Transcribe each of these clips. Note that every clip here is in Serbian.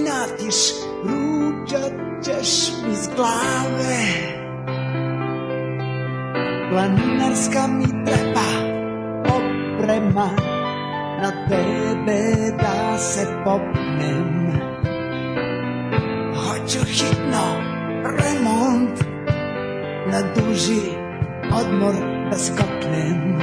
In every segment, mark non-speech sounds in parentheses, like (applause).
napínáš, růžačeš mi z hlavy. Planinárska mi trepa, oprema, na tebe da se popnem. Hoću hitno remont, na duži odmor da kopnem.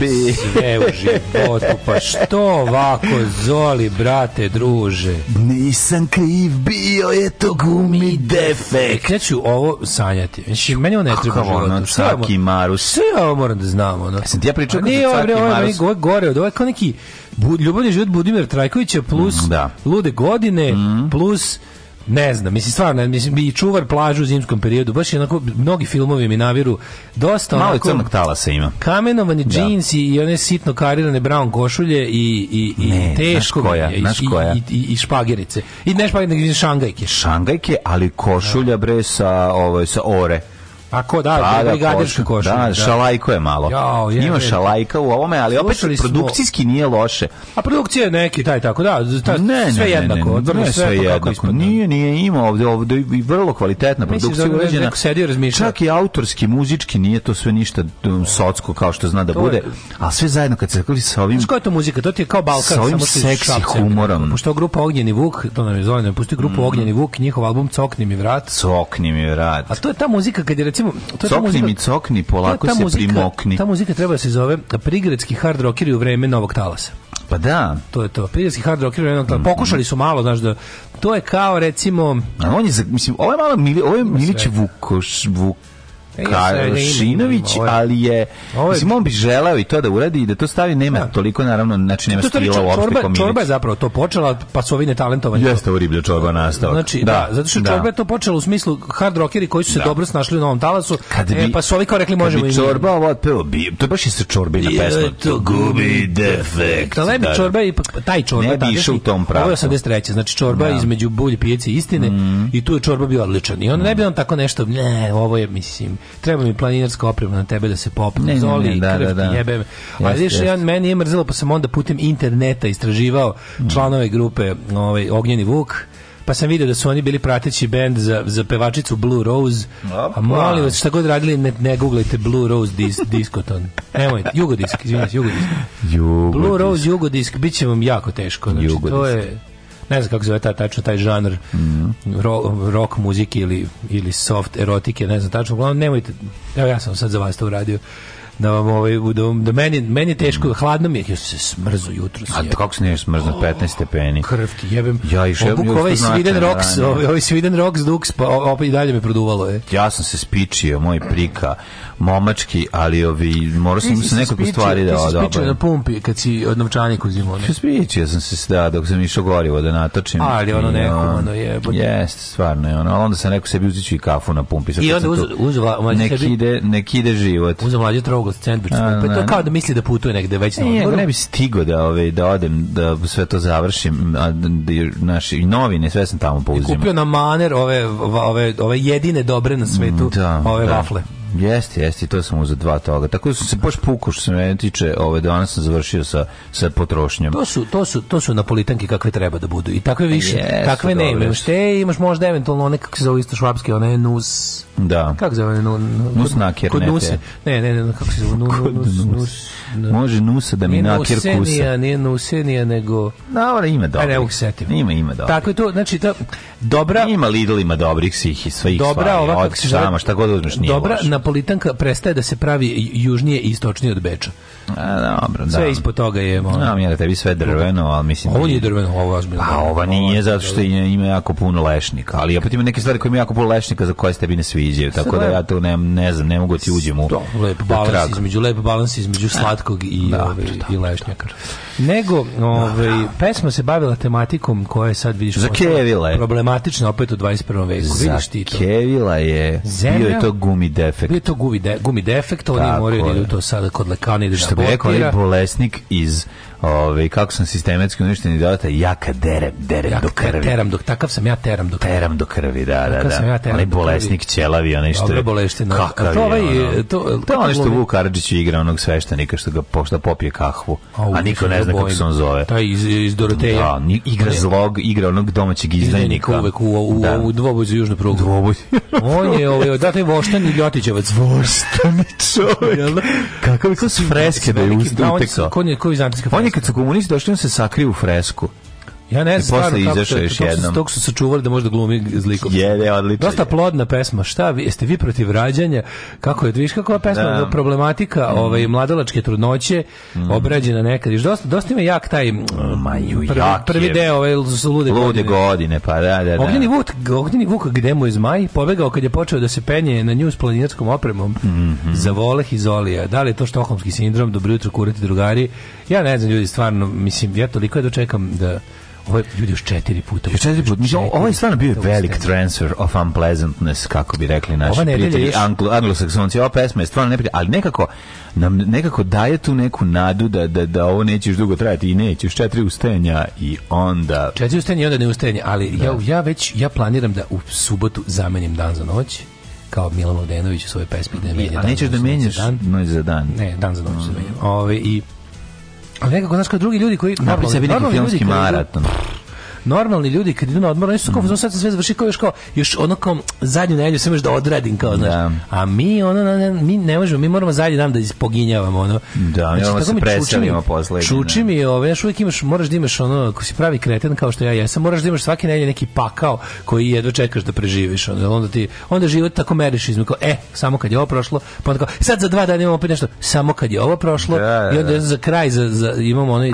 bebe. Sve u životu, pa što ovako zoli, brate, druže? Nisam kriv, bio je to gumi defekt. Ja ću ovo sanjati. Znači, meni ovo ne treba Kako ono, Caki Marus. Sve ovo moram da znam, ono. Sam ti ja pričao kako Caki Marus. Ovo je gore od ovo, kao neki... Ljubavni život Budimir Trajkovića plus mm, da. Lude godine mm. plus Ne znam, mislim stvarno, mislim bi čuvar plažu u zimskom periodu, baš je onako mnogi filmovi mi naviru dosta onako, malo crnog talasa ima. Kamenovani da. džinsi i one sitno karirane brown košulje i i i ne, teško znaš koja, i, znaš koja. I, i, i, špagerice. I ne špagerice, nego šangajke. Šangajke, ali košulja bre sa ovaj sa ore Pa ko da, pa da brigadirska košulja. Da, da, šalajko je malo. Jao, je, Ima šalajka u ovome, ali opet produkcijski nije loše. A produkcija je neki taj tako, da, ta, ne, sve ne, jednako. Ne, ne, sve, sve jednako. Ispadno. Nije, nije ima ovde, ovde i vrlo kvalitetna da produkcija uređena. Neko sedio Čak i autorski, muzički nije to sve ništa um, socsko kao što zna da to bude, je. a sve zajedno kad se rekli sa ovim. Šta je to muzika? To ti je kao Balkan, sa ovim samo seksi humorom. Pošto grupa Ognjeni Vuk, to nam je zove, pusti grupu mhm. Ognjeni Vuk, njihov album Cokni mi vrat. Cokni mi vrat. A to je ta muzika kad je recimo, to je Cokni muzika, mi cokni, polako se muzika, primokni. Ta muzika treba da se zove prigradski hard rockeri u vreme novog talasa. Pa da. To je to. Prigradski hard rocker, mm -hmm. pokušali su malo, znaš da to je kao recimo A on je mislim, ovo je malo Mili, ovo je Milić Vukoš, Vuk Kašinović, ali je mislim on bi želeo i to da uradi i da to stavi nema da. toliko naravno znači nema to stila čorba, uopšte čorba, čorba je zapravo to počela pa su ovi netalentovani. Jeste ovo riblja čorba nastala. Znači da, da, zato što da. čorba je to počela u smislu hard rockeri koji su se da. dobro snašli u novom talasu kad e, bi, e, pa su ovi kao rekli možemo i čorba ovo otpeo bi to je sa se čorbe na pesma. To gubi defekt. Da lebi da, da. čorba ipak, taj čorba ne bi išao u tom pravcu. Ovo je 83. znači čorba da. između bulj pijaci istine mhm. i tu je čorba bio odličan i on ne bi mhm. on tako nešto ne ovo je mislim treba mi planinarska oprema na tebe da se popne, zoli, da, da krv da, da. jebe. A jest, vidiš, ja, meni je mrzelo, pa sam onda putem interneta istraživao mm. članove grupe ovaj, Ognjeni Vuk, pa sam video da su oni bili prateći bend za, za pevačicu Blue Rose. Opa. A molim vas, šta god radili, ne, ne googlajte Blue Rose dis, (laughs) diskoton. Nemojte, Jugodisk, izvinite, Jugodisk. Jugodisk. Blue Rose Jugodisk, bit će vam jako teško. Znači, Jugodisk. To je, ne znam kako zove ta, tačno taj žanr mm -hmm. ro, rock muzike ili, ili soft erotike, ne znam tačno, uglavnom nemojte, evo ja sam sad za vas to uradio, da vam ovaj da, da meni meni je teško mhm. hladno mi je ja se smrzu jutros. A da kako se ne smrznu oh, 15 stepeni? Krv ti jebem. Ja i šem ovaj Sweden da Rocks, ovaj, ovaj Sweden Rocks Dux pa opet i dalje me produvalo je. Ja sam se spičio, moj prika momački, ali ovi, morao sam se nekoliko spičio, stvari da odobavim. Ti si spičio na pumpi kad si od novčanika uzimao, ne? Spičio sam se, da, dok sam išao gorivo da natočim. Ali ono neko, on, ono je... Jeste, stvarno je ono, ali onda sam neko sebi uziću i kafu na pumpi. Sad I onda uz, uz, uz, nek, sebi, ide, nek ide život. Uzeo mlađe trogost, sandvič, pa to je kao da misli da putuje negde već na e, odmoru. Ne bi stigo da, ove, da odem, da sve to završim, a, da, naši novine, sve sam tamo pouzimao. Kupio na maner ove, ove, ove jedine dobre na svetu, da, ove da. vafle. Jeste, jeste, to sam uzeo dva toga. Tako da sam se baš pukao što se mene tiče, ove ovaj, danas sam završio sa sa potrošnjom. To su to su to su napolitanke kakve treba da budu i takve više, yes, takve ne imaš. Te imaš možda eventualno one kako se zove isto švapske, one nus. Da. Kako se zove nu, nu, nus kod, kod nuse. Ne, ne, ne, kako se zove nu, nus, nus, nus, nus. Može nusa da mi naker kusa. Nusenija, nije nusenija, nego... Na, ora ima dobro. Ne mogu setim. Ima, ima dobro. Tako je to, znači, ta, dobra... Ima Lidl, ima dobrih svih i svojih dobra, stvari. Dobra, ova, kako Šta god uzmeš, nije dobra, loš napolitanka prestaje da se pravi južnije i istočnije od Beča. A, dobro, sve da. ispod toga je... Ono, ja, mira, da tebi sve drveno, ali mislim... Da ovo nije drveno, ovo ozbiljno. A pa, ova nije, zato što je, ima jako puno lešnika, ali opet ima neke stvari koje ima jako puno lešnika za koje se tebi ne sviđaju, tako da ja to ne, ne znam, ne mogu da ti uđem u... Lep balans između, lep balans između e, slatkog i, da, ove, ovaj, i lešnjaka. Nego, ovaj, pesma se bavila tematikom koja je sad, vidiš, Zakevila je. problematična opet u 21. veku. Vidiš ti to. Zakevila je. Zemlja, bio je to gumi defekt. Bio je to gumi, de, gumi defekt, oni moraju da idu to sad kod lekana i da što bi rekao, bolesnik iz Ove, kako sam sistematski uništen idiota, ja kad derem, derem ja, do krvi. Teram do, takav sam ja teram do krvi. Teram do krvi, da, da, takav da. ja teram onaj bolesnik krvi. ćelavi, onaj što je... boleština. Kakav to, ovaj, je, to, to, to ono što Vuk Karadžić igra onog sveštenika što ga pošta da popije kahvu, a, niko ne da zna kako se on zove. Taj iz, iz Doroteja. Da, igra zlog, igra onog domaćeg izdajnika. Uvek u, u, da. u dvobođu južnu prugu. Dvobođu. (laughs) on je, ovaj, da, taj voštan i ljotićevac. Voštani čovjek. Kakav je to freske da je da, utekao. On je, ko je kad su komunisti došli, on se sakriju u fresku. Ja ne e, znam posle izašao još jednom. Tog su sačuvali da možda glumi zlikom. je, odlično. Dosta plodna pesma. Šta, vi, jeste vi protiv rađanja? Kako je, viš je pesma, da. problematika mm. ovaj, mladalačke trudnoće, mm. obrađena nekad. Još dosta, dosta ima jak taj Maju, prvi, jak prvi deo ovaj, su lude, lude godine. godine. pa da, da, da. Ognjeni vuk, ognjeni vuk gde mu je zmaj, pobegao kad je počeo da se penje na nju s planinarskom opremom mm -hmm. za voleh iz olija. Da li je to štokomski sindrom, dobro jutro kurati drugari? Ja ne znam, ljudi, stvarno, mislim, ja toliko je dočekam da Ovo je ljudi još četiri puta. Još četiri puta. Četiri, ovo je stvarno bio velik transfer of unpleasantness, kako bi rekli naši prijatelji anglo, anglosaksonci. Ova pesma je stvarno neprijatelja, ali nekako nam nekako daje tu neku nadu da, da, da ovo nećeš dugo trajati i nećeš četiri ustenja i onda... Četiri ustenja i onda ne ustenja, ali da. ja, ja već ja planiram da u subotu zamenim dan za noć kao Milan Mladenović u svojoj pesmi da menja A nećeš da menjaš noć za dan? Ne, dan za noć mm. za menjam. Ove, i Ali nekako, znaš, kao drugi ljudi koji... Napravi sebi neki filmski maraton normalni ljudi kad idu na odmor, oni su kao, mm. sad se sve završi kao još kao, još ono kao zadnju nedelju sve da odradim kao, znaš. Da. A mi ono ne, mi ne možemo, mi moramo zadnji dan da ispoginjavamo ono. Da, mi znači, mi preselimo posle. Čuči mi, ove, još uvijek imaš, moraš da imaš ono, ako si pravi kreten kao što ja jesam, moraš da imaš svake nedelje neki pakao koji jedva čekaš da preživiš, onda, onda ti onda život tako meriš između kao, e, samo kad je ovo prošlo, pa onda kao, e, sad za dva dana imamo opet nešto, samo kad je ovo prošlo da, da i onda da. za kraj za, za imamo onaj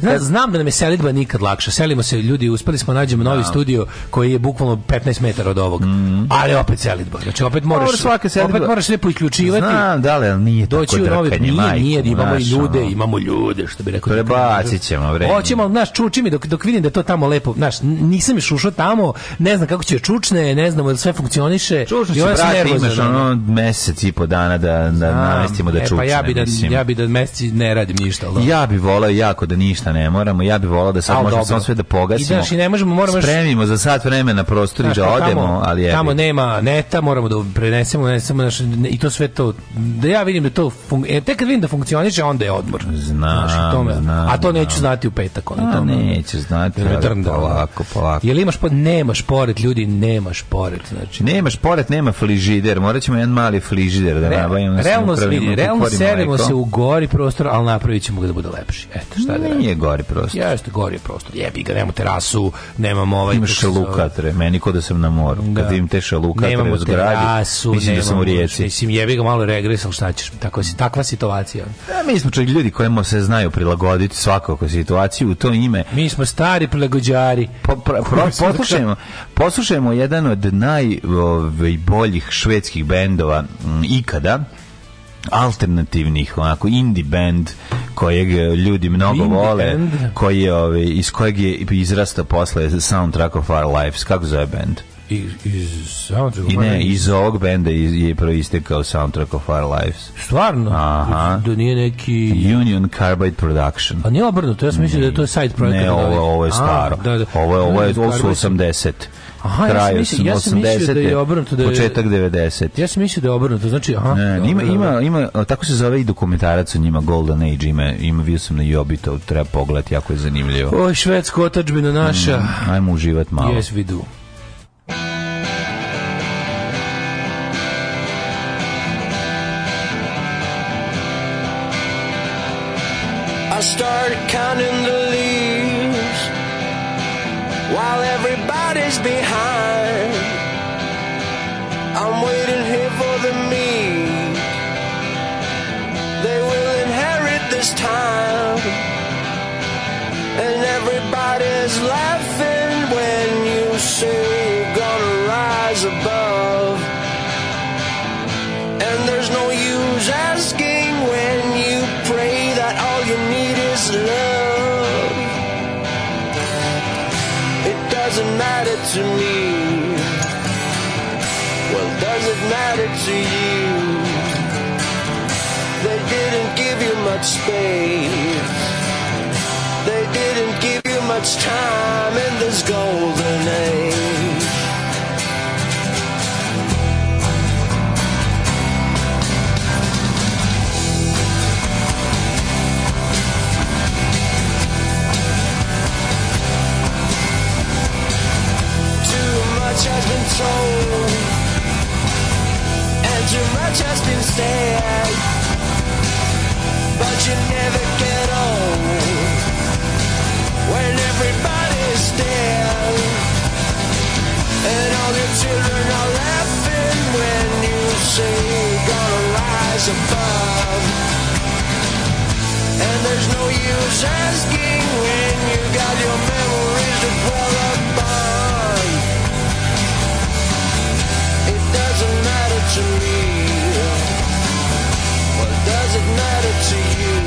Zna, znam da nam je selidba nikad lakša. Selimo se ljudi, uspeli smo nađemo novi da. studio koji je bukvalno 15 metara od ovog. Mm. Ali opet selidba. Znači opet moraš svaka selidba. Opet moraš se priključivati. Znam, da li, nije Doći tako u novi, nije, majku, da nije, imamo i ljude, imamo ljude, što bi rekao. Prebacit ćemo vreme. Hoćemo, znaš, čuči mi dok, dok vidim da to tamo lepo. Znaš, nisam još ušao tamo, ne znam kako će čučne, ne znam da sve funkcioniše. Čučno će, ovaj brate, imaš ono mesec i po dana da, da namestimo da čučne. Pa ja bi da, ja bi da meseci ne radim ništa. Ja bi volao jako da ništa ništa ne moramo. Ja bih volao da sad Al, možemo samo sve da pogasimo. Ideš i ne možemo, moramo spremimo za sat vremena prostor i da odemo, tamo, ali je. Tamo nema neta, moramo da prenesemo, ne samo naš, i to sve to da ja vidim da to fun, e, tek kad vidim da funkcioniše, onda je odmor. Znam, A to neću znati u petak, onda to. neću znati. Ali, polako, polako. Jel imaš pored? Nemaš pored, ljudi, nemaš pored. Znači, nemaš pored, nema fližider. Moraćemo jedan mali fližider da nabavimo. Da realno, realno seremo se u gori prostor, ali napravit ćemo ga da bude lepši. Eto, šta da gori prostor. Jeste gori prostor. Jebi ga, nemamo terasu, nemamo ovaj Imaš šalukatre, meni ko da sam na moru. Da. Kad vidim te šalukatre nemamo u zgradi, terasu, mislim nemamo, da sam u rijeci. Mislim jebi ga malo regresal, šta ćeš? Tako si, takva situacija. Da, mi smo čak ljudi kojima se znaju prilagoditi svakako situaciju u to ime. Mi smo stari prilagođari. Po, pra, pro, poslušajmo, poslušajmo jedan od najboljih ovaj, švedskih bendova m, ikada alternativnih onako indie band kojeg e, ljudi mnogo indie vole band. koji je ovaj iz kojeg je izrasta posle soundtrack of our lives kako zove band I, iz I ne, iz ovog benda je proistekao soundtrack of our lives. Stvarno? Aha. Da nije neki... Union Carbide Production. A nije obrnuto, ja sam mislio da je to side project. Ne, ovo, ovo je staro. A, da, da. Ovo, ovo, je, ovo su 80. Aha, kraju ja sam, ja sam 80. da je obrnuto da je, početak 90. Ja sam mislio da je obrnuto, znači aha. Ne, dobro, ima, ima, ima, tako se zove i dokumentarac o njima Golden Age, ima, ima bio sam na Jobito, treba pogledati, jako je zanimljivo. Oj, švedsko otačbina naša. Mm, ajmo uživat malo. Yes, we do. is laughing when you say you're gonna rise above. And there's no use asking when you pray that all you need is love. It doesn't matter to me. much time in this golden age. Too much has been told, and too much has been said, but you never say you're gonna rise above. And there's no use asking when you got your memories to dwell upon. It doesn't matter to me. What does it matter to you?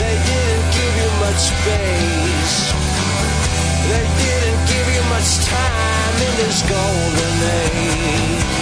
They didn't give you much space. They didn't give you much time in this golden age.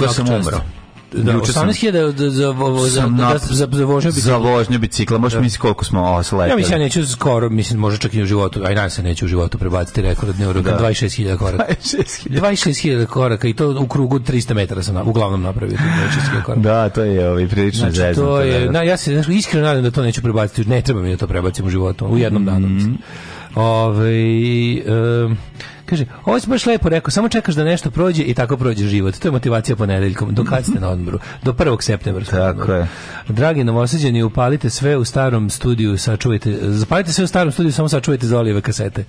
kako sam umro da, 18.000 za, za, na, za, za, vožnju bicikla. Za vožnju bicikla, možeš da. misliti koliko smo osletali. Ja mislim, ja neću skoro, mislim, može čak i u životu, aj nadam se neću u životu prebaciti rekord dnevno, da. 26.000 koraka. 26.000 26 koraka i to u krugu 300 metara sam na, uglavnom napravio. koraka. Da, to je ovaj, prilično znači, zezno. To je, da, da. na, ja se iskreno nadam da to neću prebaciti, ne treba mi da to prebacim u životu, u jednom mm -hmm. danu. Mislim. Ove, ovaj, um, Kaže, ovo si baš lepo rekao, samo čekaš da nešto prođe i tako prođe život. To je motivacija ponedeljkom. Do kad ste na odmoru? Do 1. septembra. Tako je. Dragi novoseđeni, upalite sve u starom studiju, sačuvajte, zapalite sve u starom studiju, samo sačuvajte za olijeve kasete. (laughs)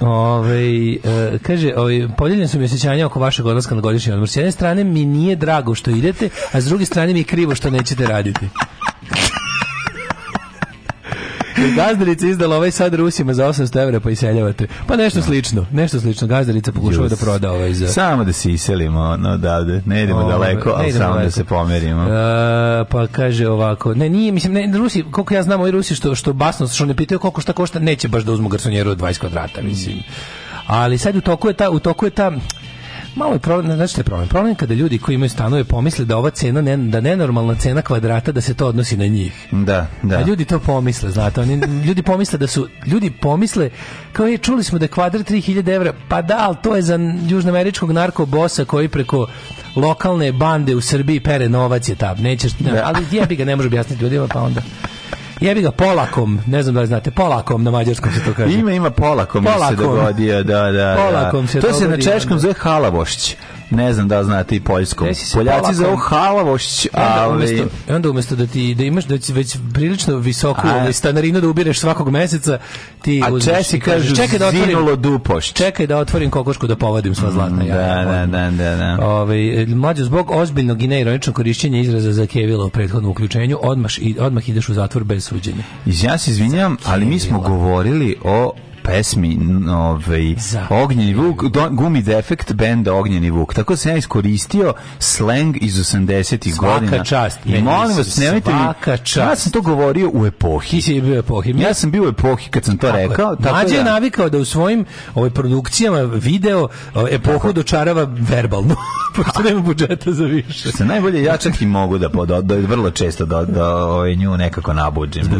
Ove, e, kaže, ove, podijeljene su mi osjećanja oko vašeg odlaska na godišnji odmor. S jedne strane mi nije drago što idete, a s druge strane mi je krivo što nećete raditi. Gazdarica izdala ovaj sad Rusima za 800 evra pa iseljavate. Pa nešto da. slično, nešto slično. Gazdarica pokušava da proda ovaj za... Samo da se iselimo, no da, da, ne idemo ovaj, daleko, al samo da se pomerimo. Uh, e, pa kaže ovako, ne, nije, mislim, ne, Rusi, koliko ja znam, ovi Rusi što, što basno, što ne pitaju koliko šta košta, neće baš da uzmu garsonjeru od 20 kvadrata, mislim. ali sad u toku je ta u toku je ta Malo je problem, znači je problem? Problem je kada ljudi koji imaju stanove pomisle da ova cena, ne, da nenormalna cena kvadrata, da se to odnosi na njih. Da, da. A ljudi to pomisle, znate. Oni, ljudi pomisle da su, ljudi pomisle, kao je, čuli smo da je kvadrat 3000 evra, pa da, al to je za južnoameričkog bosa koji preko lokalne bande u Srbiji pere novac je tab. Nećeš, ne, da. ali jebi ga, ne može objasniti ljudima, pa onda... Jebi ga Polakom, ne znam da li znate, Polakom na mađarskom se to kaže. Ima, ima Polakom, polakom. se dogodio, da, da, da. Polakom se to To se na češkom da. zove Halavošć. Ne znam da znate i poljsku. Poljaci za halavošć, ali... umesto, onda umesto da ti da imaš da ti već prilično visoku a, stanarinu da ubireš svakog meseca, ti A Česi kažeš, čekaj da otvorim dupoš. Čekaj da otvorim kokošku da povadim sva zlatna mm, ja. Da, da, da, da, da. Ovaj mlađi zbog ozbiljnog i neironičnog korišćenja izraza za kevilo u prethodnom uključenju, odmah i odmah ideš u zatvor bez suđenja. Ja se izvinjavam, ali mi smo govorili o pesmi ovaj, Ognjeni Vuk, do, Gumi Defekt benda Ognjeni Vuk. Tako sam ja iskoristio slang iz 80-ih godina. čast. I molim vas, nemojte mi... Ja sam to govorio u epohi. Ti bio epohi. Ja sam bio u epohi kad sam to tako rekao. Je. Tako da. Mađe je navikao da u svojim ovaj, produkcijama video epohu tako. dočarava verbalno. (laughs) Pošto nema budžeta za više. Se najbolje ja čak i mogu da, podo, da vrlo često da, da ovaj, nju nekako nabuđim. Da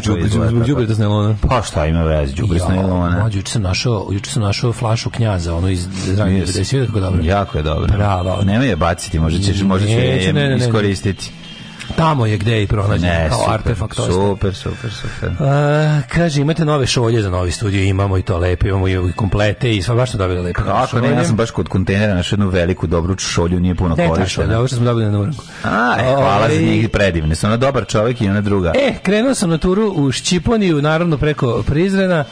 zbog džubre, da Pa šta ima vez, džubre s nailona juče sam našao, juče sam našao flašu knjaza, ono iz ranije sve ih kako dobro. Jako je dobro. Bravo. Nema je baciti, možda ćeš, možda ćeš je ne, ne, iskoristiti. Tamo je gde i pronađen ne, kao artefakt. Super, super, super. A, kaže, imate nove šolje za novi studio, imamo i to lepo, imamo i komplete i sva baš smo dobili lepo. Kako ne, ja sam baš kod kontejnera našao jednu veliku dobru šolju, nije puno korištena. Ne, ta šolja, ovo što smo dobili na Nurangu. A, e, ovaj- hvala za njih, predivne. Sam ona dobar čovek i ona druga. E, krenuo sam na turu u Ščiponiju, naravno preko Prizrena.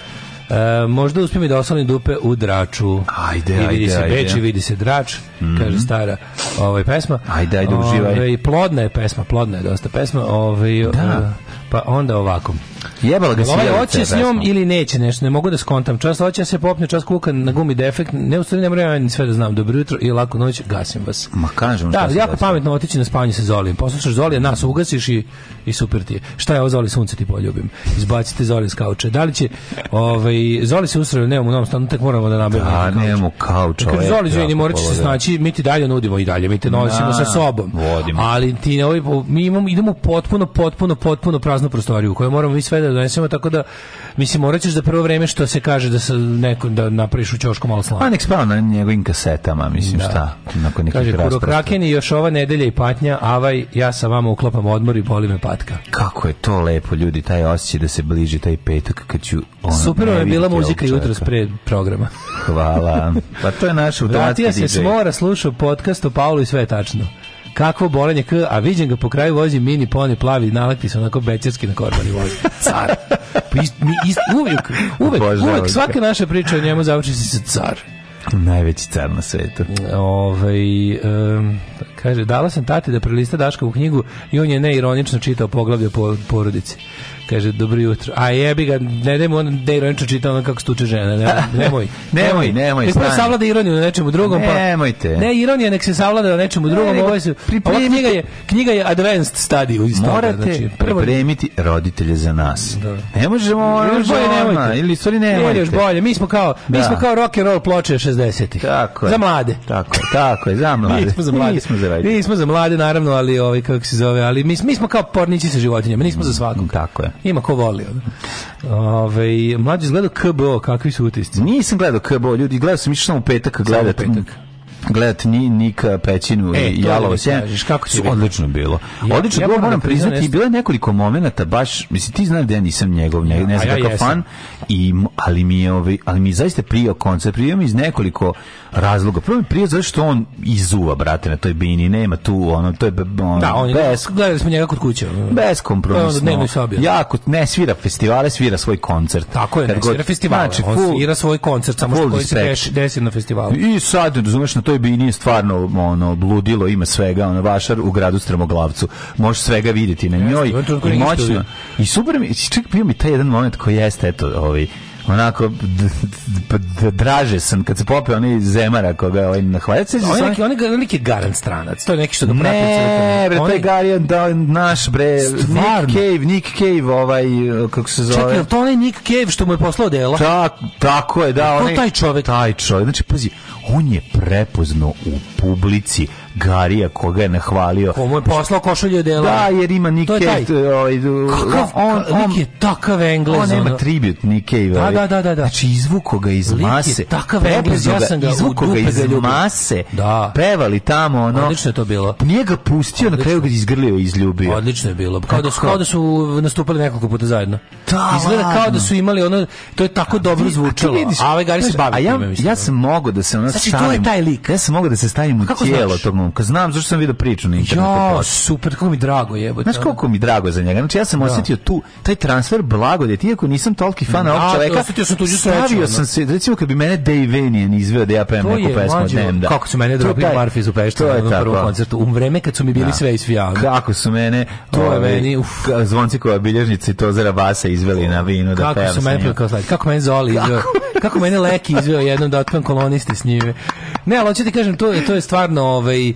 Uh, možda uspijem i da osalim dupe u draču. Ajde, I vidi ajde, se beč i vidi se drač, mm -hmm. kaže stara ovaj, pesma. Ajde, ajde, uživaj. Ove, ovaj, plodna je pesma, plodna je dosta pesma. Ovaj, da. Uh, pa onda ovako. Jebala ga Ovaj hoće s njom ili neće nešto, ne mogu da skontam. Čas hoće se popne, čas kuka na gumi defekt. Ne ustavi, ne moram ja sve da znam. Dobro jutro i laku noć, gasim vas. Ma kažem da, jako gasim. pametno otići na spavanje sa Zolijem. Poslušaš Zolija, nas ugasiš i, i super ti je. Šta je ovo Zoli, sunce ti poljubim. Izbacite Zoli s kauča. Da li će, ovaj, Zoli se usreo, nemamo u novom stanu, tek moramo da nabavimo. Da, nemamo kauča. Kaže, Zoli, Zoli, morat će se snaći, mi ti dalje nudimo i dalje, mi te nosimo sa sobom. Vodimo. Ali ti, ovaj, mi imamo, idemo potpuno, potpuno, potpuno praznu prostoriju u kojoj moramo sve da donesemo, tako da, mislim, morat ćeš da prvo vreme što se kaže da se neko, da napraviš u ćošku malo slano. Pa nek spava na njegovim kasetama, mislim, da. šta? Nakon nekih Kaže, kurokraken i još ova nedelja i patnja, avaj, ja sa vama uklopam odmor i boli me patka. Kako je to lepo, ljudi, taj osjećaj da se bliži taj petak kad ću... Ono, Super je bila muzika jutro pre programa. Hvala. Pa to je naš automatski (laughs) Vratio se smora, mora, slušao podcast o Paulu i sve je tačno kakvo bolenje k, a viđem ga po kraju vozi mini poni plavi, nalakti se onako bećerski na korbani vozi. Car. Pa ist, mi, ist, uvijek, uvijek, uvijek, svaka naša priča o njemu završi se car. Najveći car na svetu. Ove, ovaj, um, Kaže, dala sam tati da prelista Daškovu knjigu i on je neironično čitao poglavlje po porodici. Kaže, dobro jutro. A jebi ga, ne daj mu on neironično čitao ono kako stuče žena. Ne, (laughs) Nemoj, nemoj. nemoj, nemoj. Nek se savlada ironiju na nečemu drugom. Pa, Nemojte. Ne ironija, nek se savlada na nečemu drugom. Ne, ovo ovaj su, ova knjiga je, knjiga je advanced study. Iz Morate znači, prvo... pripremiti roditelje za nas. Da. Ne možemo, ne možemo bolje nemojte. Ili stvari nemojte. Ili još bolje. Mi smo kao, da. mi smo kao rock and roll ploče 60-ih. Tako je. Za mlade. Tako je, tako je, za (laughs) mlade. mi smo za mlade. Mi smo za mlade, vajde. Nismo za mlade, naravno, ali ovaj, kako se zove, ali mi, mi smo kao pornići sa životinjama, nismo za svakog. Mm, tako je. Ima ko voli. Ove, ovaj, mlađi izgledao KBO, kakvi su utisci? Nisam gledao KBO, ljudi, gledao sam išao samo petak, gledati. Samo petak gledat ni Nika Pećinu e, i da Jalova sjena. Kako su odlično bilo. Ja, odlično ja, bilo, ja moram da priznati, nešto... bilo je nekoliko momenata baš, mislim ti znaš da ja nisam njegov, ne, ne znam ja fan, i, ali mi je ovaj, ali mi je zaista prijao koncert, prijao mi iz nekoliko razloga. Prvo mi prije zato što on izuva, brate, na toj bini, nema tu, ono, to je ono, da, on, bez... Gledali smo njega kod kuće. Bez kompromisno. On jako, ne svira festivale, svira svoj koncert. Tako je, Kad ne svira festivale, znači, full, on svira svoj koncert, samo što koji se desi na festivalu. I sad, razumeš, na toj Bini stvarno ono bludilo, ima svega, ono vašar u gradu Strmoglavcu. može svega videti na njoj. I moćno. I super mi, ček, bio mi taj jedan moment koji jeste, eto, ovaj, onako draže sam kad se popeo onaj zemara koga ovaj na hvaljac se on neki on neki veliki garan stranac to je neki što ga prati ne bre taj garijan da naš bre Nick Cave Nick Cave ovaj kako se zove čekaj to onaj Nick Cave što mu je poslao delo tako tako je da onaj taj čovjek taj čovjek znači pazi on je prepoznao u publici Garija koga je nahvalio. Komu je poslao košulje dela. Da, jer ima Nick Cave. Eh, ovaj, eh, Kakav, on, on, lik je takav Englez. On nema tribut Nick Cave. Da, ovaj. da, da, da, da. Znači, izvuko ga iz lik mase. Lik je takav Englez, ja sam ga izvuko ga iz mase. Da. Pevali tamo, ono. Odlično je to bilo. Nije ga pustio, Odlično. na kraju ga izgrlio i izljubio. Odlično je bilo. Kao da, su, kao da su nastupali nekoliko puta zajedno. Da, Izgleda kao da su imali ono, to je tako dobro zvučalo. A, ovaj Gari se bavi. A ja, ja sam mogao da se ono stavim. Znači, to je taj lik. Ja sam mogao da se stavim u tijelo tog momka, znam zašto sam video priču na internetu. Jo, super, kako mi drago je. Znaš koliko mi drago za njega. Znači ja sam da. osjetio tu taj transfer blagodeti, iako nisam toliki fan da, ovog čoveka. Osetio sam tuđu sreću. sam se, recimo kad bi mene Dave Vanian izveo da ja pevam neku pesmu od Demda. Kako su mene dropili Marfis u Peštu na prvom koncertu, u vreme kad su mi bili da. sve isvijali. Kako su mene, to ove, ovaj, meni, uf. zvonci Zvoncikova bilježnica to Tozera Vasa izveli na vinu da pevam. Kako su mene, kako mene Zoli izveo kako mene Leki izveo jednom da otkam koloniste s njime. Ne, ali hoću ti kažem, to, to je stvarno, ovaj, e,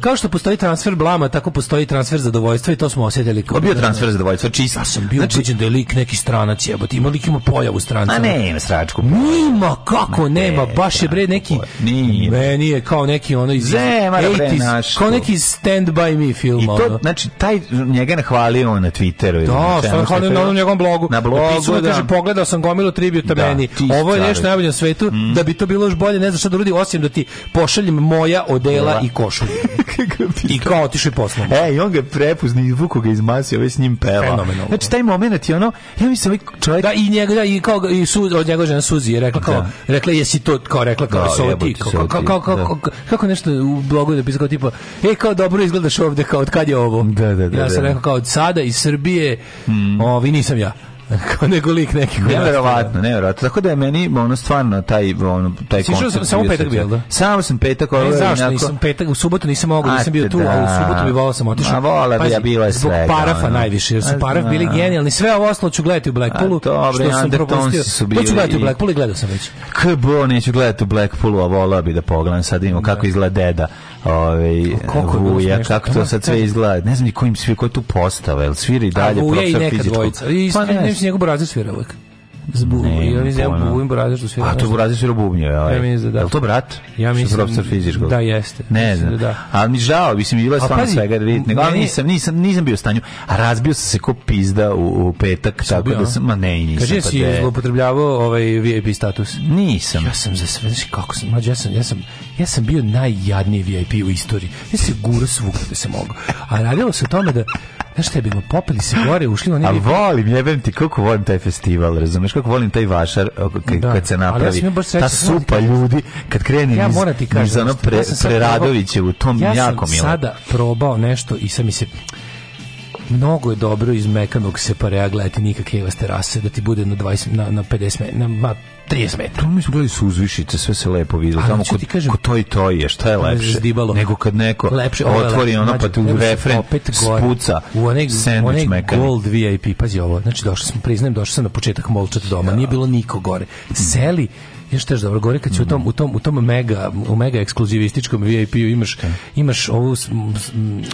kao što postoji transfer blama, tako postoji transfer zadovoljstva i to smo osjetili. Kao bio da- transfer zadovoljstva, čista. Ja sam bio znači, da je lik neki stranac jebote, ima lik ima pojavu stranca. A ne, ima stračku. Nima, kako ne, nema, baš je bre neki, nije. meni je kao neki ono iz Zemara, naš... kao neki Stand By Me film. I to, ono. znači, taj njega ne hvalio na Twitteru. Da, stvarno hvalio na onom njegovom blogu. Na blogu, Napisao, da. kaže, pogledao sam gomilu tributa da, meni. Ovo ovo je nešto najbolje na svetu, mm. da bi to bilo još bolje, ne znam šta da rudi, osim da ti pošaljem moja odela Jela. Da? i košulje. (laughs) I kao otišao i poslom. E, i on ga prepuzni, izvuku ga iz masi, ovaj s njim peva. Fenomenalno. Znači, taj moment je ono, ja mislim, ovaj čovjek... Da, i njega, da, i, kao, i su, od njega žena Suzi je rekla, kao, da. rekla, jesi to, kao, rekla, kao, da, so ti, kao, kao, kao, da. kao, kao, kako nešto u blogu da pisao, kao, tipa, ej, kao, dobro izgledaš ovde, kao, od kad je ovo? Da, da, da. Ja sam da. rekao, kao, od sada, iz Srbije, mm. ovi nisam ja. (laughs) kao nego lik neki koji neverovatno neverovatno tako da je meni ono stvarno taj ono taj koncept sam, samo petak bio da? da samo sam petak ovo ovaj, zašto nisam petak u subotu nisam mogao nisam bio tu da. a u da. subotu bi volao da sam otišao a vola bi ja bila je sve parafa ono. najviše jer su a, paraf bili genijalni sve ovo ostalo ću gledati u Blackpoolu a, to, bre, što sam propustio su bili to ću gledati u Blackpoolu i gledao sam već kbo neću gledati u Blackpoolu a volao bi da pogledam sad imamo kako izgleda deda ovaj vuja, kako to sad sve izgleda. Ne znam ni kojim svi, koji tu postava, jel svira i dalje profesor fizičkog. Pa ne, ne, njegov brazo svira uvek. Zbu, i oni zeo bubnju Burazer što svira. A to Burazer se bubnju, ja. Ja mislim da. da. Je to brat? Ja mislim profesor fizičkog. Da jeste. Ne znam. Da. Ali da. mi žao, mislim bilo je sve svega da vidite, nego nisam, nisam, nisam bio u stanju. A razbio sam se ko pizda u, u petak, tako da sam, ma ne, i nisam. Kaži si pa zloupotrebljavao ovaj VIP status? Nisam. Ja sam za sve, znači kako sam, mađe, ja sam, ja sam, ja sam bio najjadniji VIP u istoriji. Ja se gura svugde da se mogu. A radilo se o tome da Znaš šta je bilo? Popili se gore, ušli oni... A bi... volim, jebem ti, kako volim taj festival, razumeš? Kako volim taj vašar kad, da. kad se napravi. Ja sreći, ta da supa ljudi, kad kreni ja iz, iz ono pre, ja Preradoviće u tom jako milo. Ja sam sada probao nešto i sam mi se mnogo je dobro iz mekanog separea gledati Nika Keva s terase, da ti bude na, 20, na, na 50 metara, na, 30 metara. Tu mi smo gledali su uzvišice, sve se lepo videlo. Tamo znači, kod, kažem, kod to i to je, šta je lepše? Zdibalo. Nego kad neko lepše, otvori ono, pa znači, tu refren spuca u onaj, onaj gold VIP, pazi ovo, znači došli smo, priznajem, došli sam na početak molčat doma, nije bilo niko gore. Seli, Još tež dobro gore kad si u tom u tom u tom mega u mega ekskluzivističkom VIP-u imaš imaš ovu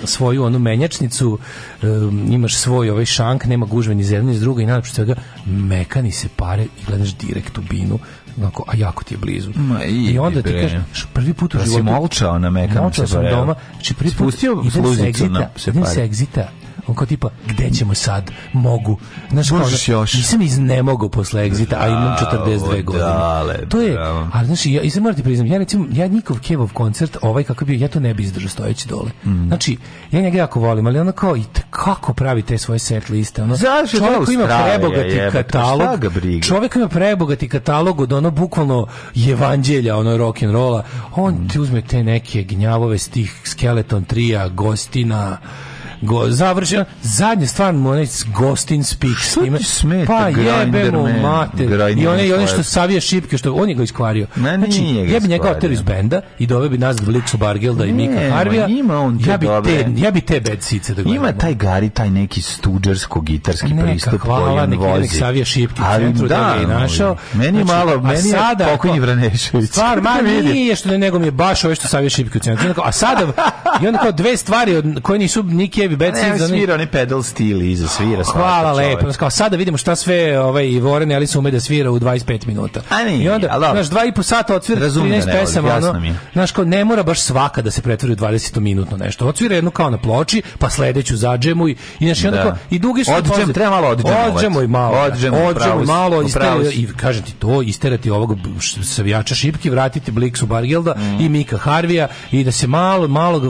svoju onu menjačnicu, um, imaš svoj ovaj šank, nema gužve ni zemlje, ni druga i najlepše svega mekani se pare i gledaš direkt u binu onako, a jako ti je blizu. Ma, i, I onda ti kažeš, prvi put u životu... Da si molčao na mekanom se sam doma, znači prvi put idem se egzita, na, se idem se egzita on kao tipa, gde ćemo sad? Mogu. Znaš, kao, da, još. Nisam iz ne mogu posle egzita, a imam 42 da, godine. Dale, to je, ali znaš, ja, i se morate priznam, ja recimo, ja Nikov Kevov koncert, ovaj kako bio ja to ne bi izdržao stojeći dole. Mm. Znači, ja njega jako volim, ali ono kao, i kako pravi te svoje set liste? Ono, Zašto čovjek ima prebogati jebe, katalog, čovjek ima prebogati katalog od ono bukvalno evanđelja, ono rock and rolla, on mm. ti uzme te neke gnjavove stih Skeleton trija, Gostina, Go, završio, zadnje stvar mu onaj Gostin Speak snima. smeta pa jebe mu mater. I one, i one što savije šipke, što on je ga iskvario. Ne, znači, ja bi njega otero iz benda i doveo bi nazad Blixu Bargelda i Mika Harvija. Ima on ja bi te, ja bi te bedsice da gledam. Ima taj Gari, taj neki stuđarsko-gitarski pristup hvala, koji on neki, vozi. Neka savije šipke u centru da, da je našao. Meni je znači, malo, meni je pokojni Vranešević. Stvar, ma (laughs) nije što ne, nego mi je baš ove što savije šipke u centru. A sada, i onda kao dve stvari koje nisu Nikevi bi bad seeds. Ne, svira oni pedal stil iza svira. Hvala lepo. Kao, sada da vidimo šta sve ovaj, i Warren su ume da svira u 25 minuta. A ne, I onda, ali, znaš, dva i po sata odsvira 13 da pesama. Ono, znaš, kao, ne mora baš svaka da se pretvori u 20 minutno nešto. Odsvira jednu kao na ploči, pa sledeću za i, i, znaš, i onda da. kao, i dugi su... Odžem, treba malo odžemovati. Odžemuj malo. Odžemuj malo. I kažem ti to, isterati ovog savijača šipki, vratiti Blixu Bargelda i mhm. Mika Harvija i da se malo, malo ga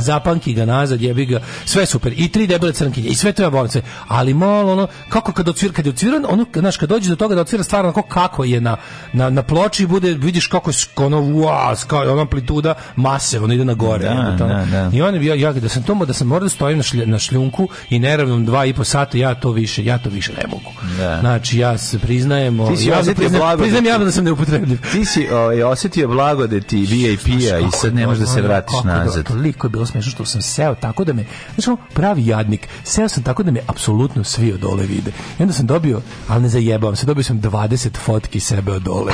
zapanki ga nazad, jebi ga sve super. I tri debele crnkinje i sve to ja volim Ali malo ono kako kad ocvira kad je ocviran, ono znaš kad dođe do toga da ocvira stvarno kako kako je na na na ploči bude vidiš kako je ono wow, ska, ona amplituda mase, ona ide na gore. Da, to, da, da. I on ja, ja da sam tomo da sam morao da stojim na, šlj, na šljunku i neravnom 2 i po sata ja to više, ja to više ne mogu. Da. Znači ja se priznajem, ja priznajem, priznajem, priznajem javno da sam neupotrebljiv. Ti si ovaj osetio blagodeti VIP-a i p-a sad ne možeš da se vratiš kako nazad. Da, toliko je bilo smešno što sam seo tako da me Znači, ono, pravi jadnik. Seo sam tako da me apsolutno svi dole vide. I onda sam dobio, ali ne zajebavam se, dobio sam 20 fotki sebe dole.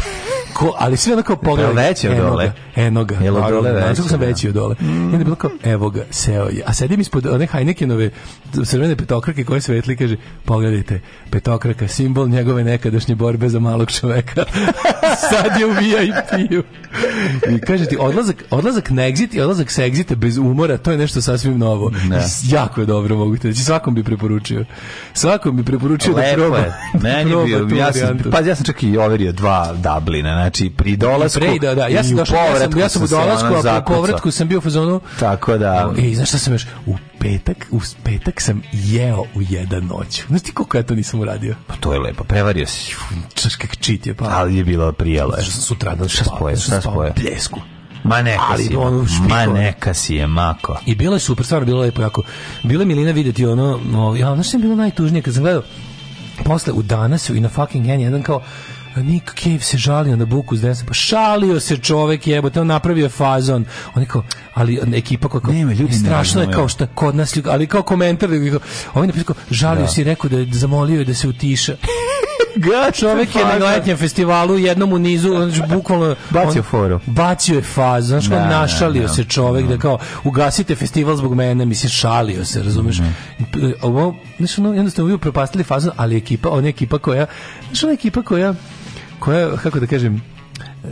Ko, ali sve onako pogledaj. Pa veći od dole. Enoga. ga. Jel od dole veći? sam veći od dole. I onda bilo kao, evo ga, seo je. A sedim ispod one Heinekenove crvene petokrake koje svetli kaže, pogledajte, petokraka, simbol njegove nekadašnje borbe za malog čoveka. (laughs) Sad je u VIP-u. I kaže ti, odlazak, odlazak na exit i odlazak sa exita bez umora, to je nešto sasvim novo. Ne. Da. jako je dobro, mogu te reći. Svakom bi preporučio. Svakom bi preporučio da Lepo (laughs) da proba. Meni da bio, ja sam, pa ja sam čak i overio dva Dublina, znači pri dolasku Pre, da, da. Ja sam došao, ja sam, ja sam u dolasku, a po povratku sam bio u fazonu. Tako da. E, I znaš šta sam još? U petak, u petak sam jeo u jedan noć. Znaš ti koliko ja to nisam uradio? Pa to je lepo, prevario si. Čaš kak čit je pa. Ali je bilo prijelo. Sutra dan šta spoje, šta spoje. Pljesku. Ma neka ali on ono ma neka si je mako. I bilo je super, stvarno bilo lepo jako. Bila je Milina videti ono, no, ja, znaš što bilo najtužnije kad sam gledao posle u danasu i na fucking N 1 kao Nick Cave se žalio na buku s desna. Pa šalio se čovek, jebote, on napravio fazon. On je kao, ali ekipa koja kao, Nema, ljudi e, strašno ne je kao što kod nas, ali kao komentar, je napisao, žalio da. si, rekao da je zamolio da se utiša ga čovjek je na letnjem festivalu jednom u nizu znači (laughs) bukvalno bacio foru bacio je fazu znači da, da, našalio da, da, se čovjek da. kao ugasite festival zbog mene mislim šalio se razumeš mm. ovo znači ono jednostavno vi propastili fazu ali ekipa ona ekipa koja znači ona ekipa koja koja kako da kažem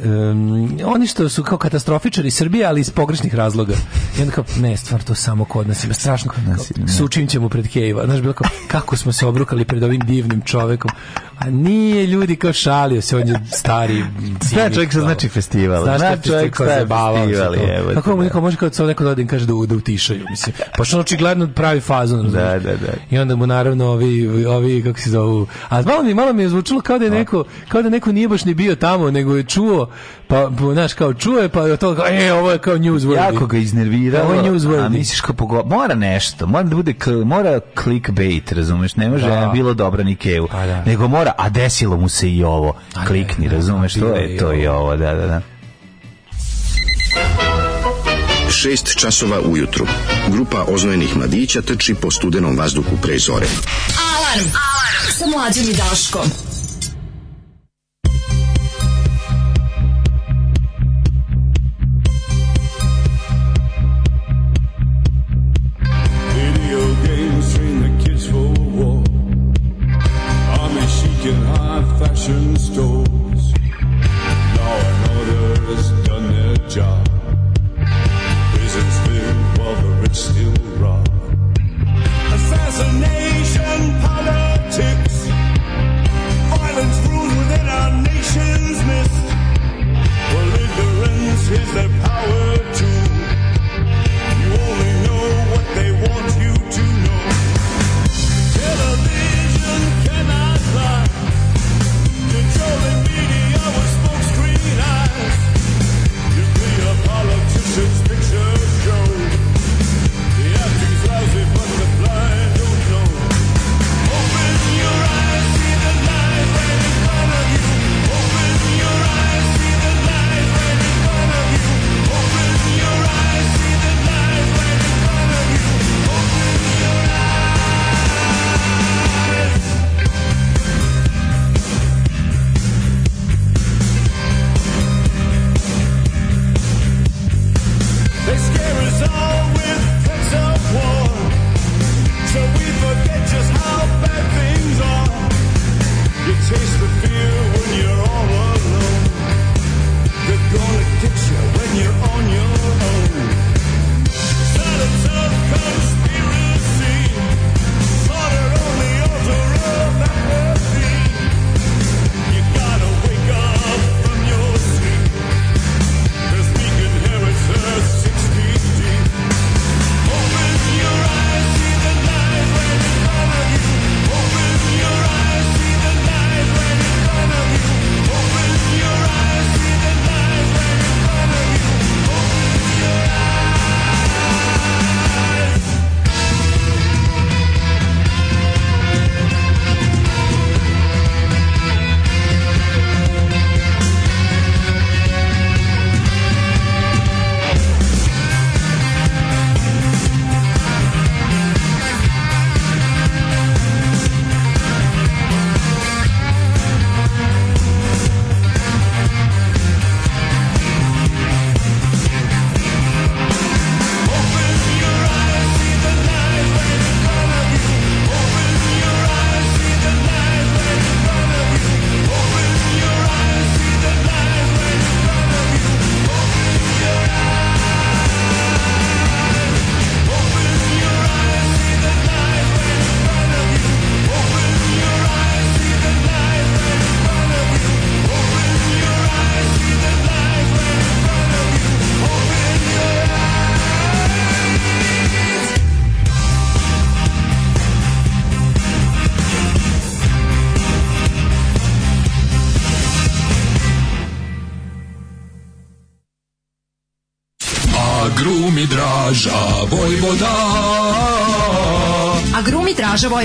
um, oni što su kao katastrofičari Srbije, ali iz pogrešnih razloga. I onda kao, ne, stvar to samo kod nas ima strašno. Sučim ćemo pred Kejva. Znaš, bilo kao, kako smo se obrukali pred ovim divnim čovekom. A nije ljudi kao šalio se, on je stari. Zna čovjek se znači festival. Znaš Zna čovjek se zabavao. Kako mu da. neko može kao samo da neko da im kaže da, da utišaju, mislim. Pa što očigledno pravi fazon. Da, da, da. I onda mu naravno ovi, ovi kako se zovu. A malo mi, malo mi je zvučilo kao da je neko, kao da neko nije baš ni bio tamo, nego je čuo kao pa, pa znaš kao čuje pa od toga e ovo je kao newsworthy. Jako ga iznervirao. Ovo je newsworthy. A misliš kao pogo... mora nešto, mora da bude kl... mora clickbait, razumeš? Ne može da. da bilo dobro ni keu. Pa da. Nego mora a desilo mu se i ovo. A, da, Klikni, da, razumeš? Da, to je to i ovo, da, da, da. 6 časova ujutru. Grupa oznojenih mladića trči po studenom vazduhu pre zore. Alarm! Alarm! Sa mlađim i Daškom.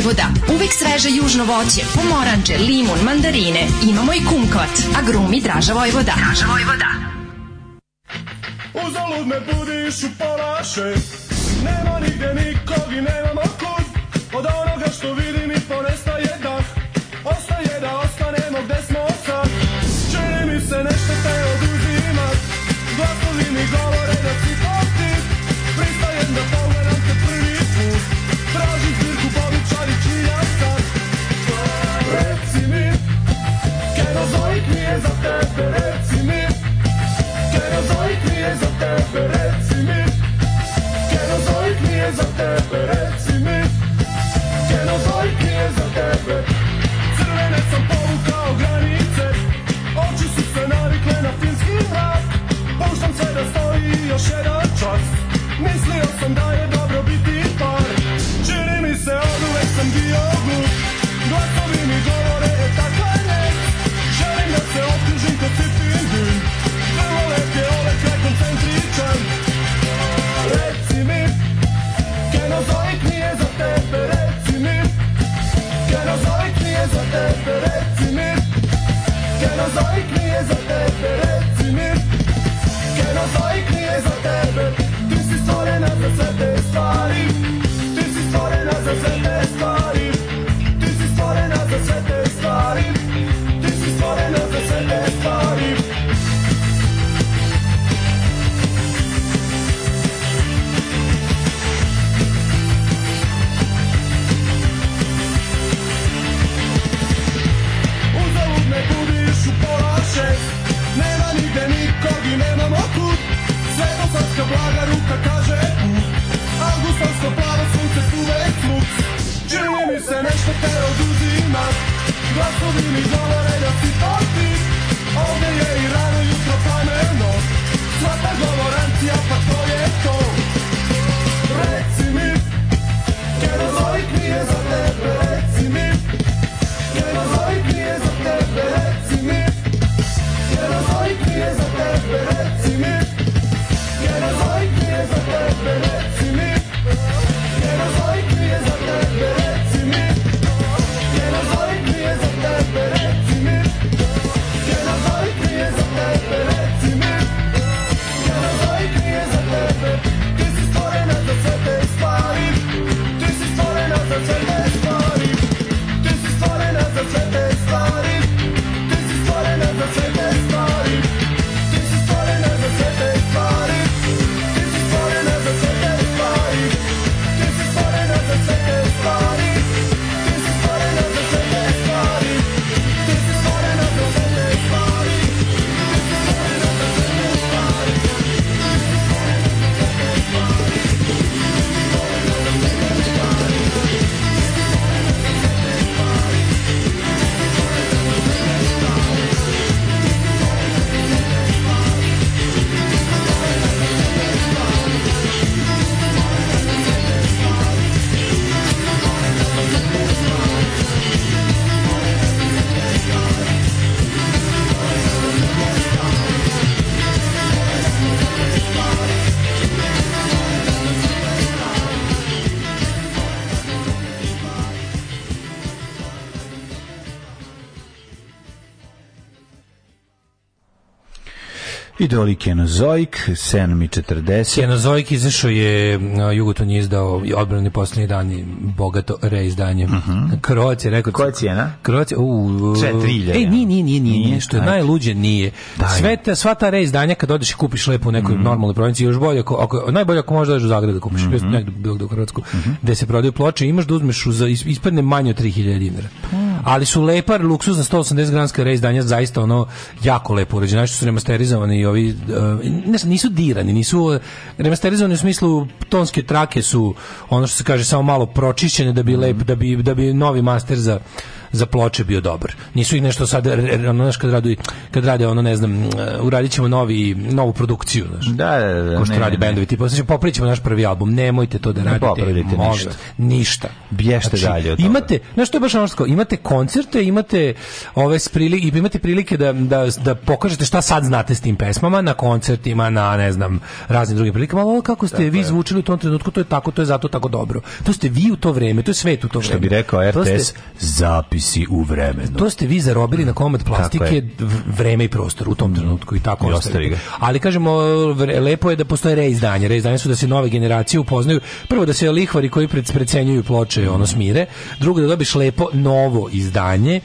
Vojvoda. Uvek sveže južno voće, pomoranče, limun, mandarine. Imamo i kumkvat. Agrumi Draža Vojvoda. Draža Vojvoda. Uzalud me budiš u poraše Ideoli Kenozoik, 7 mi 40. Kenozoik izašao je, Jugoton je izdao odbrani posljednji dani, bogato reizdanje. Uh mhm. -huh. Kroac je rekao... Koja je cijena? Kroac je... Uh, Četrilja. Ej, nije, nije, nije, nije, nije što je najluđe, nije. Sve ta, sva ta reizdanja kad odeš i kupiš lepo u nekoj mm -hmm. normalnoj provinciji, još bolje, ako, ako, najbolje ako možeš da u Zagreb da kupiš, mm -hmm. negdje bilo u Hrvatsku, mm -hmm. gde se prodaju ploče, imaš da uzmeš, za, ispadne manje od 3000 dinara. Pa ali su lepa luksuzna 180 gramska rej izdanja zaista ono jako lepo uređena, što su remasterizovani i ovi eh, ne, znam nisu dirani, nisu eh, remasterizovani u smislu tonske trake su ono što se kaže samo malo pročišćene da bi lep, da bi da bi novi master za za ploče bio dobar. Nisu ih nešto sad ono znaš kad radu, kad rade ono ne znam uh, uradićemo novi novu produkciju, znaš. Da, da, da. Ko što ne, radi ne, bendovi, tipa znači popričamo naš prvi album. Nemojte to da radite. Ne molim, ništa. Ništa. Bješte znači, dalje od toga. Imate, znaš što je baš ono imate koncerte, imate ove prilike, imate prilike da, da, da pokažete šta sad znate s tim pesmama na koncertima, na ne znam, raznim drugim prilikama, ali kako ste vi zvučili u tom trenutku, to je tako, to je zato tako dobro. To ste vi u to vreme, to je svet u to vreme. Što bi rekao RTS, zapis si u vremenu. To ste vi zarobili na komad plastike vreme i prostor u tom mhm. trenutku i tako I ostavi ga. Ali kažemo lepo je da postoje reizdanje. Reizdanje su da se nove generacije upoznaju. Prvo da se lihvari koji precenjuju ploče ono smire. Drugo da dobiš lepo novo izdanje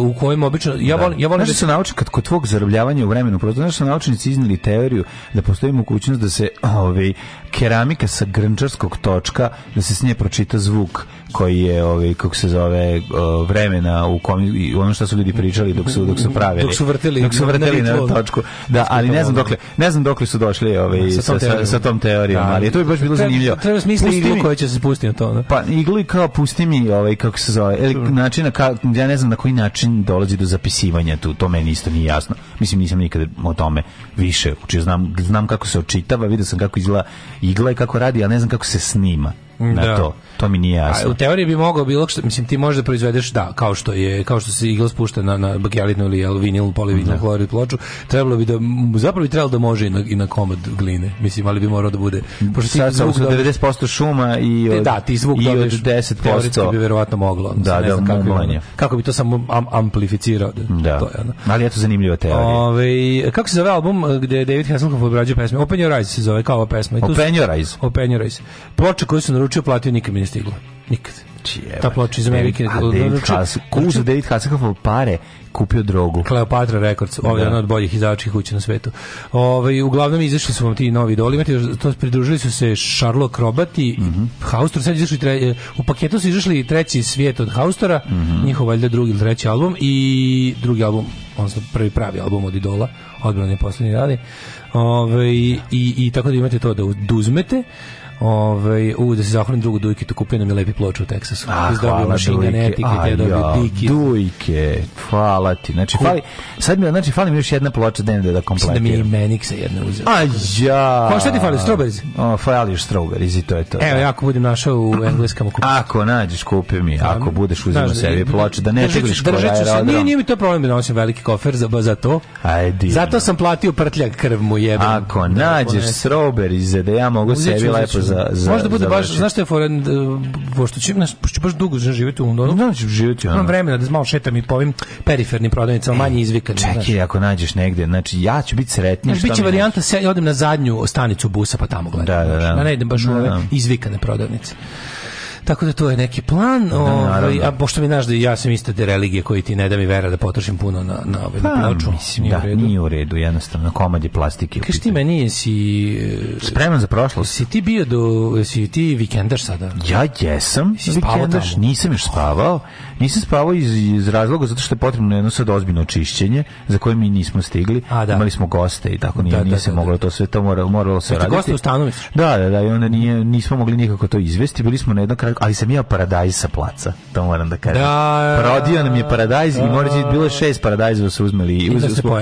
Uh, u kojem obično ja da. volim ja volim da, da se nauči kad kod tvog zarobljavanja u vremenu prosto znači da naučnici izneli teoriju da postoji mogućnost da se ovaj keramika sa grnčarskog točka da se s nje pročita zvuk koji je ovaj kako se zove eh, vremena u kom ono što su ljudi pričali dok su dok su pravili dok su vrteli dok su vrteli na, točku da ali ne znam dokle ne znam dokle su došli ovaj sa tom sa, sa tom teorijom da, ali to bi baš bilo zanimljivo treba smisliti iglu koja će se spustiti na to da? pa iglu i kao pusti mi ovaj kako se zove ili načina ka, ja ne znam na koji način dolazi do zapisivanja tu to meni isto nije jasno mislim nisam nikad o tome više učio znam znam kako se očitava video sam kako izgleda igla i kako radi, ali ne znam kako se snima na da. to to mi nije jasno. A, u teoriji bi mogao bilo što, mislim ti možda proizvedeš da, kao što je, kao što se igla spušta na na bakelitnu ili vinil polivinil da. hlorid ploču, trebalo bi da zapravo bi trebalo da može i na, i na komad gline. Mislim, ali bi morao da bude pošto sad zvuk da 90% šuma i od, da, ti zvuk i od 10% bi verovatno moglo. Da, ne da, znam kako, bi, kako bi to samo am, amplificirao. Da-, da, to je, ono. Ali eto zanimljiva teorija. Ove, kako se zove album eh, gde David Hasselhoff obrađuje pesme? Open Your Eyes se zove kao ova pesma. Open Your Eyes. Open Your Eyes. Ploča koju su naručio platio nikad stiglo. Nikad. Čijeva. Ta ploča iz Amerike. A David znači, Has, kuzu znači- David Hasselhoff pare kupio drogu. Kleopatra Records, ovo je jedna od boljih izdavačkih kuća na svetu. Ove, ovaj, uglavnom izašli su vam ti novi idoli, to pridružili su se Charlotte Crobat mm -hmm. Haustor, sad izašli tre, u paketu su izašli treći svijet od Haustora, mm -hmm. njihov valjda drugi ili treći album i drugi album, odnosno prvi pravi album od idola, odbrani poslednji radi. Ove, ovaj, i, i, i, tako da imate to da, da uzmete. Ove, ovaj, u, da se zahvalim drugu Dujki, tu kupio nam je lepi ploču u Teksasu. A, hvala Dujke. A, ja, Dujke, hvala ti. Znači, Kup. fali, sad mi, znači, fali mi još jedna ploča da da kompletiram. Mislim da mi je Menik sa jedne uzela. A ja! Pa šta ti fali, Strawberries? O, fali još Strawberries i to je to. Evo, da. ja ako budem našao u engleskom kupu. Ako nađeš, kupi mi. Da. Ako budeš uzimao znači, sebi ploče, da ne tegliš kod aerodrom. Nije, nije mi to problem da nosim veliki kofer za, za to. Ajde. Zato sam platio prtljak krv mu jebem. Ako da, nađeš Strawberries, da ja mogu sebi lepo za, za Možda bude baš, znaš šta je for, pošto ću, pošto baš dugo živjeti u Londonu. Da, ću živjeti. Ono. Imam vremena da malo šetam i po ovim prodavnice, prodavnicama, manje e, izvikane. Čekaj, ako nađeš negde, znači ja ću biti sretniji. Znači, biće varijanta, ja odem na zadnju stanicu busa pa tamo gledam. Da, da, da. Da ne idem baš u da, ove da. izvikane prodavnice. Tako da to je neki plan, da, ovaj, a pošto mi znaš da ja sam isto te religije koji ti ne da mi vera da potrošim puno na, na, ovaj, pa, ploču. Mislim, nije da, u redu. nije u redu, jednostavno, komad plastike. Kaš ti meni, jesi... E, Spreman za prošlost. Si ti bio do... Jesi ti vikendaš sada? Ja jesam, vikendaš, nisam još spavao. Nisam spavao iz, iz razloga zato što je potrebno jedno sad ozbiljno očišćenje za koje mi nismo stigli. A, da. Imali smo goste i tako nije, da, da nije da, se da, moglo to sve to moralo, moralo se raditi. Goste u stanu Da, da, da, i onda nije, nismo mogli nikako to izvesti. Bili smo na jednom kraju, ali sam ja paradajz sa placa, to moram da kažem. Da, da, da. Parodio nam je paradajz i mora biti bilo šest paradajza su uzmeli i uzeli smo.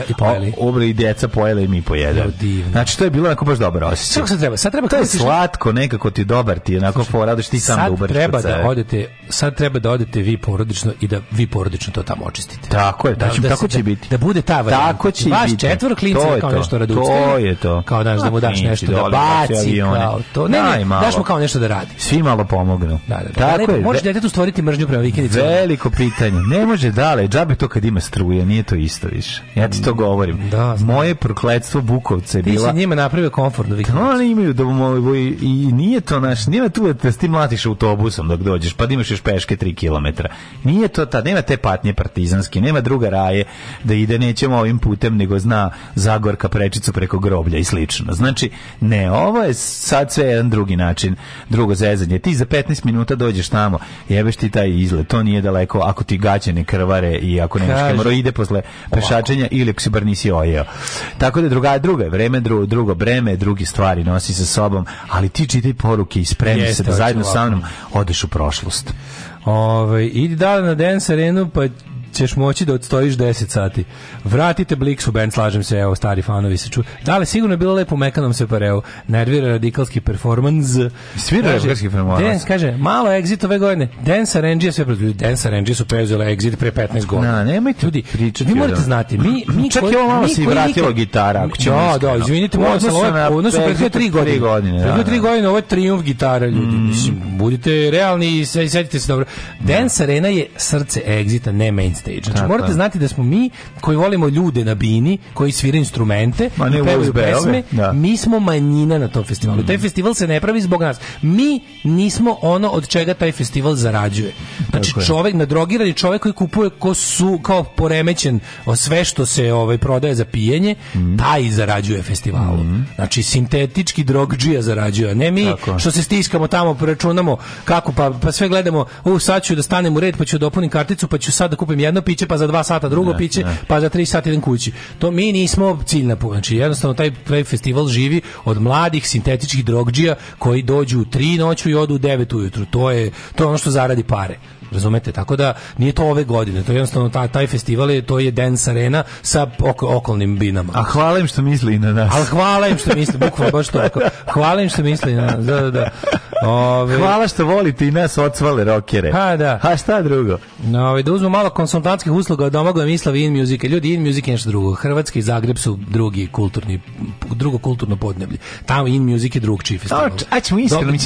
Obre i djeca pojela i mi pojede. Znači to je bilo onako baš dobro osjećaj. Sad treba, sad treba to je slatko nekako ti dobar ti, onako znači, foradaš ti sam da ubariš. Treba da odete, sad treba da odete vi porod porodično i da vi porodično to tamo očistite. Tako je, da, da, da tako će da, biti. Da bude ta varijanta. Tako će Vaš biti. Vaš četvoro klinca kao to. nešto radi. To je to. Kao daš, da mu daš nešto da baci, kao to. Ne, ne, daš mu kao nešto da radi. Svi malo pomognu. Da, da, da. Tako je. Možeš detetu stvoriti mržnju prema vikendici. Veliko pitanje. Ne može dale, džabe to kad ima struje, nije to isto više. Ja ti to govorim. Da, Moje prokletstvo Bukovce je bila... Ti si njima napravio komfortno vikendicu. Da, oni imaju da i nije to naš, nije tu da ti mlatiš autobusom dok dođeš, pa da imaš još peške 3 km. Nije to ta, nema te patnje partizanske, nema druga raje da ide nećemo ovim putem, nego zna Zagorka prečicu preko groblja i slično. Znači, ne, ovo je sad sve jedan drugi način, drugo zezanje. Ti za 15 minuta dođeš tamo, jebeš ti taj izlet, to nije daleko, ako ti gaće ne krvare i ako nemaš hemoroide posle pešačenja ili ako si bar nisi ojeo. Tako da druga, druga je vreme, drugo, drugo breme, drugi stvari nosi sa sobom, ali ti čitaj poruke i spremi se da zajedno sa mnom odeš u prošlost. Ovaj, idi da na Dance Arenu, pa ćeš moći da odstojiš 10 sati. Vratite Bliksu band, slažem se, evo, stari fanovi se ču. Da, ali sigurno je bilo lepo mekanom se pareo. Nervira radikalski performans. Svira radikalski performans. Den, kaže, malo Exit ove godine. Dance Arrangija sve protiv. Dance Arrangija su preuzela Exit pre 15 godina. Na, nemojte ljudi, pričati. Vi morate znati, mi, (clears throat) mi Čak koji, je ovo malo se vratilo gitara. Ako da, da, izvinite, molim se, odnosu pre 3 godine. 3 godine, da. Pre 3 da, da. godine ovo je triumf gitara, ljudi. Mm. Mislim, budite realni i setite se dobro. Dance Arena je srce Exita, ne mainstream stage. Znači, da, morate da. znati da smo mi koji volimo ljude na bini, koji svira instrumente, Ma ne pevaju pesme, da. mi smo manjina na tom festivalu. Mm. Taj festival se ne pravi zbog nas. Mi nismo ono od čega taj festival zarađuje. Znači, Tako čovjek nadrogirani čovjek koji kupuje ko su kao poremećen o sve što se ovaj prodaje za pijenje, mm. taj zarađuje festivalu. Mm. Znači, sintetički drogdžija zarađuje, a ne mi Tako. što se stiskamo tamo, preračunamo pa kako, pa, pa sve gledamo, u, sad ću da stanem u red, pa ću dopunim da karticu, pa ću sad da kupim jedno piće, pa za 2 sata drugo ne, da, piće, ne. Da. pa za 3 sata idem kući. To mi nismo ciljna znači jednostavno taj, taj festival živi od mladih sintetičkih drogđija koji dođu u 3 noću i odu u devet ujutru. To je, to je ono što zaradi pare. Razumete? Tako da nije to ove godine, to je jednostavno taj, taj festival je to je Dance Arena sa ok, okolnim binama. A hvalim što misli na nas. Al hvalim što misli, bukvalno baš to. Hvalim što misli na nas. Da, da, da. Ove... Hvala što volite i nas odsvale rokere. Ha, da. A šta drugo? No, ove, da uzmu malo konsultantskih usluga od domoga Mislava i In Musica. Ljudi, In Music je nešto drugo. Hrvatski i Zagreb su drugi kulturni, drugo kulturno podneblje. Tamo In Music je drugčiji festival. A, ćemo iskreno, mi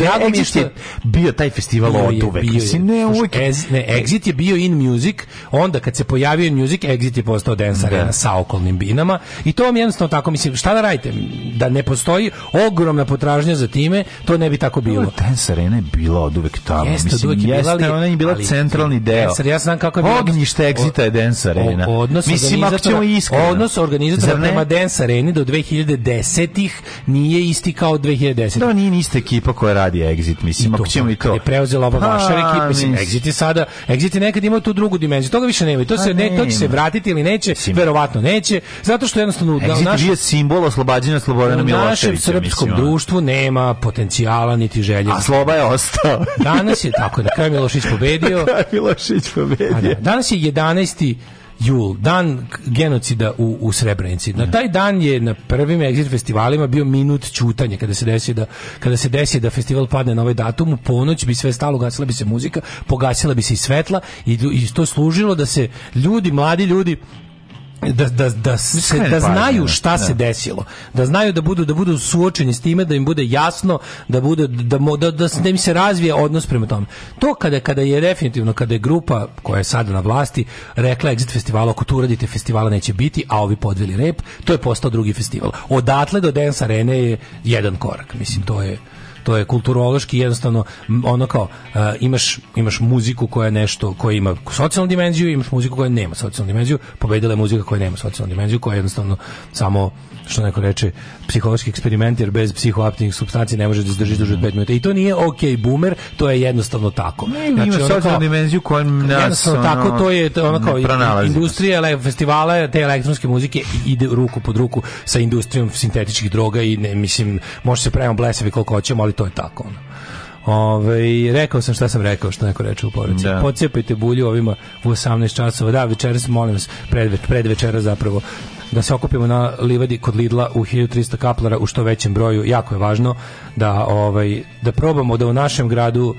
će, bio taj festival od uvek. Ne, uvek je jazz. Ne, Exit je bio in music, onda kad se pojavio in music, Exit je postao dance arena da. sa okolnim binama i to vam jednostavno tako, mislim, šta da radite? Da ne postoji ogromna potražnja za time, to ne bi tako bilo. No, dance arena je bila od uvek tamo. Jeste, mislim, uvek je bila, ali, ona je bila ali, centralni deo. Dancer, ja znam kako je bilo. Ognjište Exita je dance arena. Odnos mislim, ako ćemo iskreno. Odnos organizatora prema dance areni do 2010-ih nije isti kao 2010. ih Da, nije ista ekipa koja radi Exit, mislim, ako ćemo i to. Kad je preuzela ova pa, vaša ekipa, mislim, Exit je sada Exit je nekad imao tu drugu dimenziju. Toga više nema. to pa se ne, to će se vratiti ili neće, Sim. verovatno neće, zato što jednostavno da naš je simbol oslobađanja Slobodana Miloševića. U našem srpskom mislim. društvu nema potencijala niti želje. A Sloba je ostao. danas je tako da kraj Milošić pobedio. (laughs) kraj Milošić pa da, pobedio. Da, danas je 11 jul, dan genocida u, u Srebrenici. Na taj dan je na prvim exit festivalima bio minut ćutanja kada se desi da kada se desi da festival padne na ovaj datum, u ponoć bi sve stalo, gasila bi se muzika, pogasila bi se i svetla i, i to služilo da se ljudi, mladi ljudi da, da, da, se, da znaju znači, šta da. se desilo, da znaju da budu da budu suočeni s time, da im bude jasno, da bude da da, da, da im se razvije odnos prema tome. To kada kada je definitivno kada je grupa koja je sada na vlasti rekla Exit festivalu ako tu uradite festivala neće biti, a ovi podveli rep, to je postao drugi festival. Odatle do Dance Arene je jedan korak, mislim to je to je kulturološki jednostavno ono kao uh, imaš imaš muziku koja je nešto koja ima socijalnu dimenziju, imaš muziku koja nema socijalnu dimenziju, pobedila je muzika koja nema socijalnu dimenziju, koja je jednostavno samo što neko reče, psihološki eksperiment, jer bez psihoaktivnih substanci ne može da izdržiš duže od 5 minuta. I to nije ok boomer, to je jednostavno tako. Ne, znači, ima socijalnu dimenziju kojom nas ono, tako, to je to ono kao industrija le, festivala te elektronske muzike ide ruku pod ruku sa industrijom sintetičkih droga i ne, mislim, može se pravimo blesavi koliko hoćemo, ali to je tako. Ono. Ove, rekao sam šta sam rekao, što neko reče u poruci. Da. Pocijepajte bulju ovima u 18 časova. Da, večeras, molim vas, predveč, predvečera zapravo da se okupimo na livadi kod Lidla u 1300 kaplara u što većem broju. Jako je važno da ovaj da probamo da u našem gradu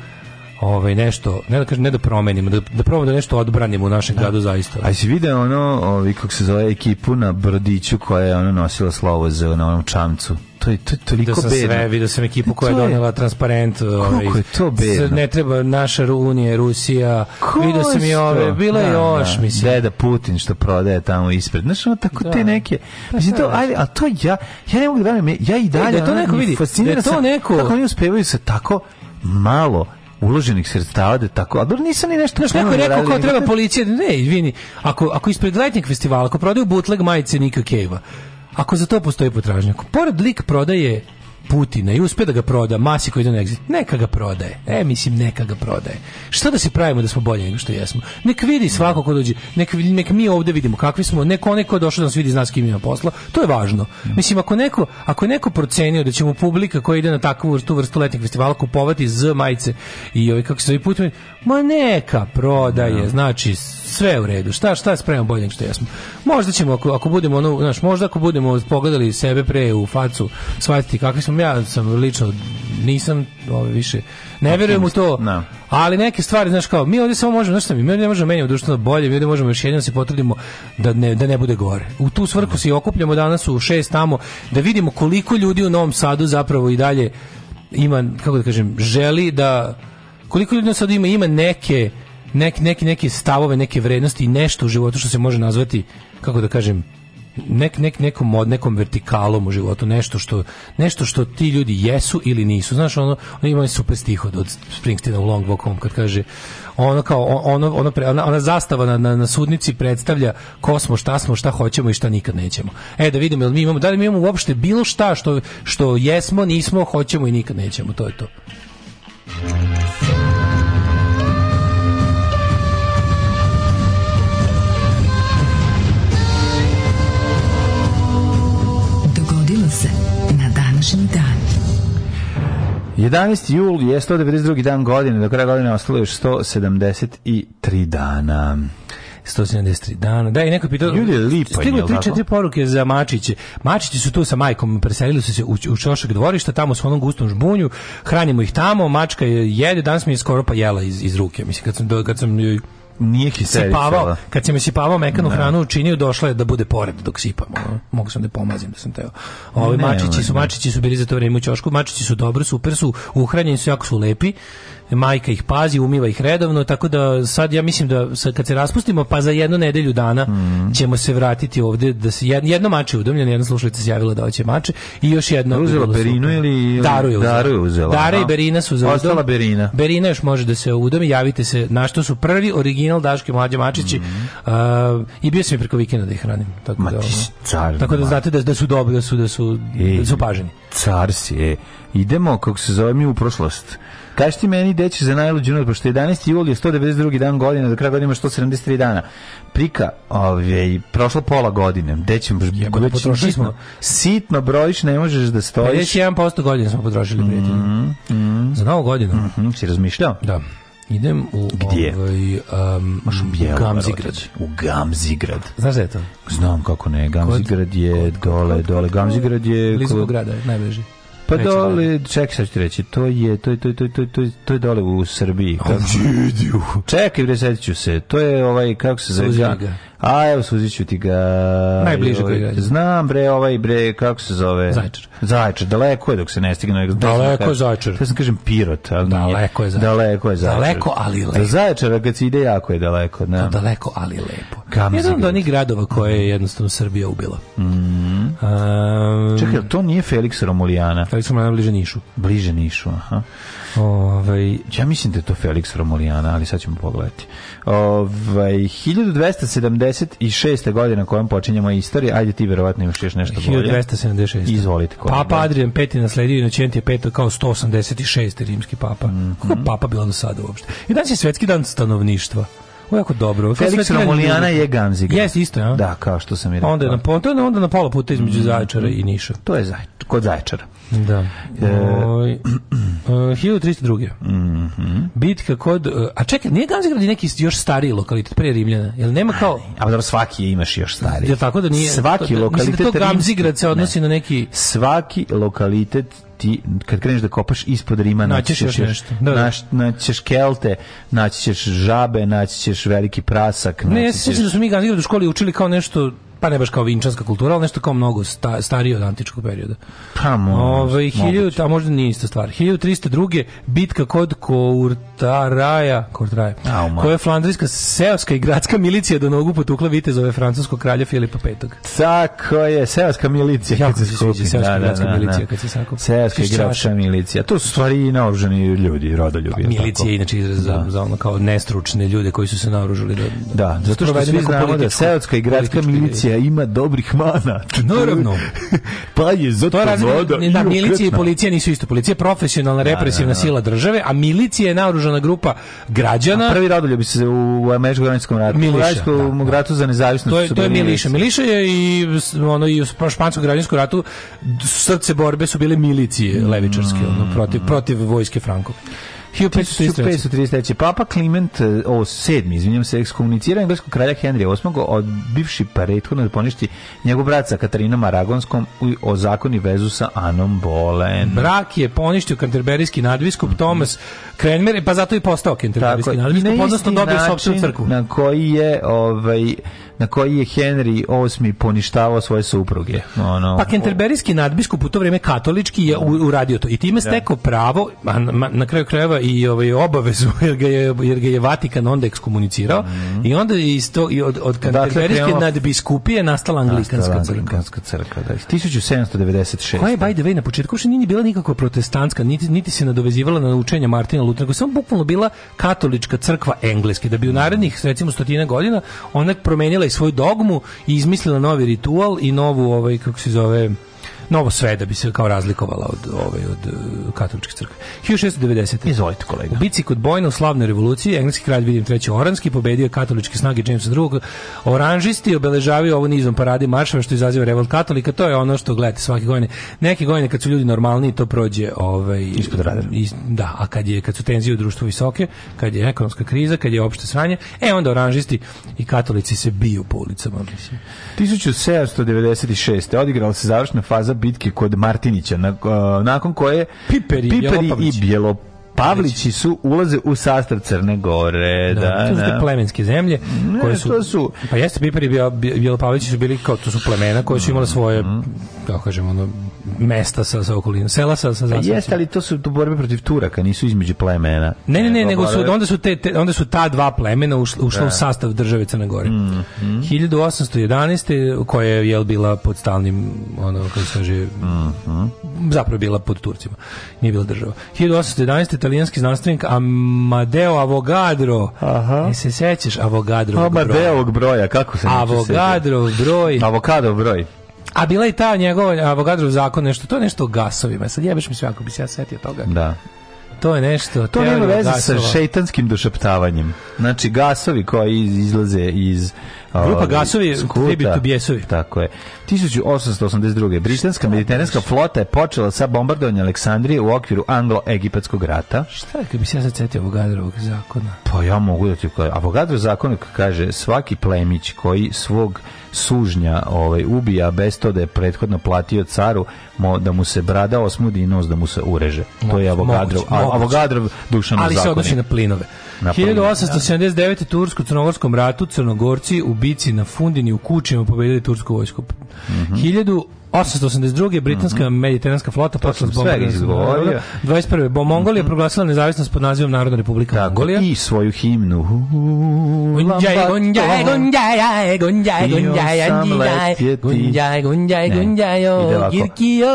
ovaj nešto ne da kažem ne da promenimo da da probamo da nešto odbranimo u našem da. gradu zaista. A si video ono, ovaj kako se zove ekipu na Brdiću koja je ono nosila slovo za na onom čamcu to je, to je toliko da sam bedno. sve vidio sam ekipu e, koja je donela transparent ovaj, je to bedno? ne treba naša Unija, Rusija Ko vidio sam i ove, bilo je da, još da, mislim. deda Putin što prodaje tamo ispred znaš ono tako da. te neke pa mislim, to, ali, a to ja, ja ne mogu da verujem ja i da dalje, da to neko vidi, da to neko kako oni uspevaju se tako malo uloženih sredstava da tako, a dobro nisam ni nešto... Znaš, neko je rekao kao treba policija, ne, izvini, ako, ako ispred letnjeg festivala, ako prodaju bootleg majice Nika Kejva, Ako za to postoji potražnja. Pored lik prodaje Putina i uspe da ga proda, masi koji ide na exit, neka ga prodaje. E, mislim, neka ga prodaje. Šta da se pravimo da smo bolji nego što jesmo? Nek vidi svako ko dođe, nek, nek mi ovde vidimo kakvi smo, neko onaj ko došao da nas vidi zna s kim ima posla, to je važno. Mislim, ako neko, ako neko procenio da će mu publika koja ide na takvu vrstu, vrstu letnjeg festivala kupovati z majice i ovaj, kako se zove Putin, Ma neka prodaje, no. Da. znači sve u redu. Šta šta spremamo bolje što jesmo. Možda ćemo ako, ako budemo ono, znaš, možda ako budemo pogledali sebe pre u facu, shvatiti kakvi smo ja sam lično nisam ove ovaj, više ne verujem u to. No. Da. Ali neke stvari, znaš kao, mi ovde samo možemo, znaš šta mi, mi ovdje ne možemo menjamo društveno bolje, mi ovdje možemo još jednom se potrudimo da ne, da ne bude gore. U tu svrhu se i okupljamo danas u šest tamo, da vidimo koliko ljudi u Novom Sadu zapravo i dalje ima, kako da kažem, želi da koliko ljudi sad ima ima neke nek, neke, neke stavove, neke vrednosti i nešto u životu što se može nazvati, kako da kažem, nek, nek, nekom mod, nekom vertikalom u životu, nešto što, nešto što ti ljudi jesu ili nisu. Znaš, ono, ono ima super stih od Springsteena u Long Walk Home, kad kaže, ono kao, ono, ono pre, ona, ona, zastava na, na, na, sudnici predstavlja ko smo, šta smo, šta hoćemo i šta nikad nećemo. E, da vidimo, jel mi imamo, da li mi imamo uopšte bilo šta što, što jesmo, nismo, hoćemo i nikad nećemo, to je to. Dogodilo se na današnji dan. 11. jul je 192. dan godine, do kraja godine ostalo još 173 dana. 173 dana. Da, i neko pitao... Ljudi je lipa, Stigle 3-4 poruke za mačiće. Mačići su tu sa majkom, preselili su se u, u čošak dvorišta, tamo su onom gustom žbunju, hranimo ih tamo, mačka je jede, danas mi je skoro pa jela iz, iz ruke. Mislim, kad sam, kad sam joj nije sipavao, da. kad se mi sipavao mekanu ne. Da. hranu učinio, došla je da bude pored dok sipam. Mogu sam da pomazim da sam teo. Ovi ne, mačići su, ne. mačići su bili za to vrijeme u ćošku, mačići su dobro, super su, uhranjeni su, jako su lepi majka ih pazi, umiva ih redovno, tako da sad ja mislim da sad kad se raspustimo, pa za jednu nedelju dana mm. ćemo se vratiti ovde da se jedno, jedno mače je udomljeno, jedna slušalica se javila da hoće mače i još jedno... Da uzela Berinu ili... Daru je uzela. Daru je uzela. Dara i Berina su za Ostala udom. Berina. Berina još može da se udomi, javite se na što su prvi original Daške Mlađe Mačići mm. uh, i bio sam i preko vikenda da ih hranim. Tako Ma, da, car, tako da znate da, da su dobri, da su, da su, e, da su paženi. Car si, e. Idemo, kako se zove mi, u prošlost. Kaži ti meni gde ćeš za najluđu noć, pošto 11. jul je 192. dan godine, do da kraja godine ima 173 dana. Prika, ovaj, prošlo pola godine, gde ćemo, već sitno, sitno brojiš, ne možeš da stojiš. 51% godine smo potrošili, mm -hmm. prijatelji. Mhm. Za novu godinu. Mm -hmm, si razmišljao? Da. Idem u Gdje? ovaj um, u Gamzigrad. U Gamzigrad. Znaš je to? Znam kako ne, Gamzigrad je kod, dole, kod, dole, Gamzigrad je blizu grada, najbliži. Pa dole, čekaj šta ću reći, to je, to je, to je, to je, to je, to je, to je dole u Srbiji. Čekaj, bre, setit ću se, to je ovaj, kako se zove? Suzi ga. A, evo, suzit ću ti ga. Najbliže ovaj, koji je. Znam, bre, ovaj, bre, kako se zove? Zajčar. Zajčar, daleko je dok se ne stigne. Daleko je Zajčar. Ja sam kažem Pirot, ali Daleko je Zajčar. Daleko je Zajčar. Daleko, ali lepo. Zajčara kad se ide jako je daleko. Da, Daleko, ali lepo. Jedan od onih gradova koje je jednostavno Srbija ubila. Mm. Um, Čekaj, to nije Felix Romulijana? Felix Romulijana bliže Nišu. Bliže Nišu, aha. Ove, ovaj- ja mislim da je to Felix Romulijana, ali sad ćemo pogledati. Ove, ovaj, 1276. godina kojom počinjemo istoriju, ajde ti verovatno imaš još nešto bolje. 1276. Izvolite. Kojem. Papa Adrian V nasledio Inocentije V kao 186. rimski papa. Mm -hmm. Kako mhm. papa bila do sada uopšte? I danas je svetski dan stanovništva. Ovo je jako dobro. Felix Romulijana je Gamzig. Jes, isto, ja? Da, kao što sam i pa rekao. Onda je na, onda, je onda na pola puta između mm. Zaječara i Niša. To je zaj, kod Zaječara. Da. E, (clears throat) e, 1302. Mm -hmm. Bitka kod... E, a čekaj, nije Gamzigrad i neki još stariji lokalitet, pre Rimljana? Jel nema kao... A pa dobro, svaki imaš još stariji. Jel tako da nije... Svaki to, lokalitet... Mislim da to Gamzigrad se odnosi ne. na neki... Svaki lokalitet ti kad kreneš da kopaš ispod Rima naći ćeš nešto. Da, da, naš, naći ćeš kelte, naći ćeš žabe, naći ćeš veliki prasak. Ne, ja se sjećam da smo mi ga u školi učili kao nešto pa ne baš kao vinčanska kultura, ali nešto kao mnogo sta, starije od antičkog perioda. Pa možda, Ove, ovaj, a možda nije ista stvar. 1302. bitka kod Kourtaraja, Kourtaraja oh, koja je flandrijska seoska i gradska milicija do nogu potukla vitezove francuskog kralja Filipa V. Tako je, seoska milicija. Jako se sviđa seoska da, da, gradska da, da, milicija kad se sakupi. Seoska i gradska milicija. To su stvari i naoruženi ljudi, rodoljubi. Pa, milicija je inače izraz za, da. za ono kao nestručne ljude koji su se naoružali. Da, da, da zato što svi znamo da seoska i gradska milicija milicija ima dobrih mana. Naravno. (laughs) pa je zato voda. Na milicija i da, policija nisu isto. Policija je profesionalna da, represivna da, da, da. sila države, a milicija je naoružana grupa građana. A prvi bi se u Američko-granskom ratu. Miliša. U da, ratu za nezavisnost. To je, to je Miliša. Miliša je i, ono, i u španskom građanskom ratu srce borbe su bile milicije levičarske, mm. ono, protiv, protiv vojske Franko. 1533. Papa Kliment e, o sedmi, izvinjam se, ekskomunicira engleskog kralja Henrija VIII od bivši prethodno da poništi njegov braca Katarina Katarinom Aragonskom o zakoni vezu sa Anom Bolen. Brak je poništio kanterberijski nadbiskup Thomas Cranmer, pa zato i postao kanterberijski nadbiskup, odnosno dobio sopstvenu crkvu. Na koji je ovaj na koji je Henry VIII poništavao svoje supruge. Ono, pa Kenterberijski nadbiskup u to vrijeme katolički je uradio to i time da. stekao pravo na, na kraju krajeva i ovaj obavezu (laughs) jer ga je jer ga je Vatikan onda ekskomunicirao mm -hmm. i onda iz to i od od Kenterberijske dakle, nadbiskupije nastala anglikanska, crkva. Da, 1796. Koja je by the way na početku što nije bila nikako protestantska, niti niti se nadovezivala na učenja Martina Lutera, je samo bukvalno bila katolička crkva engleske da bi u narednih recimo stotina godina ona promenila i svoju dogmu i izmislila novi ritual i novu, ovaj, kako se zove, novo sve da bi se kao razlikovala od ove ovaj, od eh, katoličke crkve. 1690. Izvolite kolega. U bici kod Bojna u slavnoj revoluciji engleski kralj William III Oranski pobedio katoličke snage Jamesa II. Oranžisti obeležavaju ovo nizom parade marševa što izaziva revolt katolika. To je ono što gledate svake godine. Neke godine kad su ljudi normalni to prođe ovaj ispod radara. Is, da, a kad je kad su tenzije u društvu visoke, kad je ekonomska kriza, kad je opšte sranje, e onda oranžisti i katolici se biju po ulicama, mislim. 1796. odigrala se završna faza bitke kod Martinića, na, uh, nakon koje Piperi, Piperi i Bjelo Pavlići su ulaze u sastav Crne Gore, da, da. To su te da. plemenske zemlje ne, koje su, to su pa jeste Piperi i Bjelopavlići su bili kao to su plemena koje su imale svoje mm. kako da kažemo ono mesta sa, sa okolinom, sela sa, sa pa zastavcima. Jeste, ali to su to borbe protiv Turaka, nisu između plemena. Ne, ne, ne, nego su, onda, su te, te onda su ta dva plemena ušla, ušla u da. sastav države Crne Gore. Mm, mm. 1811. koja je jel, bila pod stalnim, ono, kako se kaže, mm, mm. zapravo bila pod Turcima, nije bila država. 1811. italijanski znanstvenik Amadeo Avogadro, Aha. ne se sećaš Avogadrovog broja? Amadeovog broja, kako se zove? Avogadrov broj. Avokadov broj. A bila je ta njegova Avogadrov zakon, nešto, to nešto o gasovima. Sad jebeš mi sve ako bi se ja setio toga. Da. To je nešto. To nema veze sa šejtanskim došaptavanjem. Znači, gasovi koji izlaze iz Grupa gasovi, Debi to bjesovi. Tako je. 1882. Britanska mediteranska flota je počela sa bombardovanjem Aleksandrije u okviru anglo-egipatskog rata. Šta je, kad bi se ja sad Avogadrovog zakona? Pa ja mogu da ti kažem. Avogadrov zakon kaže svaki plemić koji svog sužnja ovaj, ubija bez to da je prethodno platio caru mo, da mu se brada osmudi i nos da mu se ureže. Moguć, to je Avogadrov, moguć, a, Avogadrov dušan Ali se odnosi na plinove. Na 1879. Tursko-Crnogorskom ratu Crnogorci u bici na Fundini u Kučima pobedili tursku vojsku. Mm -hmm. 882. britanska mm -hmm. mediteranska flota počela s bombardovanjem. 21. Bo Mongolija mm -hmm. proglasila nezavisnost pod nazivom Narodna republika Tako, Mongolija i svoju himnu. Gunjaj gunjaj gunjaj gunjaj gunjaj gunjaj gunjaj gunjaj girkio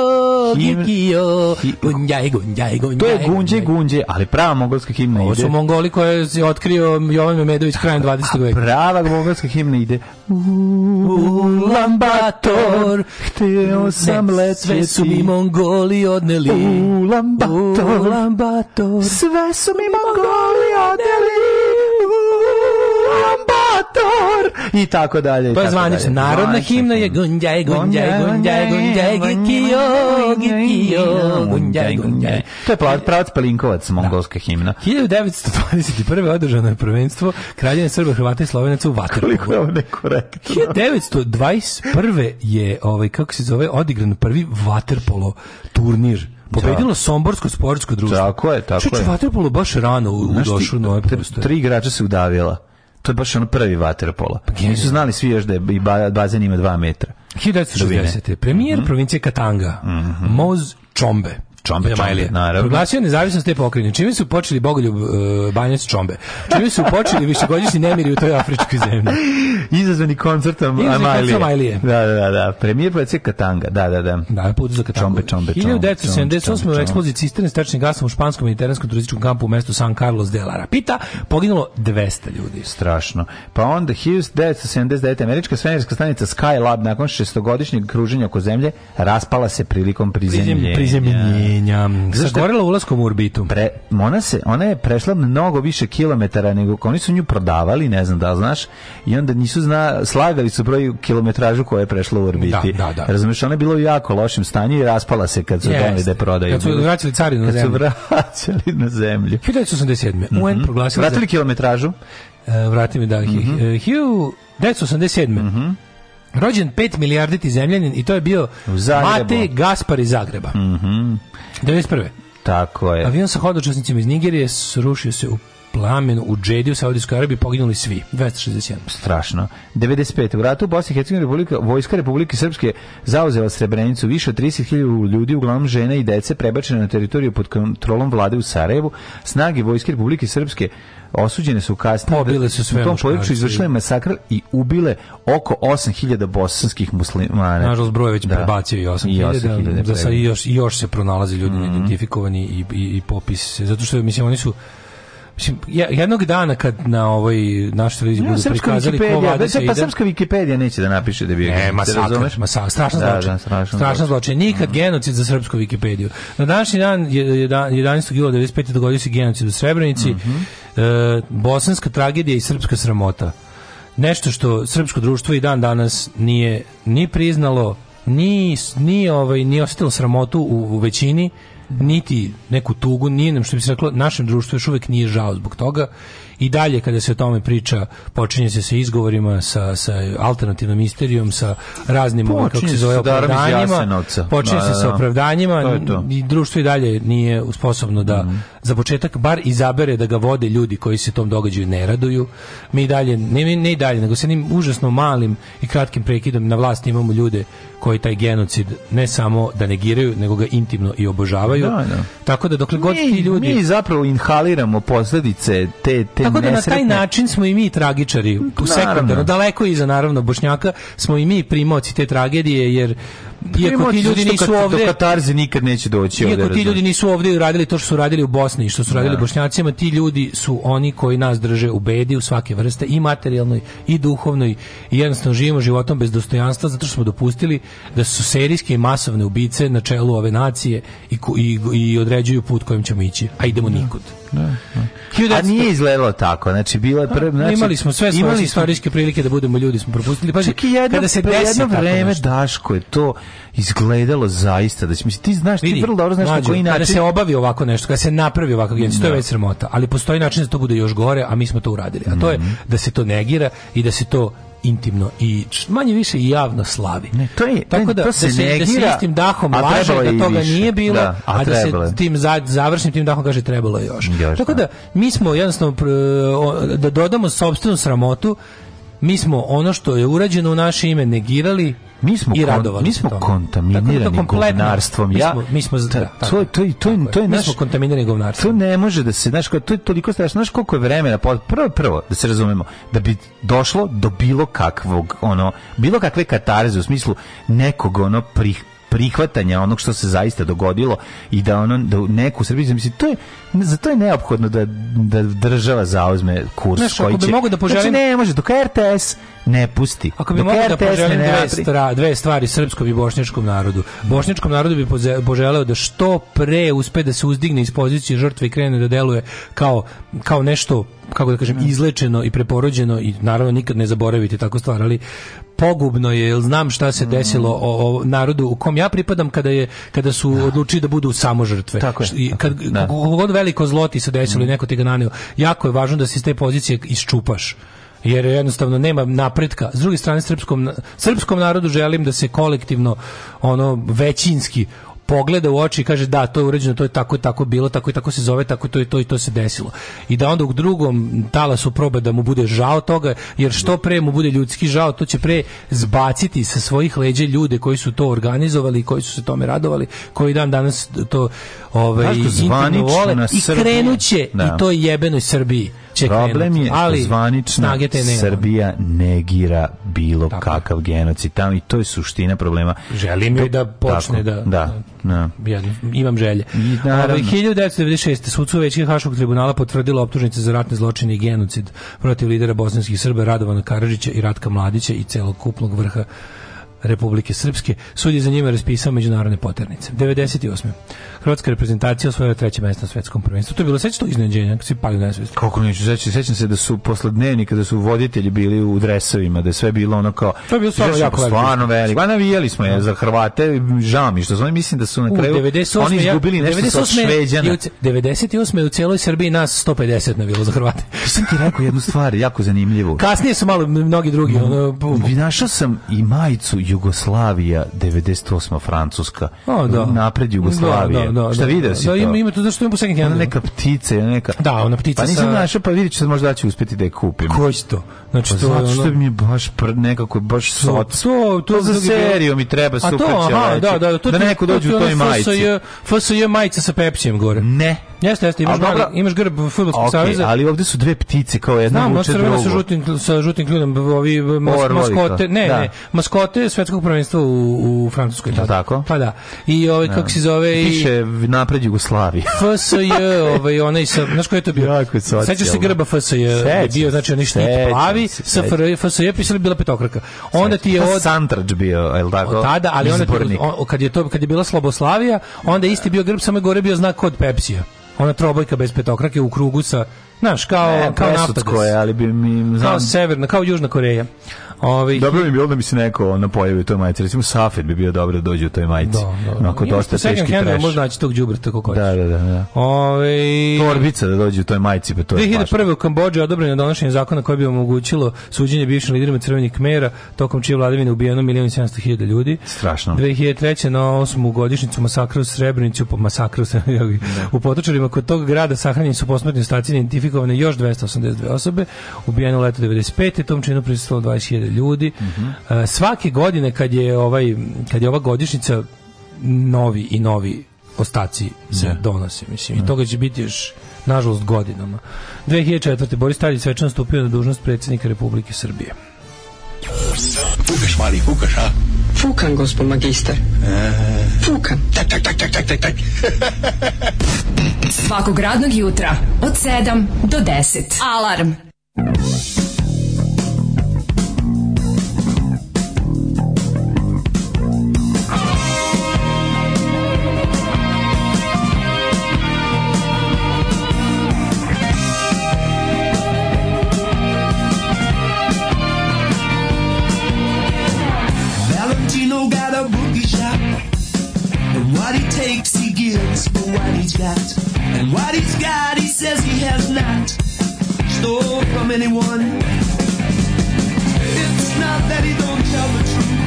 girkio gunjaj gunjaj gunjaj. To je gunđe gunđe, ali prava mongolska himna ide. Ovo su Mongoli koje je otkrio Jovan Memedović krajem 20. veka. Prava mongolska himna ide. Ulambator, htio Odneo sam ne, Sve su mi Mongoli odneli Ulan Lambator. Ulan Bator Sve su mi Mongoli odneli Kotor i tako dalje. To je zvanično. Narodna himna je gunđaj, gunđaj, gunđaj, gunđaj, gikio, gikio, gunđaj, gunđaj. To je pravac Pelinkovac, mongolska himna. 1921. održano je prvenstvo Kraljevine Srba, Hrvata i Slovenaca u Vatrbu. Koliko je ovo nekorektno. 1921. je, ovaj, kako se zove, odigran prvi Vaterpolo turnir. Pobedilo Somborsko sportsko društvo. Tako je, tako Čuč, je. Čuč, Vaterpolo baš rano u, došlo na ovaj Tri igrača se udavila to je baš ono prvi vaterpola. Pa nisu znali svi još da je bazen ima dva metra. 1960. Premijer mm -hmm. provincije Katanga, mm -hmm. Moz Čombe, Čombe, Zemailije. čombe, naravno. Proglasio nezavisnost te pokrajine. Čime su počeli bogoljub uh, Banjac Čombe? Čime su počeli višegodišnji nemiri u toj afričkoj zemlji? Izazvani koncertom Amajlije. Da, da, da, da. Premijer Pace Katanga. Da, da, da. Da, put za Katanga. Čombe, čombe, čombe. 1978. u eksploziji cisterne s tačnim gasom u španskom mediteranskom turističkom kampu u mestu San Carlos de la Rapita poginulo 200 ljudi. Strašno. Pa onda 1979. američka svemirska stanica Skylab nakon šestogodišnjeg kruženja oko zemlje raspala se prilikom prizemljenja. Prizem, prizemljenja menja. Sagorela ulaskom u orbitu. Pre, ona, se, ona je prešla mnogo više kilometara nego oni su nju prodavali, ne znam da li znaš, i onda nisu zna, slagali su broj kilometražu koja je prešla u orbiti. Da, da, da. Razumiješ, ona je bila u jako lošem stanju i raspala se kad su doneli da je prodaju. Kad su vraćali carinu na zemlju. Kad su vraćali na zemlju. 1987. Mm -hmm. UN proglasila... Vratili za... kilometražu? Uh, vrati mi da. Mm -hmm. uh, 1987. Mm -hmm rođen 5 milijardi milijarditi zemljanin i to je bio Matej Gaspar iz Zagreba. Mhm. Mm 91. Tako je. Avion sa hodočasnicima iz Nigerije srušio se u plamen u Džedi u Saudijskoj Arabiji poginuli svi. 267. Strašno. 95. U ratu u Bosni i Hercegovini Republika, vojska Republike Srpske zauzela Srebrenicu. Više od 30.000 ljudi, uglavnom žene i dece, prebačene na teritoriju pod kontrolom vlade u Sarajevu. Snage vojske Republike Srpske osuđene su kasnije da pobile su sve u tom području izvršile masakr i ubile oko 8000 bosanskih muslimana. Nažalost broj je već da. prebacio i 8000. Da, da, još još se pronalaze ljudi mm -hmm. identifikovani i, i, i popis zato što mislim oni su mislim, jednog dana kad na ovoj našoj televiziji budu prikazali ko vlada će Pa srpska Wikipedia neće da napiše da je Ne, genocid. masakr, da masakr, strašno da, Da, strašno, strašno zločin. Nikad mm. genocid za srpsku Wikipediju. Na današnji dan, 11. Da- jula 95. dogodio se genocid u Srebrenici, mm -hmm. e, bosanska tragedija i srpska sramota. Nešto što srpsko društvo i dan danas nije ni priznalo, ni, ni, ovaj, ni osjetilo sramotu u, u većini, niti neku tugu, nije nam što bi se reklo, našem društvu još uvek nije žao zbog toga i dalje kada se o tome priča počinje se sa izgovorima sa, sa alternativnom misterijom sa raznim počinje kako se zove opravdanjima počinje da, se sa da, da. opravdanjima to to. i društvo i dalje nije sposobno da mm -hmm. za početak bar izabere da ga vode ljudi koji se tom događaju ne raduju mi dalje ne, ne i dalje nego sa jednim užasno malim i kratkim prekidom na vlast imamo ljude koji taj genocid ne samo da negiraju, nego ga intimno i obožavaju. Da, da. Tako da dokle god ti ljudi mi zapravo inhaliramo posledice te te Tako da na taj način smo i mi tragičari, u sekundarno, daleko iza naravno bošnjaka, smo i mi primoci te tragedije jer iako ti ljudi nisu ovdje do Katarze nikad neće doći iako ovdje, ti ljudi nisu ovdje radili to što su radili u Bosni i što su radili da. bošnjacima ti ljudi su oni koji nas drže u bedi u svake vrste i materijalnoj i duhovnoj i jednostavno živimo životom bez dostojanstva zato što smo dopustili da su serijske i masovne ubice na čelu ove nacije i, i, i određuju put kojim ćemo ići a idemo da. nikud Da, da. A nije izgledalo tako, znači bilo je da, prvo, znači imali smo sve svoje imali istorijske prilike da budemo ljudi, smo propustili. Pa čak i jedno, kada se desi jedno vreme Daško je to izgledalo zaista da mislim ti znaš Vidi, ti vrlo dobro znaš mlađu, na koji način kada se obavi ovako nešto, kada se napravi ovakav genocid, to je da. već sramota, ali postoji način da to bude još gore, a mi smo to uradili. A to je mhm. da se to negira i da se to intimno i manje više i javno slavi. Ne, to je, Tako da, to da se, da se, negira, da se istim dahom laže da toga više. nije bilo, da, a, a da se tim za, završnim tim dahom kaže trebalo je još. još Tako da. da mi smo jednostavno da dodamo sobstvenu sramotu mi smo ono što je urađeno u naše ime negirali mi smo i radovali mi smo kontaminirani dakle, govnarstvom ja mi smo, mi smo da, to, to, to, to je naš smo kontaminirani govnarstvom to ne može da se znaš to je toliko strašno znaš koliko je vremena prvo prvo da se razumemo da bi došlo do bilo kakvog ono bilo kakve katareze u smislu nekog ono prih prihvatanja onog što se zaista dogodilo i da ono da neku Srbiju mislim to je zato je neophodno da, da država zauzme kurs Znaš, koji će. Bi da znači, poželim... Znači ne može dok RTS ne pusti. Ako bi mogao da poželim dve, stra, dve stvari srpskom i bošnjačkom narodu. Bošnjačkom narodu bi poželeo da što pre uspe da se uzdigne iz pozicije žrtve i krene da deluje kao, kao nešto kako da kažem, da. izlečeno i preporođeno i naravno nikad ne zaboravite tako stvar, ali pogubno je, jer znam šta se mm. desilo o, o, narodu u kom ja pripadam kada je kada su da. odlučili da budu samo žrtve. Tako je. I kad da. god veliko zlo ti se desilo mm. i neko ti ga naneo, jako je važno da se iz te pozicije isčupaš jer jednostavno nema napretka. S druge strane srpskom srpskom narodu želim da se kolektivno ono većinski pogleda u oči i kaže da, to je uređeno, to je tako i tako bilo, tako i tako se zove, tako to i to i to se desilo. I da onda u drugom talasu proba da mu bude žao toga, jer što pre mu bude ljudski žao, to će pre zbaciti sa svojih leđa ljude koji su to organizovali koji su se tome radovali, koji dan danas to ovaj, intimno vole i krenuće da. i to jebenoj Srbiji će Problem krenuti. je što ali, zvanično Srbija negira bilo Tako. kakav genocid tamo i to je suština problema. Želim joj da počne da... da, da. Ja imam želje. I naravno. 1996. sudcu većeg Haškog tribunala potvrdila optužnice za ratne zločine i genocid protiv lidera bosanskih Srba Radovana Karadžića i Ratka Mladića i celokupnog vrha Republike Srpske. Sud je za njima raspisao međunarodne poternice. 98. Hrvatska reprezentacija osvojila treće mesto na svetskom prvenstvu. To je bilo sve to iznenađenje, kako si pali na svest. Kako neću seći, sećam se da su posle dnevnika da su voditelji bili u dresovima, da je sve bilo ono kao To je bilo stvarno jako stvarno veliko. Pa navijali smo je za Hrvate, žao mi što oni mislim da su na kraju 98, oni izgubili nešto 98, sa Šveđana. 98 u celoj Srbiji nas 150 na bilo za Hrvate. Sam (laughs) ti rekao jednu stvar jako zanimljivu. Kasnije su malo mnogi drugi. Mm, ono, našao sam i majicu Jugoslavija 98 Francuska. O, da. Napred da, Jugoslavije. Da, da, da, Šta video si da, to? Ima, ima to zašto ima po Neka ptica, neka. Da, ona ptica. Pa nisam sa... našao, pa vidjet ću možda da ću uspjeti da je kupim. Ko je to? Znači, pa to, zato što mi je baš pr, nekako baš sot. To, to, to, za seriju mi treba super čeleći. Da, da, da, to da neko dođe u toj majici. FSJ majica sa pepćem gore. Ne. Jeste, jeste, imaš, mali, imaš grb futbolskog okay, saveza. ali ovde su dve ptice kao jedna Znam, uče drugo. Znam, sa žutim, sa žutim kljunom, ovi mas, maskote, ne, da. ne, maskote svetskog prvenstva u, u Francuskoj. Da, tako? Pa da. I ovaj, da. kako se zove... Piše napred Jugoslavije. (laughs) FSJ, ovaj, onaj sa, znaš ko je to bio? Jako socijalno. Sećaš se grba FSJ? Sećaš. Bio, znači, onaj štit plavi, prvi SFRJ, FSJ pisali bila petokraka. Onda ti je pa od Santrač bio, el tako. Od tada, ali onda on, kad je to kad je bila Sloboslavija, onda isti bio grb samo gore bio znak od Pepsija. Ona trobojka bez petokrake u krugu sa Znaš, kao, ne, kao je, ali bi mi... Znam. Kao severna, kao južna Koreja. Ovaj Dobro bi bilo da mi se neko na pojavi u toj majici. Recimo Safet bi bio dobro da dođe u toj majici. Da, da. da. Onako dosta teški trash. Možda naći tog đubreta kako hoćeš. Da, da, da. da. Ovaj Torbica da dođe u toj majici, pa to 2001. u Kambodži odobreno donošenje zakona koji bi omogućilo suđenje bivšim liderima crvenih kmera tokom čije vladavine ubijeno 1.700.000 ljudi. Strašno. 2003. na 8. godišnjicu masakra u Srebrenici, po masakru (laughs) da. u Potočarima kod tog grada sahranjeni su posmrtni ostaci identifikovane još 282 osobe, ubijeno leto 95. tom činu prisustvovalo 20.000 ljudi. Mm -hmm. Svake godine kad je ovaj kad je ova godišnjica novi i novi ostaci se yeah. donose, mislim. Yeah. I toga će biti još nažalost godinama. 2004. Boris Tadić svečano stupio na dužnost predsjednika Republike Srbije. Fukaš, mali, fukaš, a? Fukan, gospod magister. Eh. Fukan. Tak, tak, tak, tak, tak, tak, tak. Svakog radnog jutra od 7 do 10. Alarm. ask for what he's got. And what he's got, he says he has not stole from anyone. It's not that he don't tell the truth,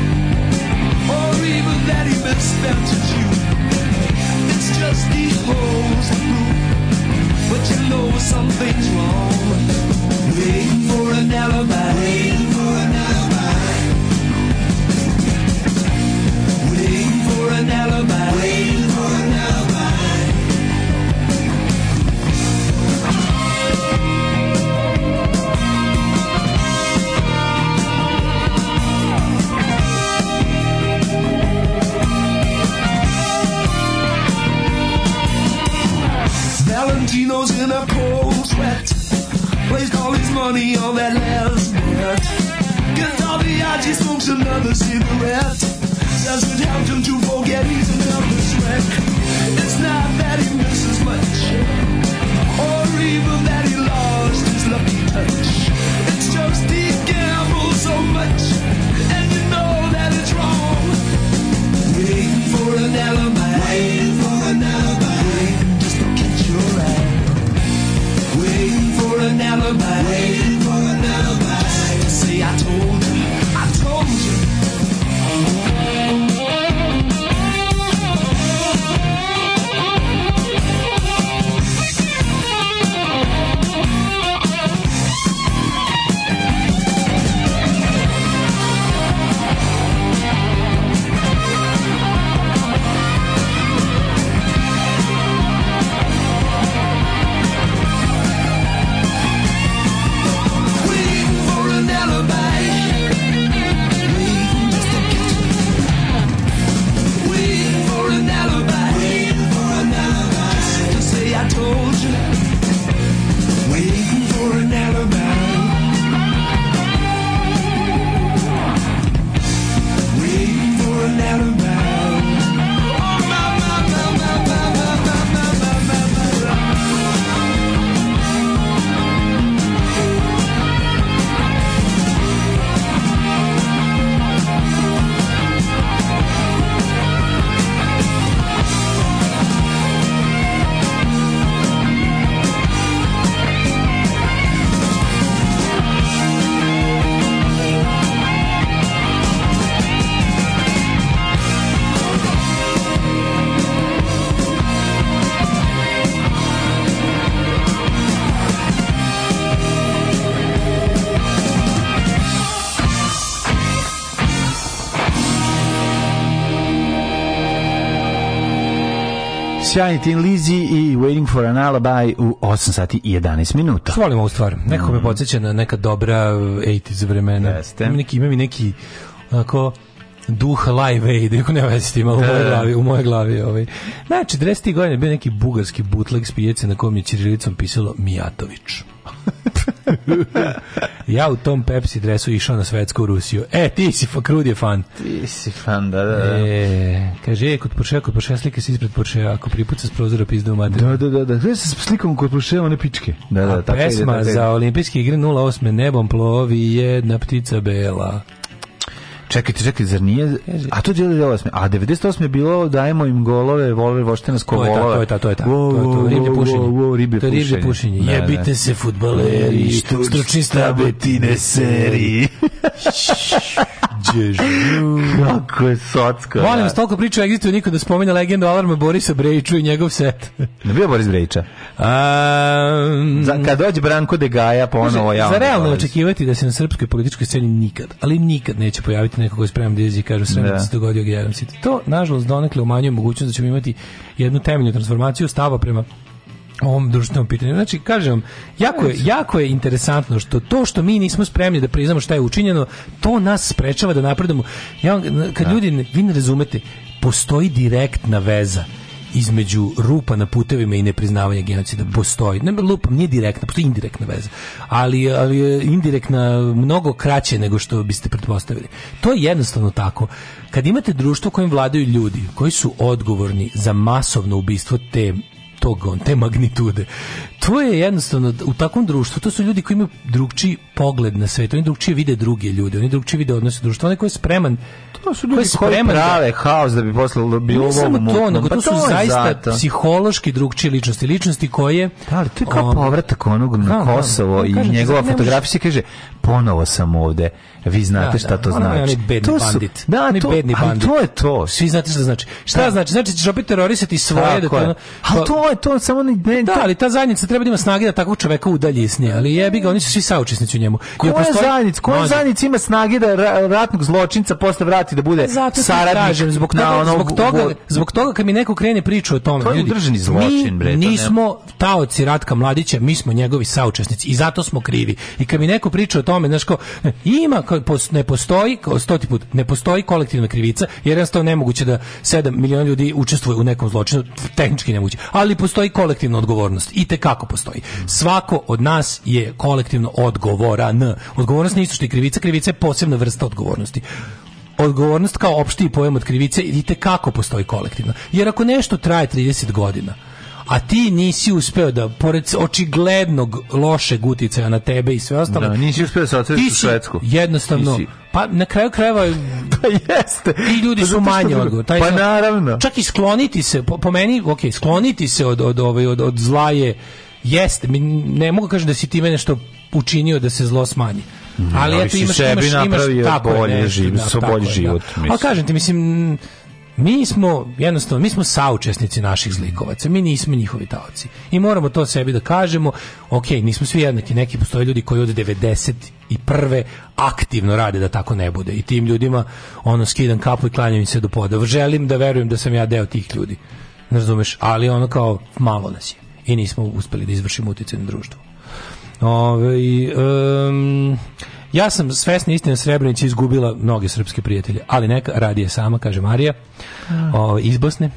or even that he misspelled to you. It's just he holds the proof. But you know something's wrong. Waiting for an alibi. Waiting for an alibi. Waiting for an alibi. Waiting Gino's in a cold sweat. Plays all his money on that last bet. Guitar Biaggi smokes another cigarette. Says it helped him to forget he's another wreck. It's not that he misses much. lullaby. sjajni Tin Lizzy i Waiting for an Alibi u 8 sati i 11 minuta. Što volim ovu stvar? Neko mm. me podsjeća na neka dobra 80s uh, vremena. Jeste. Ima neki, ima mi neki onako duh Live Aid, ako ne vezi ima u mojoj da. glavi, u mojoj glavi ovaj. Znači, 40. godine bio neki bugarski bootleg s pijace na kom je ćirilicom pisalo Mijatović. (laughs) (laughs) ja u tom Pepsi dresu išao na svetsku Rusiju. E, ti si fakrudje fan. Ti si fan, da, da. E, kaže, je, kod Porsche, kod Porsche slike si ispred Porsche, ako pripuca s prozora pizda u mater. Da, da, da, da. Gde se s slikom kod Porsche, one pičke. Da, da, A tako pesma ide, tako za olimpijske igre 08. Nebom plovi jedna ptica bela. Čekajte, čekajte, zar nije? A to je 98. A 98 je bilo dajemo im golove, volove voštena skovolove. To je to je ta, to je ta. Wow, to, to, to, riblje pušenje. Wow, wow, riblje to je riblje pušenje. Da, da, Jebite da. se fudbaleri, stručni stabetine seri. Kako je socka. Volim da. vas toliko priču o Exitu niko da spomene legendu alarma Borisa Brejiću i njegov set. Ne bio Boris Brejića? Um, za, kad dođe Branko de Gaja ponovo javno. Za realno očekivati da se na srpskoj političkoj sceni nikad, ali nikad neće pojaviti neko ko spremam da izađe i kažu sremen da. se dogodio genocid. To, nažalost, donekle umanjuje mogućnost da ćemo imati jednu temeljnu transformaciju stava prema ovom društvenom pitanju. Znači, kažem vam, jako je, jako je interesantno što to što mi nismo spremni da priznamo šta je učinjeno, to nas sprečava da napredamo. Ja, kad da. ljudi, vi ne razumete, postoji direktna veza između rupa na putevima i nepriznavanja genocida postoji. Ne lupam, nije direktna, postoji indirektna veza. Ali, ali je indirektna mnogo kraće nego što biste pretpostavili. To je jednostavno tako. Kad imate društvo kojim vladaju ljudi koji su odgovorni za masovno ubistvo te tog, te magnitude. To je jednostavno, u takvom društvu, to su ljudi koji imaju drugčiji pogled na svet, oni drugčije vide druge ljude, oni drugčije vide odnose društva, oni koji je spreman to su ljudi koji, koji da- prave da, haos da bi posle da bilo ovo samo to, nego pa to, to, su zaista zato. psihološki drugčije ličnosti, ličnosti koje... Da, ali to je kao um, povratak onog na da, Kosovo da, i kažem, njegova fotografija se kaže ponovo sam ovde, vi znate da, šta to znači. Bedni to su, bandit. Da, to, bedni bandit. to je to. Svi znate šta znači. Šta znači? Znači ćeš opet terorisati svoje. Da, to, ali to je to samo ne, pa da, ali ta zajednica treba da ima snage da takvog čoveka udalji iz nje, ali jebi ga, oni su svi saučesnici u njemu. Koja postoji... zajednica, koja zajednica ima snage da ratnog zločinca posle vrati da bude Zato saradnik kažem, zbog na da, ono, zbog toga, zbog toga kad mi neko krene priču o tome, to ljudi, mi bre, to nismo taoci Ratka Mladića, mi smo njegovi saučesnici i zato smo krivi. I kad mi neko priča o tome, znaš e, ko, ima, kao, ne postoji, kao stoti put, ne postoji kolektivna krivica, jer jednostavno nemoguće da 7 miliona ljudi učestvuje u nekom zločinu, tehnički nemoguće. Ali postoji kolektivna odgovornost. I te kako postoji. Svako od nas je kolektivno odgovoran. Odgovornost nije isto što i krivica, krivica je posebna vrsta odgovornosti odgovornost kao opšti pojam od krivice i te kako postoji kolektivno. Jer ako nešto traje 30 godina, a ti nisi uspeo da, pored očiglednog lošeg uticaja na tebe i sve ostalo... Da, nisi uspeo da se otvoriš u Švedsku. jednostavno... Nisi. Pa na kraju krajeva (laughs) pa jeste. I ljudi pa su manje odgovorni. Pa naravno. Čak i skloniti se po, po meni, okej, skloniti se od od od ovaj, od, od zla je jeste, mi ne mogu da kažem da si ti mene što učinio da se zlo smanji. Mm, ali, ali eto imaš, sebi imaš, imaš, tako bolje, je, ne, živ, da, tako bolje je, da. život. Da. A kažem ti, mislim, mi smo jednostavno mi smo saučesnici naših zlikovaca mi nismo njihovi taoci i moramo to sebi da kažemo ok nismo svi jednaki neki postoje ljudi koji od 90 i prve aktivno rade da tako ne bude i tim ljudima ono skidam kapu i klanjam im se do poda želim da verujem da sam ja deo tih ljudi ne razumeš ali ono kao malo nas je i nismo uspeli da izvršimo uticaj na društvo Ove, um, Ja sam svesna istina Srebrenici izgubila mnoge srpske prijatelje, ali neka radi je sama, kaže Marija, ah. o, ovaj, iz Bosne.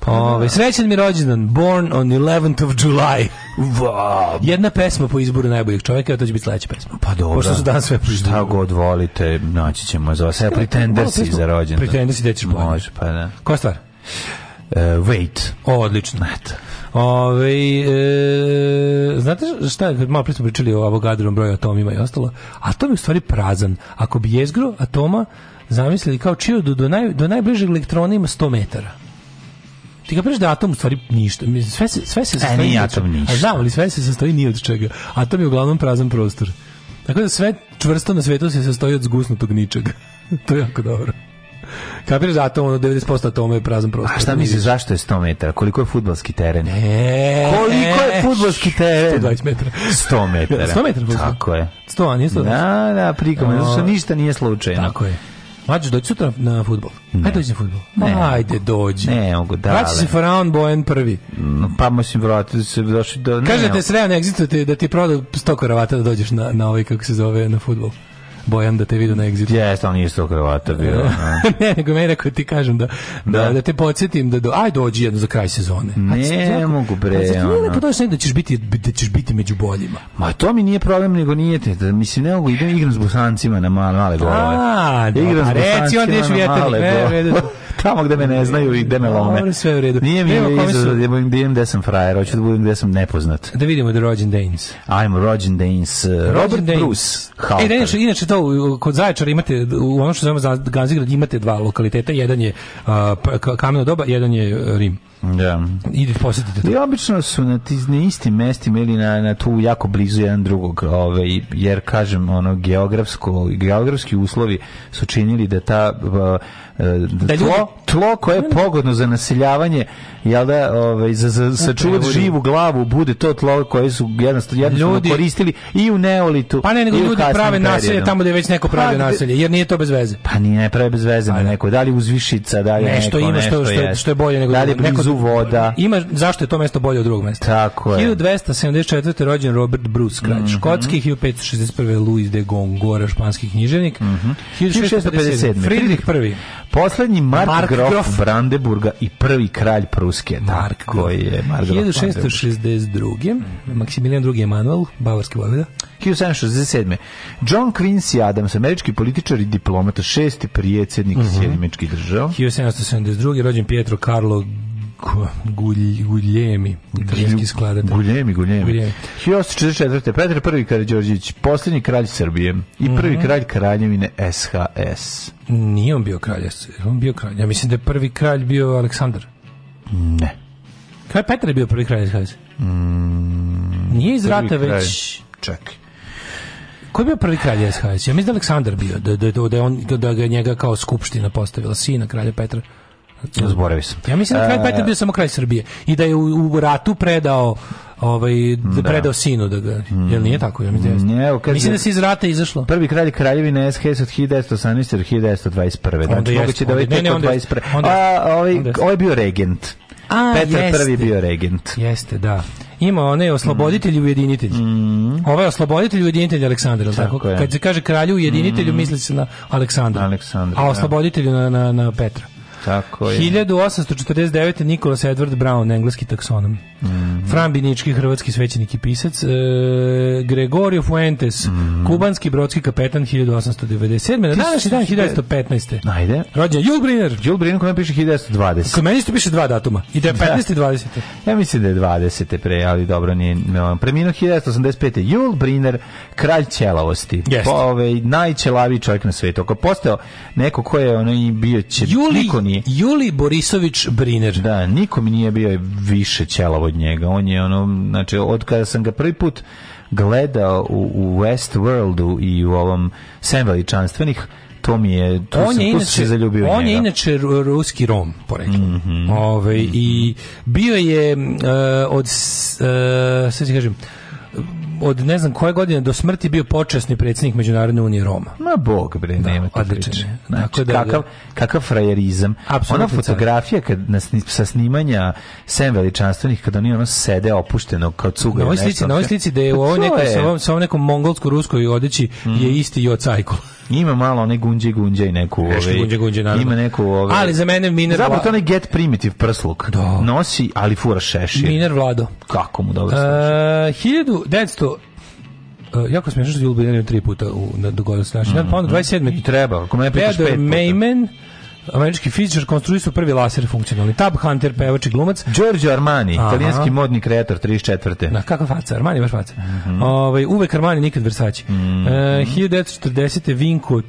Pa da. Ove, ovaj, srećan mi rođendan, born on 11th of July. Wow. Jedna pesma po izboru najboljih čovjeka, a to će biti sledeća pesma. Pa dobro. Pošto su danas sve prišli. Šta god volite, naći ćemo za vas. Evo, pretender si za rođendan. Pretender si, gde ćeš Može, pa da. Koja stvar? Uh, wait. O, odlično. Eto. Ove, e, znate šta, malo pre smo pričali o Avogadrovom broju atomima i ostalo, atom je u stvari prazan. Ako bi jezgro atoma zamislili kao čio do, naj, do najbližeg elektrona ima 100 metara ti ga da atom u stvari ništa. Sve se, sve se e, sastoji e, nije atom ništa. A znam, ali sve se sastoji nije od čega. Atom je uglavnom prazan prostor. Tako da sve čvrsto na svetu se sastoji od zgusnutog ničega. (laughs) to je jako dobro. Kapiraš atom, ono 90% atoma je prazan prostor. A šta misliš, zašto je 100 metara? Koliko je futbalski teren? E, Koliko je futbalski teren? 120 metara. 100 metara. 100 metara. Tako je. 100, a nije 100? Da, da, prikom, zato što ništa nije slučajno. Tako je. Mađo, doći sutra na futbol. Ne. Ajde dođi na futbol. Ne. Ajde, dođi. Ne, mogu da. Vraća se Faraon Bojan prvi. No, pa mislim, vratiti se došli do... Kaže da te ne egzitujete da ti proda 100 koravata da dođeš na, na ovaj, kako se zove, na futbol. Bojan da te vidu na egzitu. Jeste, on je isto kravata (laughs) bio. ne, nego meni rekao da ti kažem da, da, da. da te podsjetim da do, aj dođi jedno za kraj sezone. Ne, ne mogu bre. Aj, sad, ono. Lepo da ćeš biti da ćeš biti među boljima. Ma to mi nije problem, nego nije te, da mislim ne mogu idem igram s Bosancima na male male golove. A, da, igram s pa reci onda ideš vjetar, e, (laughs) tamo gde me ne znaju i gde me lome. Dobro, sve u redu. Nije mi je izazov da budem da gde sam frajer, hoću da budem gde sam nepoznat. Da vidimo da rođen Danes. Ajmo, rođen Danes. Uh, Robert Bruce. Ej, inače, inače to kod Zaječara imate u ono što zovemo Gazigrad imate dva lokaliteta, jedan je uh, kameno doba, jedan je Rim. Da. Idite posjetite. I obično su na, tiz, na istim mestima ili na, na tu jako blizu jedan drugog, ovaj, jer kažem, ono, geografsko, geografski uslovi su činili da ta e, da, da tlo, tlo koje je pogodno za naseljavanje jel da ovaj za, za sačuvati živu glavu bude to tlo koje su jednostavno, jednostavno ljudi, koristili i u neolitu pa ne nego ljudi prave naselje tamo da je već neko pravi pa, naselje jer nije to bez veze pa nije prave bez veze pa, da. neko da li uzvišica da li nešto neko, ima što, nešto što, je, što je bolje nego da li je blizu blizu voda. Ima, zašto je to mesto bolje od drugog mesta? Tako je. 1274. rođen Robert Bruce Krač, mm -hmm. škotski, 1561. Louis de Gongora, španski književnik, mm 1657. Fridrik I. Poslednji Mark, Mark Grof, Grof, Brandeburga i prvi kralj Pruske. Mark koji je. Mark 1662. Maximilian II. Emanuel, bavarski vojvoda. 1767. John Quincy Adams, američki političar i diplomata, šesti prijedsednik mm -hmm. Sjedimečkih država. 1772. rođen Pietro Carlo Guljemi, italijanski skladatelj. Guljemi, Guljemi. 1844. Petar I. Karadžorđević, posljednji kralj Srbije i prvi mhm. kralj kraljevine SHS. Nije on bio kralj, on bio kralj. Ja mislim da je prvi kralj bio Aleksandar. Ne. Kralj Petar je bio prvi kralj SHS. Mm, Nije iz rata već... Čekaj. Ko je bio prvi kralj SHS? Ja mislim da Aleksandar bio, da, da, da, on, da ga njega kao skupština postavila, sina kralja Petra. Zaboravio sam. Ja mislim da kralj e, Petar bio samo kraj Srbije i da je u, u ratu predao ovaj da. predao sinu da ga mm. jel nije tako ja mislim da ne, kad mislim da se iz rata izašlo prvi kralj kraljevina SHS od 1918 do 1921 znači moguće da ovaj tek od 21 a ovaj ovaj bio regent a, Petar jeste. prvi bio regent jeste da ima onaj osloboditelj i mm. ujedinitelj. Mm. Ovaj osloboditelj i ujedinitelj Aleksandar, tako? tako? Je. Kad se kaže kralju ujedinitelju, mm. misli se na Aleksandra. Aleksandra a da. osloboditelju na, na, na Petra. Tako je. 1849. Nikolas Edward Brown, engleski taksonom. Mm -hmm. Fran Binički, hrvatski svećenik i pisac. E, Gregorio Fuentes, mm -hmm. kubanski brodski kapetan 1897. Na današnji dan 1915. Najde. Rođen Jules Briner. Jules Briner kod piše 1920. Kod meni isto piše dva datuma. I da je 15. i 20. Ja mislim da je 20. pre, ali dobro nije. Preminuo 1985. Jules Briner, kralj ćelavosti. Jeste. Ovaj, najćelaviji čovjek na svetu. Ako postao neko ko je ono i bio će... Juli niko nije nije... Juli Borisović Briner. Da, niko mi nije bio više ćelav od njega. On je ono, znači, od kada sam ga prvi put gledao u, u Westworldu i u ovom Sem veličanstvenih, to mi je tu on sam, je inače, se zaljubio on njega. je inače ruski rom poreklo mm -hmm. Ove, i bio je uh, od uh, sad ti kažem od ne znam koje godine do smrti bio počasni predsjednik Međunarodne unije Roma. Ma bog bre, da, nema te priče. znači, da, kakav, da. kakav frajerizam. Ona fotografija kad, na, sa snimanja sem veličanstvenih, kada oni ono sede opušteno kao cuga. Na ovoj slici, na ovoj slici da je pa u ovoj nekoj, sa ovom, sa ovom nekom mongolsko-ruskoj odeći mm. je mhm. isti i od Ima malo one gunđe gunđe i neku ove. gunđe gunđe naravno. Ima neku ove. Ali za mene Miner Zapravo to onaj get primitive prsluk. Do. Nosi, ali fura šešir. Miner Vlado. Kako mu dobro služi. Uh, 1900 Uh, jako smiješno što je bilo tri puta u, na dogodio se naš mm, dan, pa onda 27. I treba, ako mene pitaš pet puta. Meyman, američki fizičar konstruji su prvi laser funkcionalni. Tab Hunter, pevač i glumac. Giorgio Armani, Aha. italijanski modni kreator, 34. Na, kakva faca, Armani baš faca. Mm -hmm. Ove, ovaj, uvek Armani, nikad Versace. Mm -hmm. e, 1940. Vinko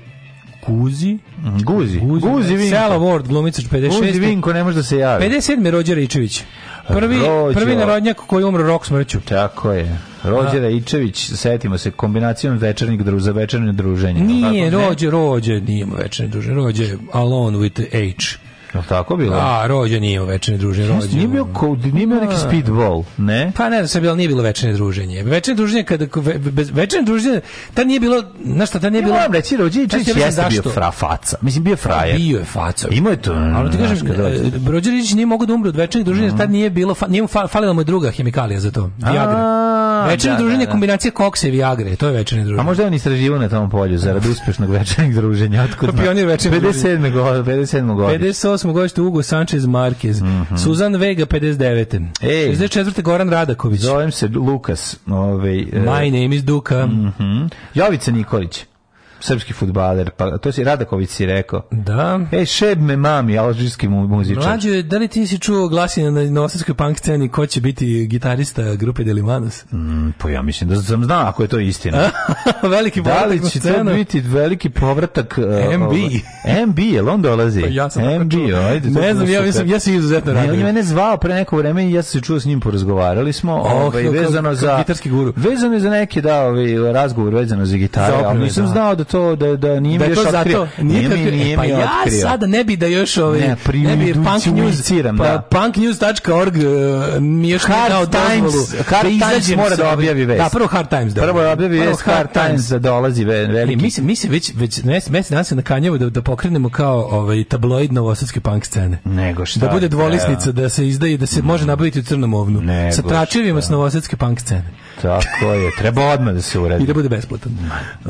Guzi. Mhm, Guzi. Guzi, Guzi Vinko. Sela Ward, glumica 56. Guzi Vinko ne može da se javi. 57. Rođer Ričević. Prvi, Rođo. prvi narodnjak koji umre rok smrću. Tako je. Rođe Raičević, setimo se, kombinacijom večernjeg druza, večernje druženje. Nije, rođe, rođe, nije večernje druženje, rođe Alone with H. No, tako bilo? A, rođe nije u večerne druženje. Rođe. Nije bio, ko, nije bio neki speedball, ne? Pa ne, sve bilo, nije bilo večerne druženje. Večerne druženje, kada, ve, bez, večerne druženje, ta nije bilo, znaš šta, ta nije bilo... Ja moram reći, rođe Čić jeste bio fra, faca. Mislim, bio frajer. Bio je faca. Imao je to. ali ti kažem, e, rođe Čić nije mogao da umre od večernih druženja, mm. tad mhm. nije bilo, nije mu falila mu je druga hemikalija za to. Viagra. Da, večernje da, druženje da. kombinacija koksa i Viagre, to je večernje druženje. A možda je on istraživao na tom polju zarad uspešnog večernjeg druženja. Otkud? Pa pionir večernjeg 57. godine. 57. godine. 58. godište Ugo Sanchez Marquez. Mm -hmm. Suzan Vega, 59. Ej. 64. Goran Radaković. Zovem se Lukas. Ovaj, e, My name is Duka. Mm -hmm. Jovica Nikolić srpski futbaler, pa to si Radaković si rekao. Da. Ej, šeb me mami, alžirski mu, muzičar. Mlađe, da li ti si čuo glasine na novosadskoj punk sceni ko će biti gitarista grupe Delimanus? Mm, pa ja mislim da sam zna ako je to istina. (laughs) veliki povratak Da li će to biti veliki povratak? Uh, MB. Ovaj, MB, jel on dolazi? Pa ja sam MB, ajde. Ne znam, ja, mislim, ja sam izuzetno radio. On je mene zvao pre neko vreme i ja sam se čuo s njim porazgovarali smo. Oh, ovaj, vezano za... Gitarski guru. Vezano je za neke, da, ovaj, razgovor vezano za gitaru, ali nisam da. znao da to da da nije da mi još otkrio. Nije, nije, mi, nije e, pa mi ja otkrio. sada ne bi da još ove, ovaj- ne, ne bi punk news pa da. punknews.org e, mi još hard dao dozvolu. Hard da Times mora da objavi vest. Da, prvo Hard Times da. Prvo objavi vest Hard Times da dolazi e, veliki. Mislim mislim već već mesec danas se na kanjevu da da pokrenemo kao ovaj tabloid novosadske punk scene. Nego šta. Da bude da. dvolisnica da se izdaje da se može nabaviti u crnom ovnu. Sa tračevima s novosadske punk scene. Tako je, treba odmah da se uradi. I da bude besplatan.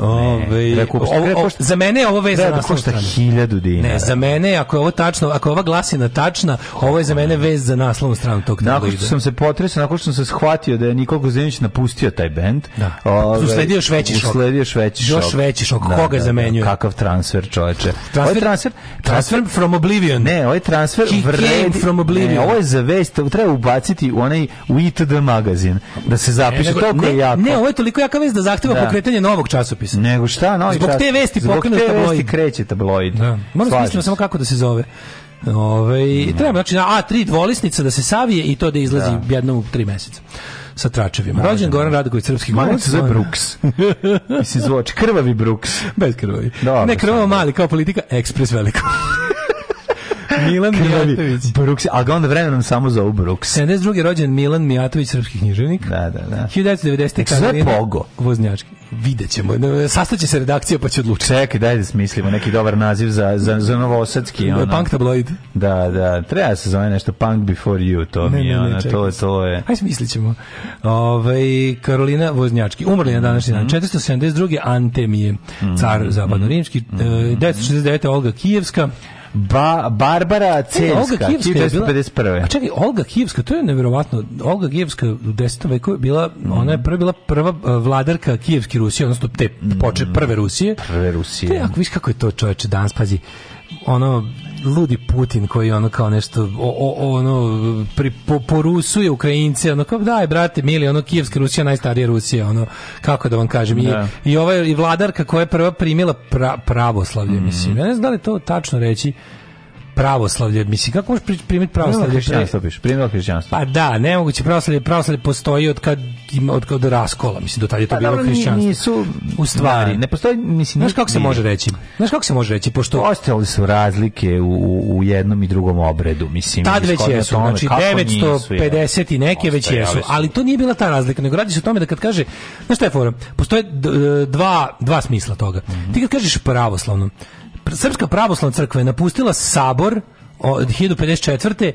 Ove, ovaj, kupiš. Ovo, o, za mene je ovo veza da, košta hiljadu dinara. Ne, za mene, ako je ovo tačno, ako je ova glasina tačna, ovo je za mene vez za naslovnu stranu tog tabloida. Nakon što sam se potresao, nakon što sam se shvatio da je Nikola Guzinić napustio taj bend, da. Ove, ovaj, usledio još veći šok. Usledio još veći šok. Još veći šok. Da, Koga da, da, zamenjuje? Kakav transfer, čoveče. Transfer, transfer, transfer, from Oblivion. Ne, ovaj transfer He vredi. from Oblivion. Ne, ovo je za vest, treba ubaciti u onaj u ITD magazin, da se zapiše, ne, toliko ne, je jako. Ne, ovo je toliko jaka vez da zahteva da. pokretanje novog časopisa. Nego šta, no, mali Zbog te vesti pokrenut tabloid. Zbog te vesti kreće tabloid. Da. Moram smisliti da samo kako da se zove. Ove, ovaj, mm. Treba, znači, a, 3 dvolisnica da se savije i to da izlazi da. jednom u tri meseca sa tračevima. Rođen Goran Radović srpski glumac. Mali se zove Brooks. (laughs) Mislim zvoči krvavi Brooks. Bez krvavi. Dobre, ne krvavo da. mali kao politika, ekspres veliko. Milan Mijatović. Bruks, a ga onda vremenom samo zovu Bruks. 72. rođen Milan Mijatović, srpski književnik. Da, da, da. 1990. Sve pogo. Voznjački. Vidjet ćemo. Sastaće se redakcija pa će odlučiti. Čekaj, daj da smislimo neki dobar naziv za, za, za novosadski. Da, ono. Punk tabloid. Da, da. Treba da se zove nešto Punk Before You. To ne, mi je. Ne, ne, ona, to, to je. Hajde smislit ćemo. Ove, ovaj, Karolina Voznjački. Umrli na današnji mm -hmm. dan. 472. Antemije. Mm -hmm. Car mhm. zapadno-rimski. Mm -hmm. 1969. Olga Kijevska. Ba, Barbara Celska, e, 1951. A čekaj, Olga Kijevska, to je nevjerovatno. Olga Kijevska u 10. veku je bila, mm. ona je prva bila prva e, vladarka Kijevske Rusije, odnosno te mm. poče prve Rusije. Prve Rusije. Te, ako viš kako je to čoveče danas, pazi, ono ludi Putin koji ono kao nešto o, o, ono pri, po, porusuje Ukrajince ono kao daj brate mili ono kijevska Rusija najstarija Rusija ono kako da vam kažem da. i, i ova i vladarka koja je prva primila pra, pravoslavlje mm mislim mhm. ja ne znam da li to tačno reći pravoslavlje, mislim, kako možeš primiti pravoslavlje? Primilo hrišćanstvo, piš, primilo hrišćanstvo. Pa da, nemoguće pravoslavlje, pravoslavlje postoji od kad, od kad raskola, mislim, do tada je to pa, bilo dobro, hrišćanstvo. Nisu, u stvari. Da, ne postoji, mislim, Znaš kako se može reći? Znaš kako se može reći? Pošto... Ostali su razlike u, u, u jednom i drugom obredu, mislim. Tad već jesu, znači 950 nisu, i neke već jesu, ali to nije bila ta razlika, nego radi se o tome da kad kaže, znaš šta je fora, postoje e, dva, dva smisla toga. Mm -hmm. Ti kad kažeš pravoslavno, Srpska pravoslavna crkva je napustila sabor od 1054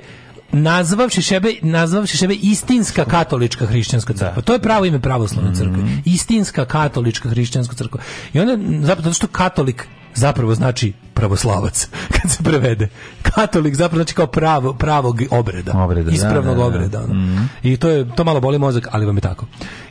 nazvavši sebe nazvavši sebe istinska katolička hrišćanska crkva. Da. To je pravo ime pravoslavne crkve. Mm -hmm. Istinska katolička hrišćanska crkva. I onda zapravo zato što katolik zapravo znači pravoslavac (laughs) kad se prevede. Katolik zapravo znači kao pravo, pravog obreda, obreda da, ispravnog da, da, obreda. Da. Mm. I to je to malo boli mozak, ali vam je tako.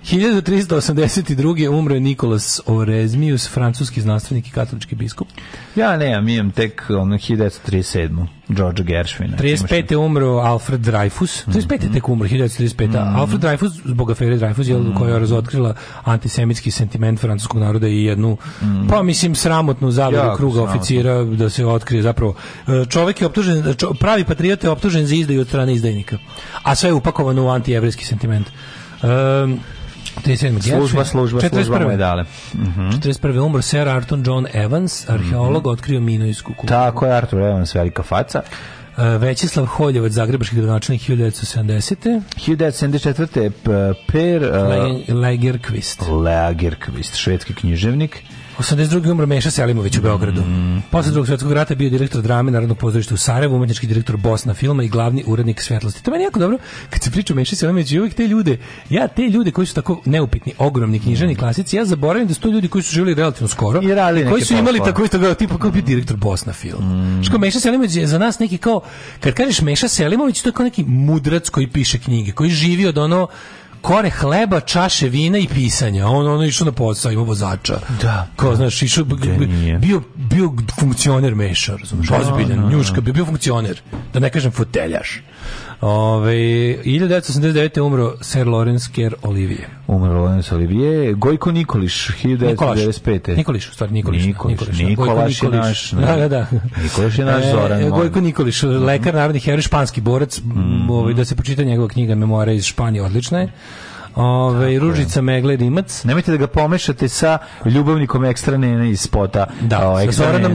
1382. umro je Nikolas Orezmius, francuski znanstvenik i katolički biskup. Ja ne, mi imam tek ono 1937. George Gershwin. 35. je umro Alfred Dreyfus. 35. Mhm. je tek umro, 1935. Mm -hmm. Alfred Dreyfus, zbog afere Dreyfus, je mm -hmm. koja je razotkrila antisemitski sentiment francuskog naroda i jednu, mm -hmm. pa mislim, sramotnu zavezu jako kruga sramotno. oficira da se otkrije zapravo. E, čovek je optužen, čo, pravi patriot je optužen za izdaju od strane izdajnika. A sve je upakovano u antijevrijski sentiment. Um, e, 37. Služba, služba, 41. služba mu je dale. Uh 41. umro Sir Arthur John Evans, arheolog, uh mhm. -huh. otkrio minojsku kulturu. Tako je, Arthur Evans, velika faca. Uh, Većislav Holjevac, zagrebački gradonačelnik 1970. 1974. Per... Uh, Lagerkvist. Lagerkvist, švedski književnik. 82. umro Meša Selimović u Beogradu. Mm. Posle drugog svetskog rata bio direktor drame Narodnog pozorišta u Sarajevu, umetnički direktor Bosna filma i glavni urednik svetlosti. To meni jako dobro kad se priča o Meši Selimoviću i uvijek te ljude, ja te ljude koji su tako neupitni, ogromni književni mm. klasici, ja zaboravim da su to ljudi koji su živjeli relativno skoro, I koji su imali tako isto kao tipa kao bio direktor Bosna film. Mm. Što Meša Selimović je za nas neki kao kad kažeš Meša Selimović to je kao neki mudrac koji piše knjige, koji živi od ono kore hleba, čaše vina i pisanja. On ono išao na posao, ima vozača. Da. Kao znaš, išao bio bio funkcioner meša, razumeš? Da, ozbiljan, da, da. njuška, bio bio funkcioner, da ne kažem foteljaš. Ove, 1989. umro Sir Lawrence Kerr Olivier. Umro Lawrence Olivier. Gojko Nikoliš, 1995. Nikoliš, u stvari Nikoliš. Nikoliš, Nikoliš, da. Nikoliš, da, da. Nikoliš je naš. Ne? Da, da, Nikoliš je naš Zoran. E, Gojko Nikoliš, lekar, narodni heroj, španski borac. Mm -hmm. ovaj, da se počita njegova knjiga Memoara iz Španije, odlična je. Ove, Ružica Megle Rimac. Nemojte da ga pomešate sa ljubavnikom ekstrane iz spota. Da, o, sa Zoranom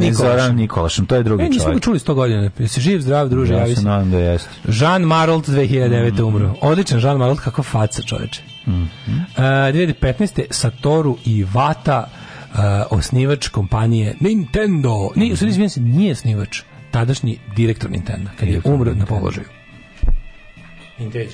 Nikolašem. Zoran To je drugi e, čovjek. Nismo ga čuli sto godina. Jesi živ, zdrav, druže, javi se. nadam da jeste. Jean Marold 2009. Mm. umro. Odličan Jean Marold, kako faca čoveče. Mm. -hmm. Uh, 2015. Satoru Iwata uh, osnivač kompanije Nintendo. Ne, mm. -hmm. se, nije osnivač. Tadašnji direktor Nintendo, kad direktor je umro Nintendo. na položaju. Nintendo.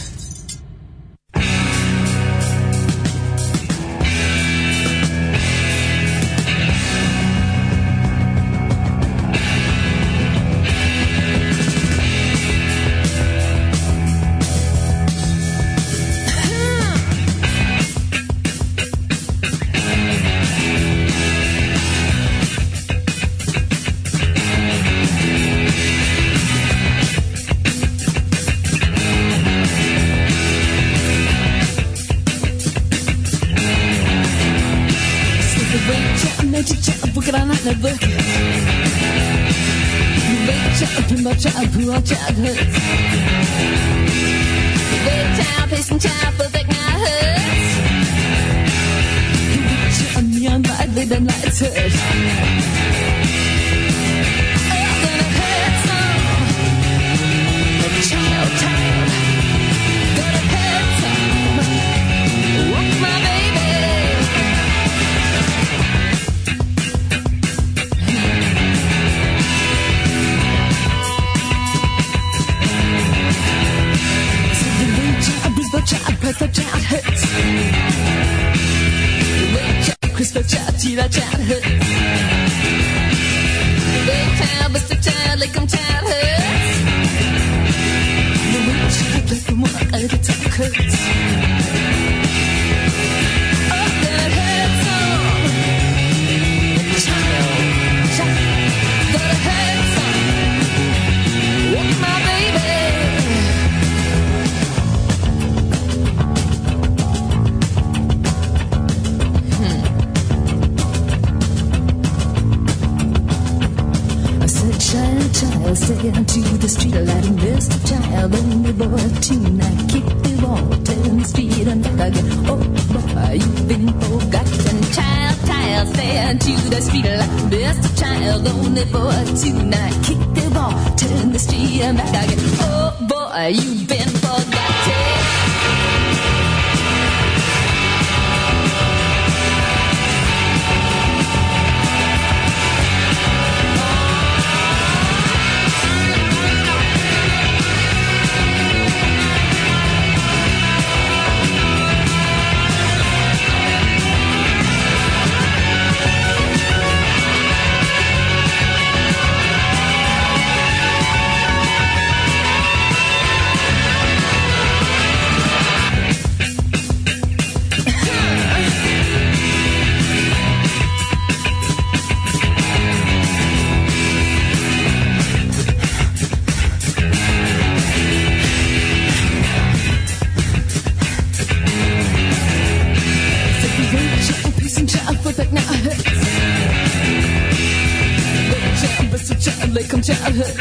late come childhood.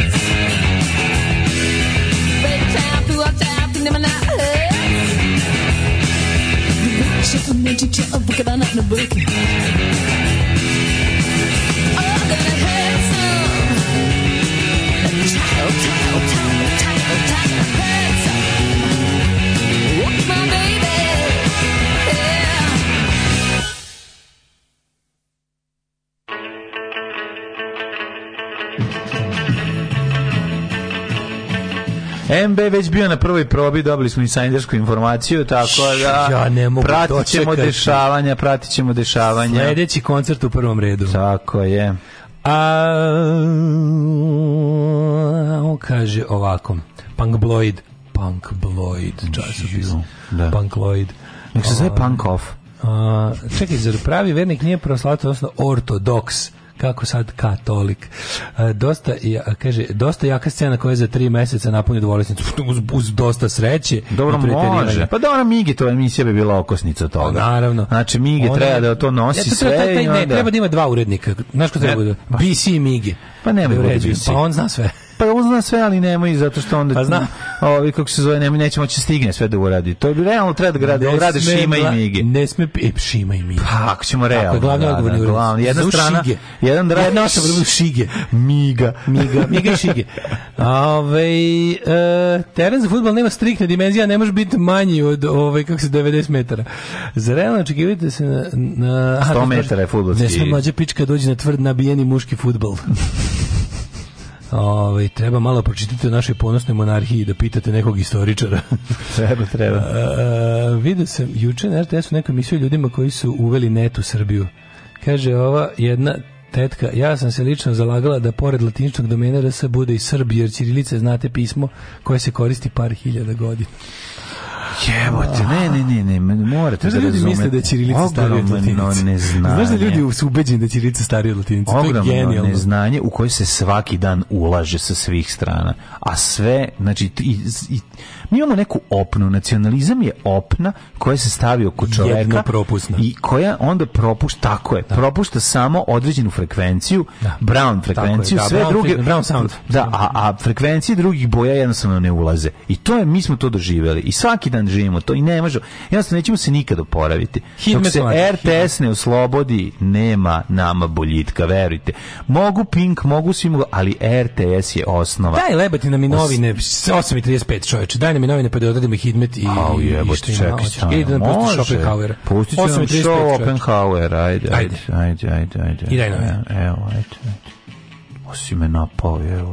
Bedtime through our time, through them and I. The riches of nature MB već bio na prvoj probi, dobili smo insajdersku informaciju, tako da ja ne mogu pratit ćemo dešavanja, pratit ćemo dešavanja. Sljedeći koncert u prvom redu. Tako je. A, on kaže ovako, Punkbloid, Punkbloid, časopis, da. Punkloid. Nek se zove Punk Off. A, čekaj, zar pravi vernik nije proslato, odnosno ortodoks? kako sad katolik. E, dosta, ja, kaže, dosta jaka scena koja je za tri meseca napunio dvolisnicu uz, uz dosta sreće. Dobro može. Pa da ona Migi to emisija bi bila okosnica toga. Pa, naravno. Znači, Migi Ona, treba da to nosi ja, to sve. Taj, taj, ne, onda... treba da ima dva urednika. Znaš ko treba ne, da? BC i Migi. Pa nema da Pa on zna sve pa on zna sve, ali nemoj zato što onda pa zna. Ovi kako se zove, nemoj neće moći da stigne sve da uradi. To bi realno treba da gradi, ne gradi da Šima i Mige. Ne sme e, Šima i Mige. Pa, ako ćemo realno. Tako, glavni da, da odgovorni da, glavni. Jedna strana, šige. jedan drag, jedna osoba da Šige. Miga, Miga, (laughs) Miga i Šige. Ove, e, teren za fudbal nema striktne dimenzije, ne može biti manji od ove kako se 90 metara. Za realno očekivate se na, na 100 metara je fudbalski. Ne sme mlađa pička dođe na tvrd nabijeni muški fudbal. (laughs) Ovaj treba malo pročitati o našoj ponosnoj monarhiji da pitate nekog istoričara. (laughs) treba, treba. A, vidio sam juče na RTS-u neku emisiju ljudima koji su uveli net u Srbiju. Kaže ova jedna tetka, ja sam se lično zalagala da pored latiničnog domena da se bude i Srbi, jer Ćirilice znate pismo koje se koristi par hiljada godina. Jebote, ne, ne, ne, ne, morate Znaš da, da ljudi misle da je ćirilica starija od latinice. (laughs) Znaš da ljudi su ubeđeni da je ćirilica stari od latinice. to je genijalno. neznanje u koje se svaki dan ulaže sa svih strana. A sve, znači, i, i, mi imamo neku opnu. Nacionalizam je opna koja se stavi oko čoveka. Jedno propusna. I koja onda propušta, tako je, da. propušta samo određenu frekvenciju, da. Brown frekvenciju, je, da, sve brown druge... Brown sound. Da, a, a frekvencije drugih boja jednostavno ne ulaze. I to je, mi smo to doživjeli. I svaki dan dan živimo to i ne može. Jednostavno nećemo se nikad oporaviti. Dok se RTS ne oslobodi, nema nama boljitka, verujte. Mogu Pink, mogu svi mogu, ali RTS je osnova. Daj lebati nam i novine, 8.35 čoveče, daj nam i novine pa da odradimo Hidmet i, Au, jebo, i što ima. Ili da nam pusti Schopenhauera. Pustit ću nam Schopenhauer, ajde, ajde, ajde, ajde, ajde. I daj novine. E, evo, ajde, ajde. Osi me napao, evo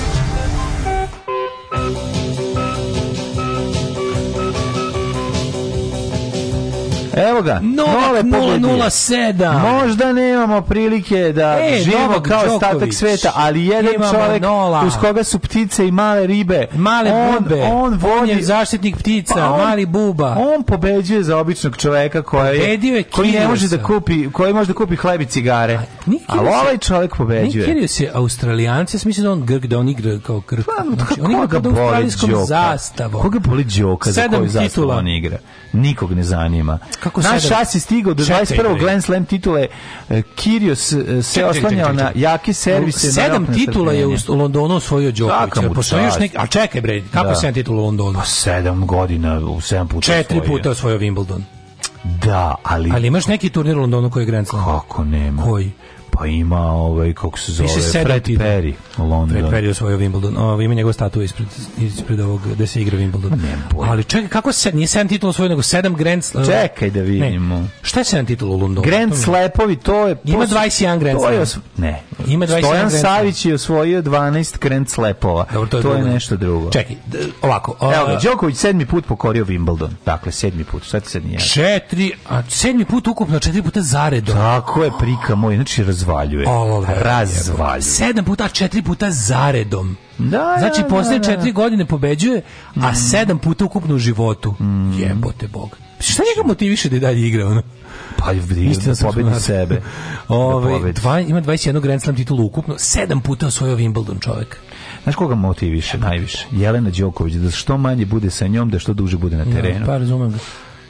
Evo ga. Novak 007. Možda nemamo prilike da e, živimo kao Đoković. statak sveta, ali jedan Imamo čovjek nola. uz koga su ptice i male ribe. Male bube. On, vodi, on je zaštitnik ptica, pa on, mali buba. On pobeđuje za običnog čoveka koji je, je koji ne može da kupi, koji može da kupi hleb i cigare. A, ali ovaj čovjek pobeđuje. Nikirio se Australijanci, ja mislim da on grk, da on igra kao grk. Pa, znači, on igra kao da australijskom zastavom. Koga boli džoka za koju zastavu on igra? nikog ne zanima. Kako Naš šas je stigao do 21. Grand Slam titule. E, Kirios e, se oslanjao na jaki servise. Sedam titula je u Londonu osvojio Djokovic. Postoji još neki, a čekaj bre, kako da. sedam titula u Londonu? Pa sedam godina, u sedam puta Četiri osvojio. puta osvojio Wimbledon. Da, ali... Ali imaš neki turnir u Londonu koji je Grand Slam? Kako nema? Koji? Pa ima ovaj kako se zove Fred da. Perry, London. Fred Perry osvojio Wimbledon. Ovo ovaj, ima njegova statua ispred ispred ovog gde se igra Wimbledon. Ali čekaj kako se nije sedam titula osvojio nego 7 Grand Slam. Čekaj da vidimo. Ne. Šta je sedam titula u Londonu? Grand Slepovi, to je Ima 21 Grand Slam. Osvo... Ne. Ima 21 Stojan Grand Savić je osvojio 12 Grand Slepova. Dobro, to je, to je nešto drugo. Čekaj, ovako. O... Evo ga, Đoković sedmi put pokorio Wimbledon. Dakle, sedmi put. Sad sedmi ja. Četiri, a sedmi put ukupno, četiri puta zaredom. Tako je, prika moj. Znači, raz razvaljuje. Razvaljuje. 7 puta, 4 puta zaredom. Da, da znači, da, poslije da. četiri godine pobeđuje, a mm. sedam puta ukupno u životu. Mm. Jebote Bog. Šta njega motiviše da i dalje igra? Ono? Pa Istina, da pobedi sebe. Ove, (laughs) da ovaj, dva, ima 21 Grand Slam titulu ukupno, 7 puta osvojio Wimbledon čovjek. Znaš koga motiviše najviše? Jelena Đoković, da što manje bude sa njom, da što duže bude na terenu. Ja, pa razumem ga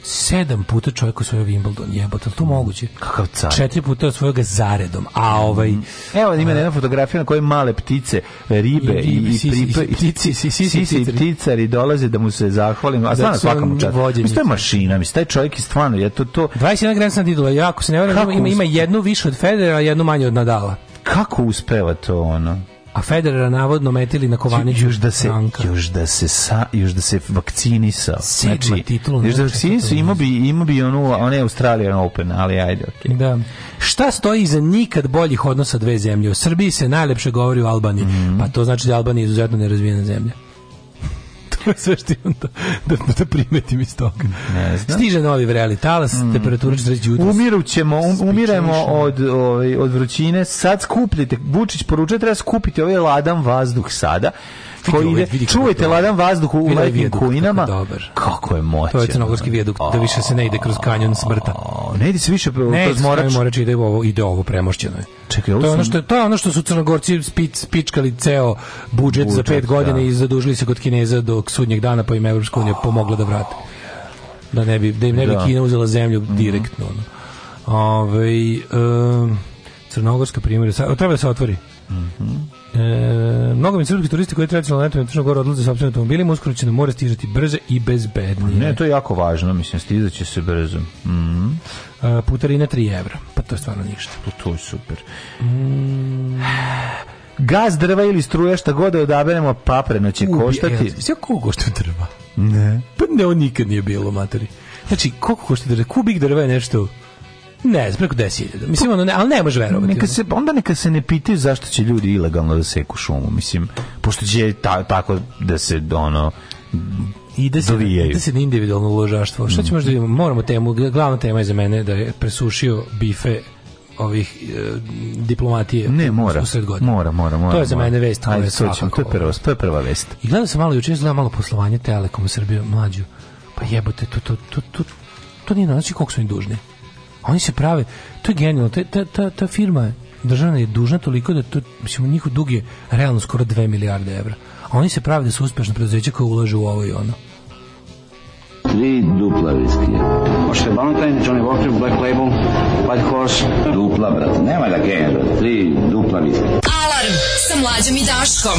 sedam puta čovjek osvojio Wimbledon, jebote, to moguće? Kakav car? Četiri puta osvojio ga zaredom, a ovaj... Mm. Evo ima a, jedna fotografija na kojoj male ptice, e, ribe i, i, i, pripe, i ptici, sisi i pticari dolaze da mu se zahvalim, a da stvarno svaka mu čast. Mislim, to je mašina, mislim, taj čovjek je stvarno, je to to... 21 Grand Slam titula, ja ako se ne varam, ima, ima jednu više od Federera, jednu manje od Nadala. Kako uspeva to ono? A Federer navodno metili na Kovaniću. Još da se Franka. još da se sa još da se vakcinisao. Sigma znači, titulu, još da vakcinisao ima bi ima bi onu one Australian Open, ali ajde, okej. Okay. Da. Šta stoji iza nikad boljih odnosa dve zemlje? O Srbiji se najlepše govori u Albaniji, mm -hmm. pa to znači da Albanija je izuzetno nerazvijena zemlja. (laughs) sve što imam da, da, da primetim iz toga. Ne znam. Stiže novi vreli talas, mm. temperatura 40 jutros. Umirućemo, um, umiremo od, ovaj, od vrućine. Sad skupljite, Vučić poručuje, treba skupiti ovaj ladan vazduh sada koji ovaj, ide, čujete ladan vazduh u letnim kujinama. Pa dobar. Kako je moćan. To je crnogorski vijadukt, da više se ne ide kroz kanjon smrta. Ne ide se više kroz morač. Ne, morač ide ovo, ide ovo premošćeno je. Čekaj, to je ono što to je ono što su crnogorci spič, spičkali ceo budžet, za pet godina da. i zadužili se kod Kineza dok sudnjeg dana pa im Evropska unija pomogla da vrate. Da ne bi da im ne bi da. Kina uzela zemlju mm -hmm. direktno. Ovaj um, crnogorska primjer, treba da se otvori. Mhm. Mm E, mnogo mi srpski turisti koji tradicionalno leto na da Crnu Goru odlaze sa općenim automobilima, uskoro će na more stižati brže i bezbednije. Ne, to je jako važno, mislim, stizaće se brzo. Mm -hmm. e, putarina 3 evra, pa to je stvarno ništa. To, to je super. Mm. Gaz, drva ili struja, šta god da odaberemo, papreno će Ubi, koštati. Evo, sve koliko košta drva? Ne. Pa ne, on nikad nije bilo, materi. Znači, koliko košta drva? Kubik drva je nešto Ne, znam, preko 10.000. Mislim, ono, ne, al ne može verovati. Neka se, onda neka se ne pitaju zašto će ljudi ilegalno da seku šumu, mislim, pošto je ta, tako da se, ono, ide da se, ide da se individualno uložaštvo. Šta ćemo da mm. da vidimo? Moramo temu, glavna tema je za mene da je presušio bife ovih e, diplomatije ne mora mora mora mora to je za mora. mene vest Ajde, to, ćemo, to je prva to je prva vest i gledam sam malo juče gledao malo poslovanje Telekom Srbije mlađu pa jebote to to to to to, to nije znači koliko su im dužni Oni se prave, to je genijalno, ta, ta, ta firma državna je dužna toliko da to, mislim, njihov dug je realno skoro 2 milijarde evra. A oni se prave da su uspešno preduzeće koje ulažu u ovo i ono. Tri dupla viskija. Možete Valentine, Johnny Walker, Black Label, White Horse. Dupla, brate, nema da genera. Tri dupla viskija. Alarm sa mlađom i Daškom.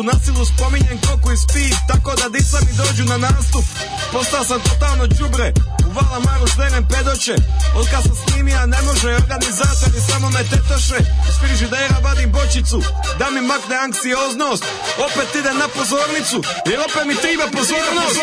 tu Na silu spominjem koku i speed Tako da dica mi dođu na nastup Postao sam totalno đubre Uvala vala s zdenem pedoće Od kad sam snimija ne može organizatori Samo me tetoše Iz frižidera vadim bočicu Da mi makne anksioznost Opet idem na pozornicu Jer opet mi triba pozornost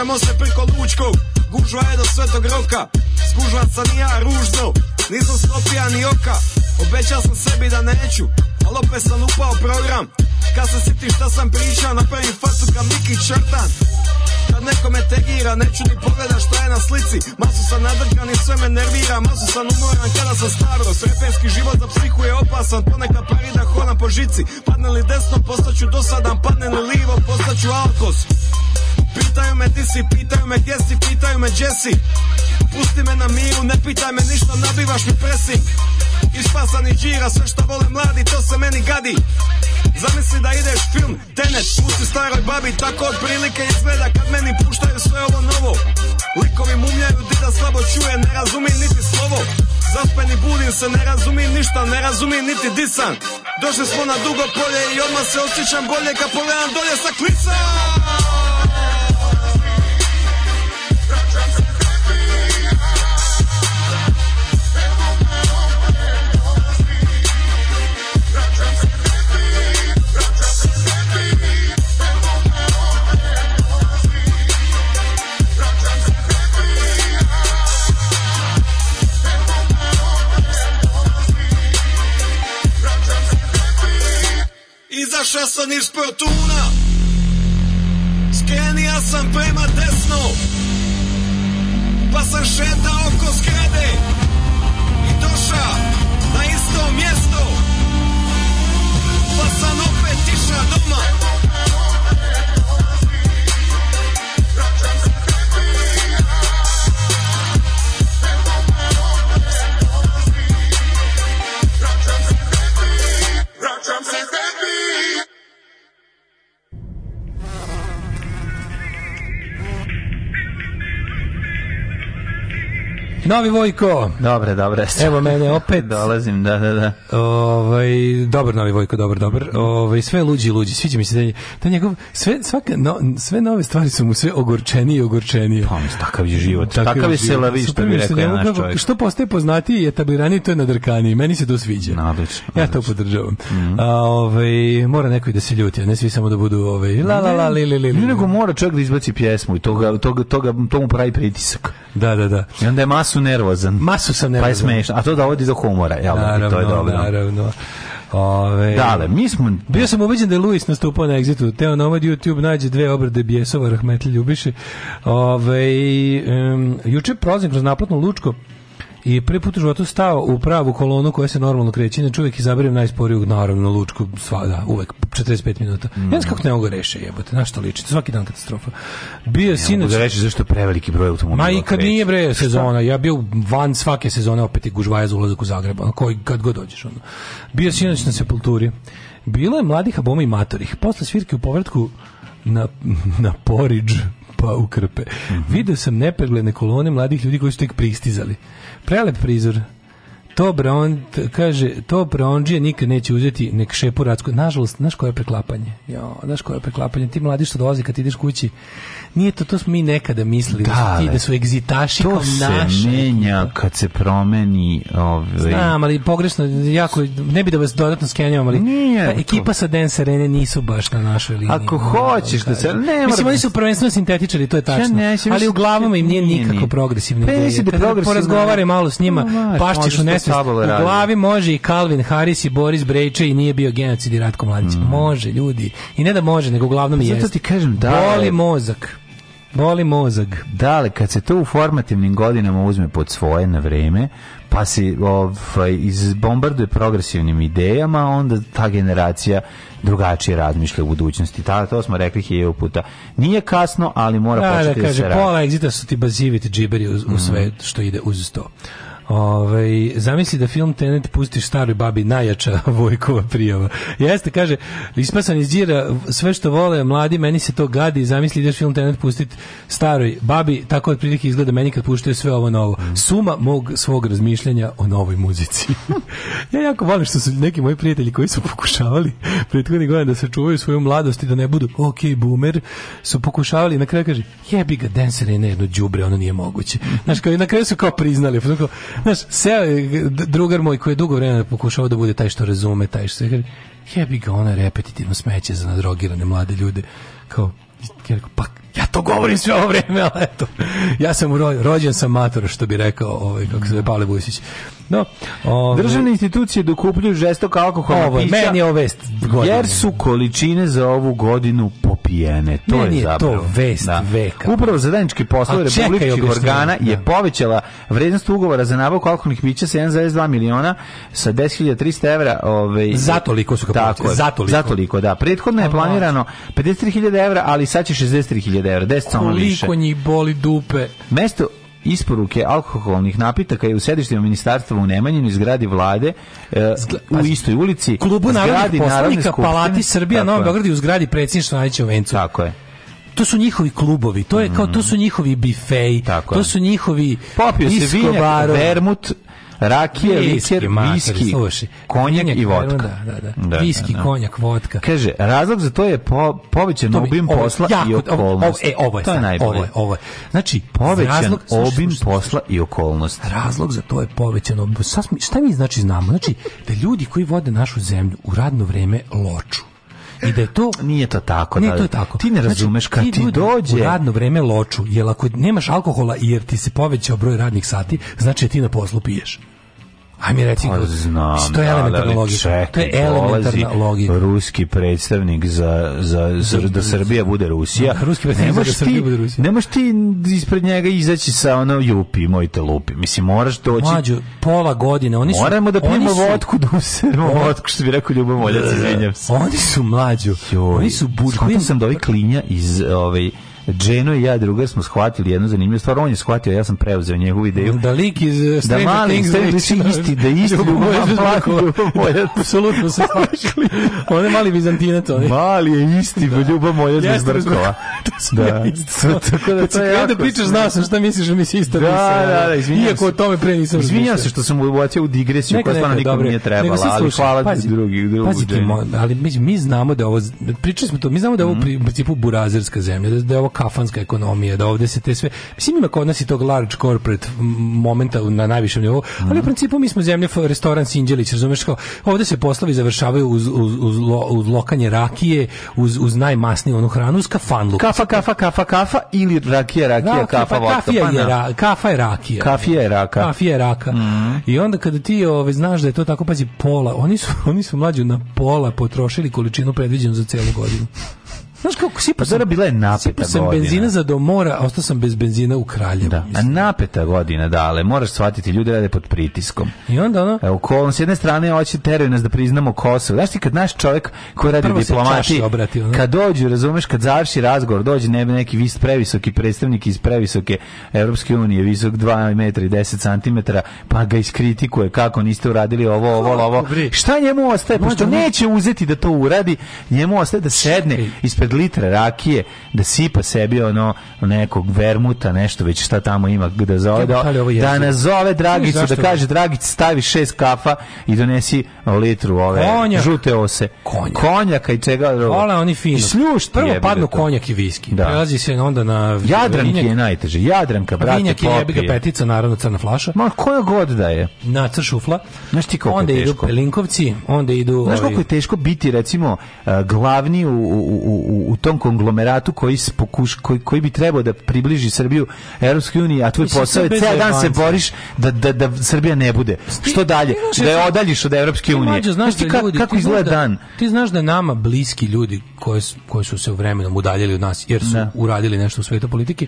Vraćamo se preko lučkog, gužva je do svetog roka. Zgužvan sam ja ružno, nisam stopija ni oka. Obećao sam sebi da neću, ali opet sam upao program. Kad se siti šta sam pričao, napravim facu ka Miki Črtan. Kad neko me tegira, neću ni pogleda šta je na slici Masu sam nadrgan i sve me nervira Masu sam umoran kada sam staro Srepenski život za psihu je opasan Ponekad parida hodam po žici Padne li desno, postaću dosadan Padne li livo, postaću alkos me ti si, pitaju me gdje si, pitaju me gdje si Pusti me na miru, ne pitaj me ništa, nabivaš mi pressing Ispasani pasa džira, sve što vole mladi, to se meni gadi Zamisli da ideš film, tenet, pusti staroj babi, tako otprilike izgleda kad meni puštaju sve ovo novo Likovi mumljaju, dida slabo čuje, ne razumi niti slovo Zaspeni budim se, ne razumim ništa, ne razumim niti disan Došli smo na dugo polje i odmah se osjećam bolje kad pogledam dolje sa klica jedan iz Portuna sam prema desno Pa sam šetao oko skrede I doša na isto mjesto Pa sam opet išao doma Novi Vojko. Dobre, dobre. Evo mene (laughs) opet. Dolazim, da, da, da. Ovaj dobar Novi Vojko, dobar, dobar. Ovaj sve luđi, luđi. Sviđa mi se da je njegov sve svaka no, sve nove stvari su mu sve ogorčenije i ogorčenije. Pa mislim takav je život. Takav, takav je lavi što bi rekao ja naš čovjek. Što postaje poznati je tablirani to je na drkani. Meni se to sviđa. Nadlično. Ja to podržavam. Mm -hmm. A ovaj mora neko da se ljuti, a ne svi samo da budu ovaj la la la li li li. Nego mora čovjek da izbaci pjesmu i toga toga toga to mu pravi pritisak. Da, da, da. I onda je masu masu nervozan. Masu sam nervozan. Pa je smešno. A to dovodi do humora, jel? Naravno, da? I to je dobro. Naravno. Ove, Dale, mi smo... Bio sam ubeđen da je Luis nastupao na Exitu. Teo na Nomad ovaj YouTube nađe dve obrade bijesova, Rahmetli Ljubiše. Ove, um, juče prozim kroz naplatno Lučko i prvi put u životu stao u pravu kolonu koja se normalno kreće, inače uvek izaberem najsporiju, naravno, lučku, da, uvek, 45 minuta. Mm. Ja znači kako ne mogu reše, jebote, na što liči, svaki dan katastrofa. Bio je da sinoć... Ne reći zašto preveliki broj automobila Ma i kad kreći. nije bre sezona, ja bio van svake sezone opet i gužvaja za ulazak u Zagreb, ono, koji, kad god dođeš. Ono. Bio sinoć na sepulturi. Bilo je mladih aboma i matorih. Posle svirke u povratku na, na Poriđ, pa u krpe. Mm -hmm. Video sam nepregledne kolone mladih ljudi koji su tek pristizali prelep prizor. To Brown kaže, to Brownđije nikad neće uzeti nek šepu radsku. Nažalost, znaš koje preklapanje. Jo, znaš koje preklapanje. Ti mladi što dolazi kad ideš kući nije to, to smo mi nekada mislili da, da su, da su egzitaši to kao naši. To se menja kad se promeni ovaj... Znam, ali pogrešno, jako, ne bi da vas dodatno skenjavam ali nije, ta, pa, ekipa sa Dance Arene nisu baš na našoj liniji. Ako no, hoćeš da, da se... Ne, Mislim, oni su da prvenstveno sintetičari, to je tačno. Ja ne, ali u glavama im nije, nije nikako progresivno. Pa nisi da progresivno... Porazgovare malo s njima, no, pašćeš u nesvest. U glavi može i Calvin Harris i Boris Brejče i nije bio genocid i Ratko Mladić. Mm. Može, ljudi. I ne da može, nego uglavnom i pa jeste. Zato ti kažem, da... Boli mozak. Boli mozak. Da, li, kad se to u formativnim godinama uzme pod svoje na vreme, pa se ovaj, izbombarduje progresivnim idejama, onda ta generacija drugačije razmišlja u budućnosti. Ta, to smo rekli hiljadu puta. Nije kasno, ali mora da, početi da, kaže, da se radi. Pola egzita su ti baziviti džiberi u, mm. sve što ide uz to. Ove, ovaj, zamisli da film Tenet pustiš staroj babi najjača (laughs) Vojkova prijava. Jeste, kaže, ispasan iz džira, sve što vole mladi, meni se to gadi, zamisli ideš film Tenet pustit staroj babi, tako otprilike izgleda meni kad puštaju sve ovo novo. Mm. Suma mog svog razmišljanja o novoj muzici. (laughs) ja jako volim što su neki moji prijatelji koji su pokušavali prethodnih godina da se čuvaju svoju mladost i da ne budu ok boomer, su pokušavali i na kraju kaže, jebi ga, dancer je nejedno džubre, ono nije moguće. Mm. Znaš, kao, i na kraju su kao priznali, pa kao, Znaš, seo je drugar moj koji je dugo vremena pokušao da bude taj što razume, taj što se jebi ga ona repetitivno smeće za nadrogirane mlade ljude. Kao, pa ja to govorim sve ovo vreme, ali eto, ja sam rođen rođen sam mator, što bi rekao, ovaj, kako se zove Pavle Vujsić. No, ove, ovaj- Državne institucije dokupljuju žestok alkohol ovo, pića, meni je ovo vest godine. Jer su količine za ovu godinu popijene. To meni je, zapravo. to vest da. veka. Upravo zadanički posao republičkih organa da. je povećala vrednost ugovora za nabavku alkoholnih pića sa 1,2 miliona sa 10.300 evra. Ove, ovaj, zatoliko su ga Zatoliko. Zatoliko, da. Prethodno je planirano 53.000 evra, ali sad će 63.000 evra. 10 samo više. Koliko njih boli dupe. Mesto isporuke alkoholnih napitaka je u sedištima ministarstva u Nemanjinu i zgradi vlade e, u istoj ulici klubu narodnih poslanika Palati Srbija Novom Beogradu i u zgradi predsjedništva Nadića u Vencu tako je to su njihovi klubovi, to je kao to mhm. su njihovi bifeji, to su njihovi popio se vinjak, vermut, rakije, liker, viski, konjak i vodka. Da, da, da, da. Viski, da. konjak, vodka. Kaže, razlog za to je po, povećan obim posla i okolnost. e, ovo je, to je najbolje. Ovo je, ovo je. Znači, povećan obim posla i okolnost. Razlog za to je povećan obim. Šta mi znači znamo? Znači, da ljudi koji vode našu zemlju u radno vreme loču i da je to nije to tako nije da. to tako ti ne znači, razumeš znači, kad ti, ljudi dođe u radno vreme loču jer ako nemaš alkohola jer ti se povećao broj radnih sati znači ti na poslu piješ Aj mi reci, pa, znam, to je da, da, elementarna da, logika. to je elementarna logika. Ruski predstavnik za, za, za da Srbija bude Rusija. Da, ruski predstavnik nemoš da Srbija ti, bude Rusija. Nemaš ti ispred njega izaći sa ono jupi, moj te lupi. Mislim, moraš doći... Mlađo, pola godine. Oni su, Moramo da pijemo su, vodku, da usedemo vodku, što bi rekao Ljubomoljac, izvinjam se. Oni su mlađo. Joj, oni su burkli. Skontao sam da ovaj klinja iz... Ovaj, Dženo i ja druga smo shvatili jednu zanimljivu stvar, on je shvatio, ja sam preuzeo njegovu ideju. Da lik iz Da mali isti, da isti moja. Apsolutno se slažem. On je mali Bizantinac. Mali je isti, da. ljubav moja zbog Zbrkova. da. (laughs) da. (laughs) Tako da to je. Kada pričaš, znao sam šta misliš, da mi se isto Da, da, da, izvinjavam se. Iako o tome pre nisam Izvinjavam se što sam ubacio u digresiju koja stvarno nikom nije trebala, ali hvala ti drugih. Pazite, ali mi znamo da ovo, pričali smo to, mi znamo da ovo u mhm. principu burazerska zemlja, da je ovo kafanska ekonomija, da ovde se te sve... Mislim, ima kod nas i tog large corporate momenta na najvišem nivou, ali u principu mi smo zemlja restoran Sinđelić, razumeš kao, ovde se poslovi završavaju uz, uz, uz, lo, uz lokanje rakije, uz, uz najmasniju onu hranu, uz kafanlu. Kafa, kafa, kafa, kafa ili rakija, rakija, rakija kafa, pa, vodka. Kafija pa je, ra, kafa je rakija. Kafija je raka. Kafija je raka. Mm. I onda kada ti ove, znaš da je to tako, pazi, pola, oni su, (laughs) oni su mlađi na pola potrošili količinu predviđenu za celu godinu. Znaš kako sipa pa sam, bila je napeta sipao sam godina. benzina za do mora, a ostao sam bez benzina u Kraljevu. Da. A napeta godina, dale, moraš shvatiti, ljudi rade pod pritiskom. I onda ono... Evo, ko, s jedne strane hoće teraju nas da priznamo Kosovo. Znaš ti kad naš čovjek koji radi diplomati, obrati, kad dođu, razumeš, kad završi razgovor, dođe ne, neki vis previsoki predstavnik iz previsoke Evropske unije, visok 2 metra i 10 cm, pa ga iskritikuje kako niste uradili ovo, ovo, ovo. ovo. Šta njemu ostaje? Pošto neće uzeti da to uradi, njemu ostaje da sedne ispred od litre rakije da sipa sebi ono nekog vermuta, nešto već šta tamo ima da zove da, da nazove Dragicu da kaže Dragić stavi šest kafa i donesi litru ove konjak. žute ose. Konjak. Konjaka i čega. Ola oni fino. I sljušti Prvo padnu to. konjak i viski. Da. Prelazi se onda na Jadranki vinjak. je najteže. Jadranka brate. Vinjak je jebiga petica naravno crna flaša. Ma koja god da je. Na cršufla. Znaš ti kako onda je teško. idu Pelinkovci, onda idu Znaš koliko je teško biti recimo eh, glavni u, u, u, u u, tom konglomeratu koji, pokuš, koji, koji bi trebao da približi Srbiju Europskoj uniji, a tvoj posao je ceo dan se boriš da, da, da Srbija ne bude. Ti, Što dalje? Da ti, da je odaljiš od Europske unije. Mađo, znaš ti ka, ljudi, kako ti izgleda da, dan? Ti znaš da nama bliski ljudi koji, koji su se u vremenom udaljili od nas jer su ne. Da. uradili nešto u svetu politike,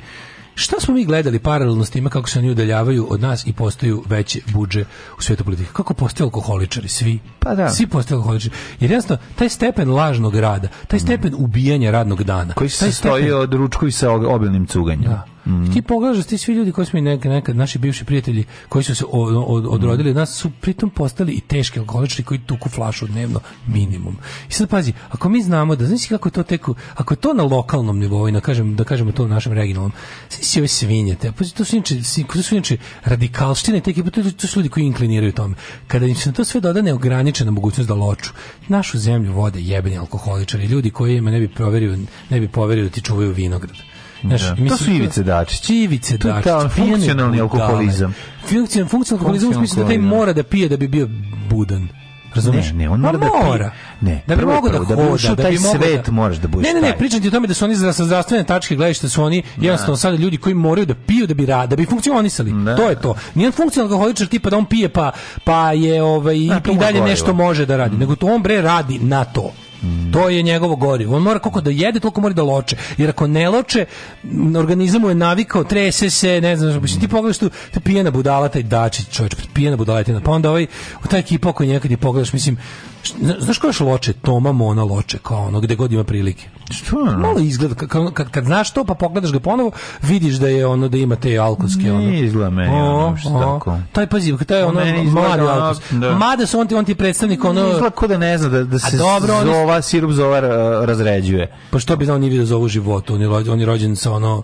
Šta smo mi gledali paralelno s time kako se oni udaljavaju od nas i postaju veće budže u svetu politike? Kako postaju alkoholičari svi? Pa da. Svi postaju alkoholičari. Jer jasno, taj stepen lažnog rada, taj stepen ubijanja radnog dana. Koji se stoji od ručku i sa obilnim cuganjem. Da Mm. I ti pogledaš ti svi ljudi koji su nekad, nekad naši bivši prijatelji koji su se od, odrodili mhm. od nas su pritom postali i teški alkoholičari koji tuku flašu dnevno minimum. I sad pazi, ako mi znamo da znači kako to teku, ako to na lokalnom nivou i na kažem da kažemo to u našem regionalnom, svi se ove svinjete. Pa to su inače, to su inače radikalštine, te ekipe, to, to su ljudi koji inkliniraju tome. Kada im se na to sve doda neograničena mogućnost da loču, našu zemlju vode jebeni alkoholičari, ljudi koji ima ne bi proverio, ne bi poverio da ti čuvaju vinograd. Znaš, da. mislim, to su Ivice Dačić. Ivice Dačić. To je funkcionalni alkoholizam. Funkcion, funkcionalni alkoholizam u smislu da taj mora da pije da bi bio budan. Razumeš? Ne, ne, on pa mora, da mora. Ne, da bi mogo da hoda, da bi ušao da taj svet, da... moraš da budeš. Ne, ne, ne, pričam ti o tome da su oni sa zdravstvene tačke gledišta da su oni da. jednostavno sad ljudi koji moraju da piju da bi rad, da bi funkcionisali. Da. To je to. Nije funkcionalni alkoholičar tipa da on pije pa pa je ovaj da, i, i dalje nešto može da radi, mm. nego to on bre radi na to. Mm. To je njegovo gorivo. On mora koliko da jede, toliko mora da loče. Jer ako ne loče, organizam mu je navikao, trese se, ne znam, mm. ti pogledaš tu, tu pijena budala, taj dačić, čovječ, pijena budala, pa onda ovaj, u taj ekipa oko njega je pogledaš, mislim, Znaš ko je loče? Toma Mona loče, kao ono, gde god ima prilike. Što? Malo izgleda, kad, kad, kad znaš to, pa pogledaš ga ponovo, vidiš da je ono, da ima te alkonske, ono. Ne izgleda meni, o, ono, što tako. Taj, pazi, taj je ono, mladi alkons. Da. Mada su on ti, on ti predstavnik, ono... Izgleda ko da ne zna da, da se dobro, on... zova, sirup zova razređuje. Pa što bi znao, nije vidio zovu životu, on je, on je rođen sa ono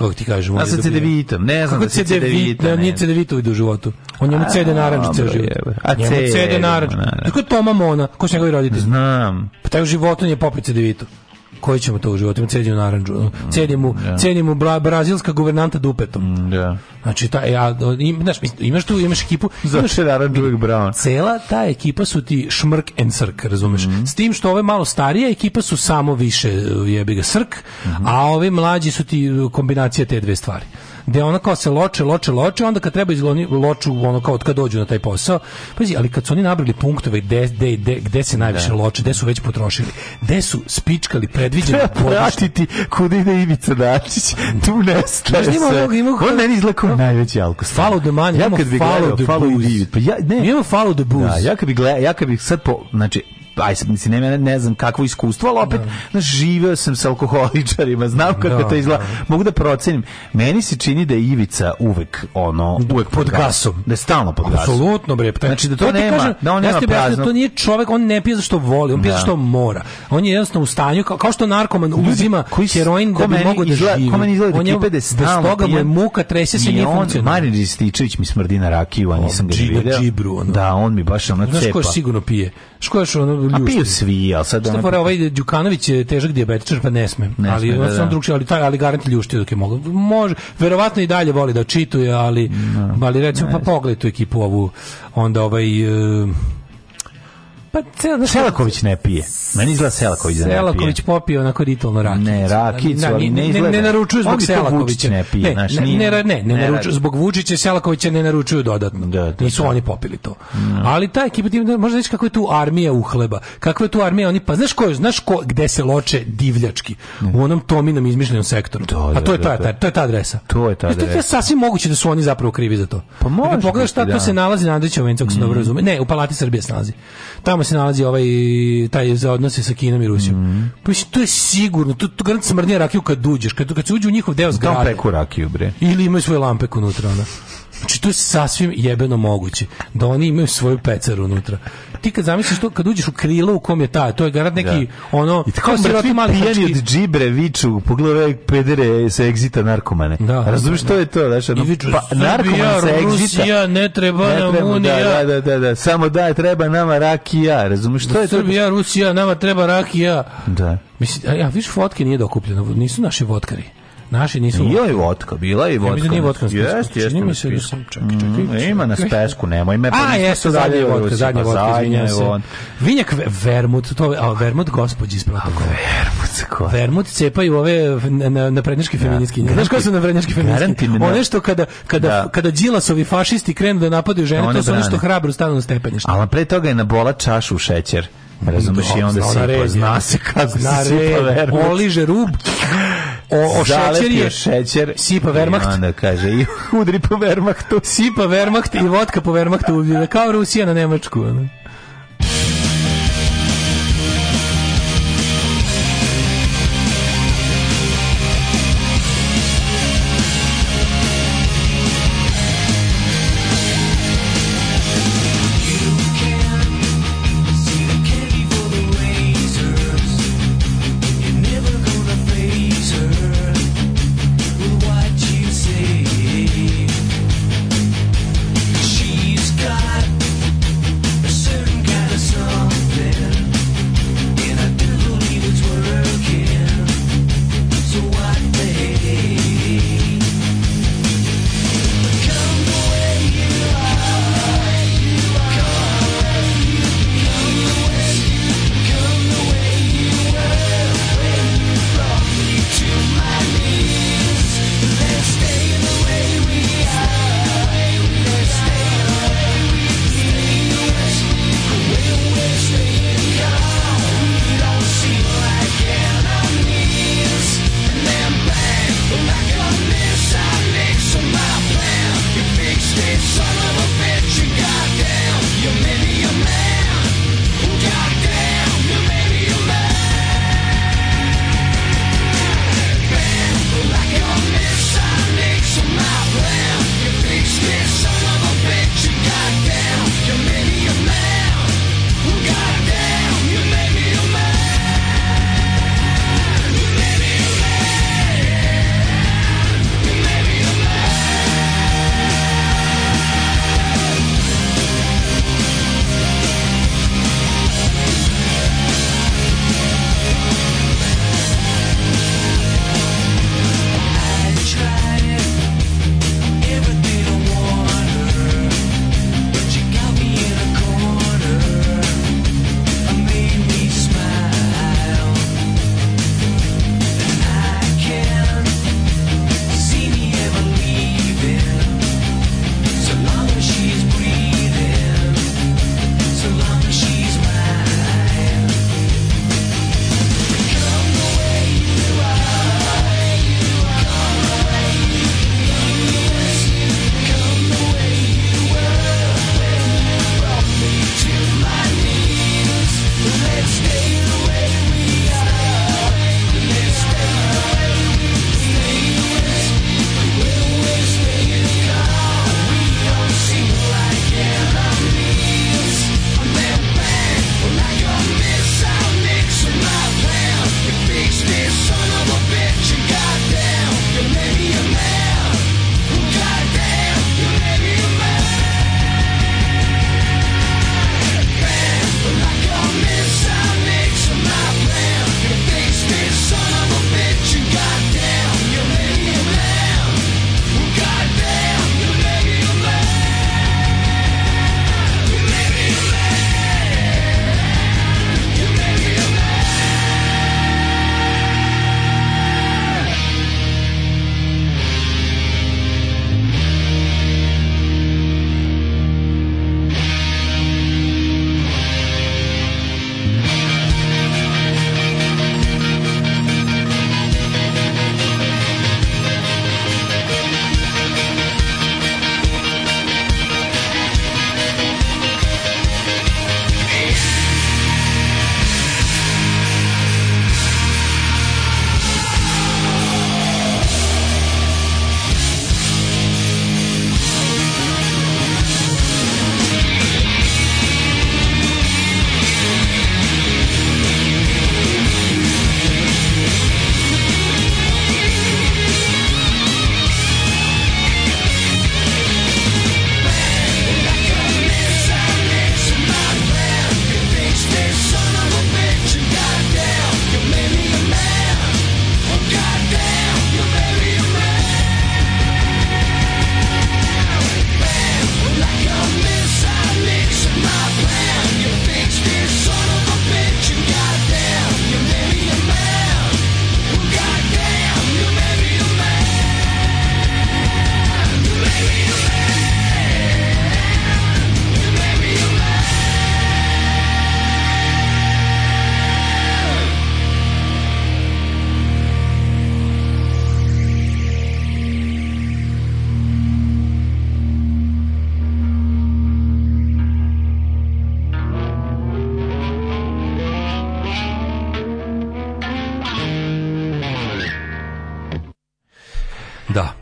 Kako ti kažem? A sa da cedevitom, ne znam Kako da si cedevita. Da, nije cedevito u životu. On njemu cede naranđ ceo život. A njemu cede naranđ. Tako je Toma Mona, ko su njegovi roditelji. Znam. Pa taj u životu nije popio cedevito koji ćemo to u životu, cedim narandžu, mm, da. cedim bra, brazilska guvernanta dupetom. Mm, da. Znači, ta, ja, e, im, znaš, imaš tu, imaš ekipu... imaš je narandžu uvijek brown? Cela ta ekipa su ti šmrk and srk, razumeš? Mm. S tim što ove malo starije ekipa su samo više jebi ga srk, mm a ovi mlađi su ti kombinacija te dve stvari gde ona kao se loče, loče, loče, onda kad treba izgoni loču ono kao od kad dođu na taj posao. Pazi, ali kad su oni nabrali punktove gde, gde, gde, gde se najviše da. loče, gde su već potrošili, gde su spičkali predviđeno pratiti (laughs) kuda ide Ivica Dačić. Tu nestaje. Znaš, ima ovog, ima On meni izgleda kao najveći alkos. Follow the money, ja kad bi follow, follow the booze. Pa ja, ne. Mi imamo follow the da, booze. Da, ja kad bi, gleda, ja kad bi sad po, znači, aj mislim, ne, ne znam kakvo iskustvo, ali opet da. živeo sam sa alkoholičarima, znam kako da, to izgleda. Da. Mogu da procenim. Meni se čini da je Ivica uvek ono, uvek pod gasom, da je stalno pod gasom. Apsolutno bre. Znači da to, to nema, kažem, da on nema prazno. da To nije čovek, on ne pije zato što voli, on pije zato da. što mora. On je jednostavno u stanju kao, kao što narkoman uzima koji heroin da bi mogao da živi. Kome izgleda on da je, da bez toga mu je muka, trese se, nije funkcionalno. Marin Rističević mi smrdi na rakiju, a nisam ga vidio. Da, on mi baš ono cepa. Znaš ko sigurno pije? Što još ono ljušti. A piju svi, al sad ono... Što ovaj Đukanović je težak dijabetičar, pa ne sme. Ne ali on da, da. Drugši, ali, taj, ali garant ljuštio dok je mogao. Može, verovatno i dalje voli da čituje, ali, no, da. ali recimo, pa pogledaj tu ekipu ovu, onda ovaj... Uh, Pa cel, Selaković ne pije. Meni izgleda Selaković da ne pije. Selaković popio onako ritualno rakicu. Ne, rakicu, ali ne izgleda. Ne, ne naručuju zbog Selakovića. Ne, pije, ne, ne, ne, ne, ne, naručuju. Zbog Vučića Selakovića ne naručuju dodatno. Da, da, Nisu da. oni popili to. Da. Ali ta ekipa, da, možda reći kako je tu armija uhleba. Kako je tu armija, oni pa znaš ko, znaš ko, gde se loče divljački. U onom Tominom izmišljenom sektoru. A pa to je ta, to je ta adresa. To je ta adresa. To je sasvim moguće da su oni zapravo krivi za to. Pa može. Pogledaj šta to se nalazi na Andrićevom vencu, ako mm. se dobro razume. Ne, u Palati Srbije se nalazi. Tamo tamo se nalazi ovaj taj za odnose sa Kinom i Rusijom. Mm Pa to je sigurno, tu tu garant smrdi rakiju kad uđeš, kad, kad se uđe u njihov deo zgrade. Tam peku rakiju, bre. Ili imaju svoje lampek unutra, ona. Znači, to je sasvim jebeno moguće. Da oni imaju svoju pecar unutra ti kad zamisliš to kad uđeš u krilo u kom je ta, to je garant neki da. ono I tako mrtvi pijani od džibre viču, pogledaj pedere sa egzita narkomane. Da, to da, što da. je to, znači ono, pa narkoman sa egzita. ne treba ne nam treba, da, unija. Da, da, da, da, samo da treba nama rakija, razumiješ što je to? Srbija, Rusija, nama treba rakija. Da. Mislim, a ja, viš fotke nije dokupljeno, nisu naši votkari. Naši nisu. Bio je vodka, bila je i vodka. Ja mislim da nije vodka. mi se da sam čekaj, čekaj. Mm, ima na spesku, nemoj me. A, pa jeste, zadnja je vodka, zadnja pa votka, izvinjam se. Vinjak vermut, to je, a vermut gospođi iz protokola. Vermut, ko? Vermut cepaju ove na na prednjačke da, feministkinje. Znaš ko su na prednjačke feministkinje? One što kada kada da. kada Đilasovi fašisti krenu da napadaju žene, to su nešto hrabro stanu na stepenište. Ali pre toga je nabola čašu u šećer. Razumeš i onda sipa, red, zna se kako se sipa vermut. Oliže rub, o, o šećer je, šećer, sipa vermakt. I onda kaže, i udri po vermaktu. Sipa vermakt i vodka po vermaktu, kao Rusija na Nemačku. Ono.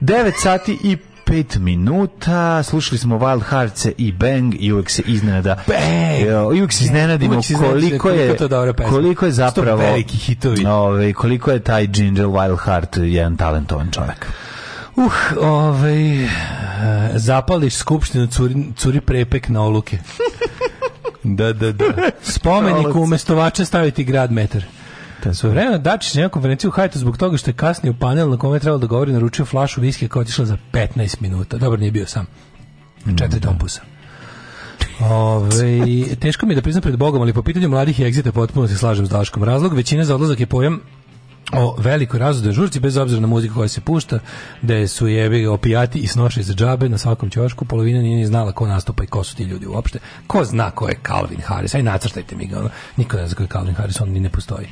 9 sati i 5 minuta, slušali smo Wild Hearts i Bang i uvek se iznenada Bang! i uvek se iznenadimo uvek se koliko, je, koliko, je, koliko je zapravo veliki hitovi. Ove, koliko je taj Ginger Wild Heart jedan talentovan čovjek. Uh, ovaj, zapališ skupštinu, curi, curi prepek na oluke. (laughs) da, da, da. Spomenik umesto vače staviti grad metar. Da Svojevremeno Dačić na konferenciju u Hajtu zbog toga što je kasnije u panel na kome je trebalo da govori naručio flašu viske koja je otišla za 15 minuta. Dobro, nije bio sam. Mm, Četiri tompusa. Da. Ove, teško mi je da priznam pred Bogom, ali po pitanju mladih i egzita potpuno se slažem s Daškom. Razlog većine za odlazak je pojam o velikoj razvodu žurci, bez obzira na muziku koja se pušta, da su jebi opijati i snoše za džabe na svakom ćošku, polovina nije ni znala ko nastupa i ko su ti ljudi uopšte. Ko zna ko je Calvin Harris? Aj nacrtajte mi ga. Niko ne zna ko je Calvin Harris, on ni ne postoji.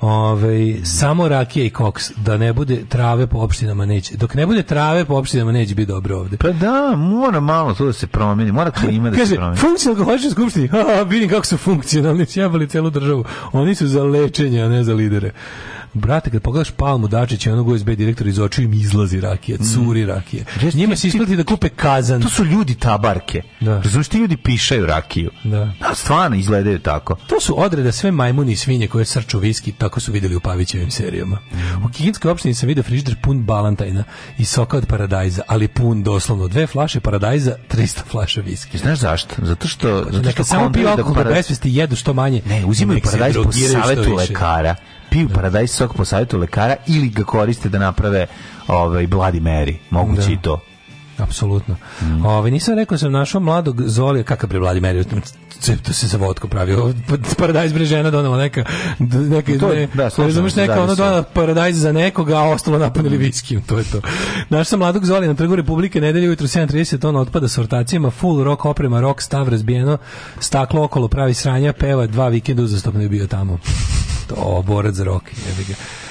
Ove, samo rakije i koks, da ne bude trave po opštinama neće. Dok ne bude trave po opštinama neće biti dobro ovde. Pa da, mora malo to da se promeni, mora ima da Kaže, se promeni. Funkcionalno hoćeš u skupštini, vidim kako su funkcionalni, sjebali (laughs) celu državu. Oni su za lečenje, a ne za lidere brate, kad pogledaš Palmu Dačića, onog USB direktora iz očiju im izlazi rakija, mm. curi rakija. Mm. Njima se isplati da kupe kazan. To su ljudi tabarke. Da. Razumiješ, ti ljudi pišaju rakiju. Da. da. Stvarno izgledaju tako. To su odreda sve majmuni i svinje koje srču viski, tako su videli u Pavićevim serijama. Mm. U kikinskoj opštini sam vidio frižider pun balantajna i soka od paradajza, ali pun doslovno dve flaše paradajza, 300 flaša viski. Znaš zašto? Zato što... Zato što, zato što samo piju da alkohol da, parad... da besvesti jedu što manje. Ne, uzimaju paradajz po savetu lekara piju paradajz sok po savjetu lekara ili ga koriste da naprave ovaj Bloody Mary. Moguće da. i to. Apsolutno. Mm. Ove, ovaj, nisam rekao da sam našao mladog Zolija, kakav pri Vladi Meri, to se za vodku pravio. Pa, paradajz bre žena donela neka, neka, to, ne, da, razumeš, neka da, ono donela paradajz za nekoga, a ostalo napunili viskijom, to je to. Naš sam mladog Zolija na trgu Republike nedelje ujutru 7.30, ona otpada s ortacijama, full rock oprema, rock stav razbijeno, staklo okolo pravi sranja, peva, dva vikenda uzastopno je bio tamo to, o, borac za roke.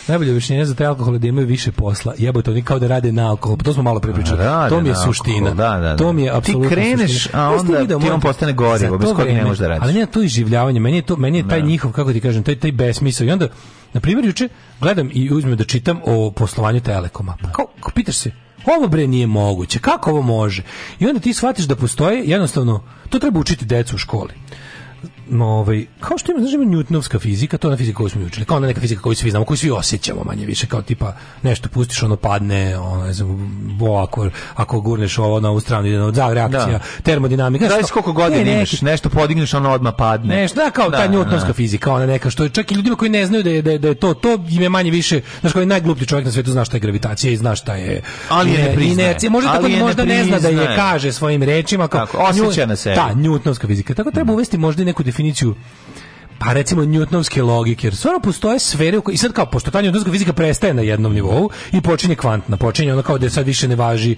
Najbolje objašnjenje za taj alkohol je da imaju više posla. Jebote, oni kao da rade na alkohol. Pa to smo malo pre pričali. To mi je suština. Da, da, da. To mi je apsolutno da, da, da. Ti kreneš, suština. a onda ja ti on postane gorivo, bez kojeg ne možeš da radiš. Ali ne to iživljavanje. Meni je, to, meni je taj njihov, kako ti kažem, taj, taj besmisao. I onda, na primjer, juče gledam i uzmem da čitam o poslovanju Telekoma. Pa kao, kao pitaš se, ovo bre nije moguće, kako ovo može? I onda ti shvatiš da postoje, jednostavno, to treba učiti decu u školi ovaj, kao što ima, znaš, da ima Newtonovska fizika, to je ona fizika koju smo učili, kao ona neka fizika koju svi znamo, koju svi osjećamo manje više, kao tipa nešto pustiš, ono padne, ono, ne znam, bo, ako, ako gurneš ovo na ovu stranu, ide od za reakcija, da. termodinamika. Da, koliko godina ne, imaš, nešto podigneš, ono odmah padne. Nešto, da, kao da, ta da, da. Newtonovska da. fizika, ona neka, što je čak i ljudima koji ne znaju da je, da je, da je to, to im je manje više, znaš, kao je najgluplji čovjek na svetu zna šta je gravitacija i zna šta je ali je ne priznaje. Inercija. Možda tako da možda ne, ne, zna da je kaže svojim rečima. Kao, tako, osjeća na sebi. Da, Newtonovska fizika. Tako treba mhm. uvesti možda i neku definiciju pa recimo njutnovske logike, jer stvarno postoje sfere u kojoj, i sad kao, pošto ta njutnovska fizika prestaje na jednom nivou i počinje kvantna, počinje ono kao da sad više ne važi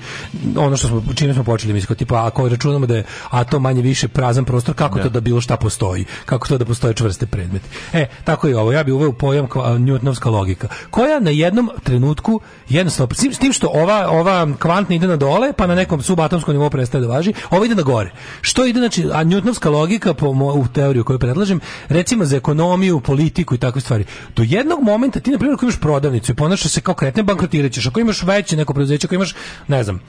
ono što smo, čime smo počeli misliti, tipa ako računamo da je atom manje više prazan prostor, kako da. to da bilo šta postoji, kako to da postoje čvrste predmeti. E, tako je ovo, ja bih uveo pojam njutnovska logika, koja na jednom trenutku, jednostavno, s tim što ova, ova kvantna ide na dole, pa na nekom subatomskom nivou prestaje da važi, ova ide na gore. Što ide, znači, a njutnovska logika, po, u teoriju koju predlažem, rec recimo za ekonomiju, politiku i takve stvari. Do jednog momenta ti na primjer ako imaš prodavnicu i ponašaš se kao kretne bankrotiraćeš. Ako imaš veće neko preduzeće, ako imaš, ne znam,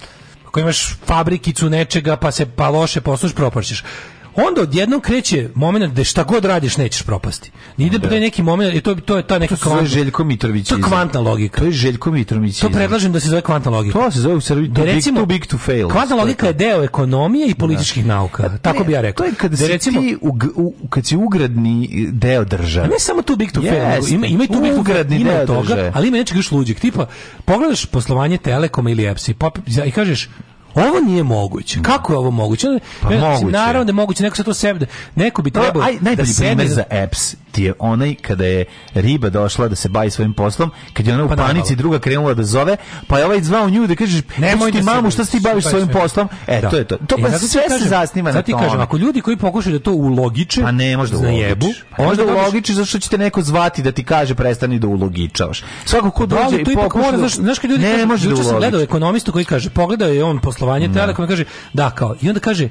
ako imaš fabrikicu nečega pa se pa loše posluš propašćeš onda odjednom kreće moment da šta god radiš nećeš propasti. Nije da. je neki moment i to to je ta neka to kvantna, Željko Mitrović. To je kvantna logika. To je Željko Mitrović. To predlažem da se zove kvantna logika. To se zove u Srbiji to recimo, big, to big to fail. Kvantna logika je deo ekonomije i političkih da. nauka. Da, tako bi ja rekao. To je kad da, recimo, ti u, u, kad si ugradni deo države. Ne samo to big to yes, fail, ima, ima i tu big to fail, ima deo toga, ali ima nečeg još luđeg. Tipa, pogledaš poslovanje Telekoma ili EPS i kažeš Ovo nije moguće. Kako je ovo moguće? Pa, ja, znači, moguće. Naravno da je moguće, neko se to sebe, da- neko bi trebao aj, da sebe da- za apps ti je onaj kada je riba došla da se bavi svojim poslom, kad je ona pa u panici druga krenula da zove, pa je ovaj zvao nju da kažeš, nemoj ti da mamu, šta se ti baviš svojim poslom? E, da. to je to. To pa e, sve kažem, se zasniva na ti tome. kažem, ako ljudi koji pokušaju da to ulogiče, pa ne možda ulogiču. Pa možda da ulogičiš zašto će te neko zvati da ti kaže prestani da ulogičaš. Svako ko dođe i pokuša, znaš, znaš kad ljudi ne kažu, može da sam gledao ekonomistu koji kaže, pogledao je on poslovanje Telekoma, da da. kaže, da kao, i onda kaže,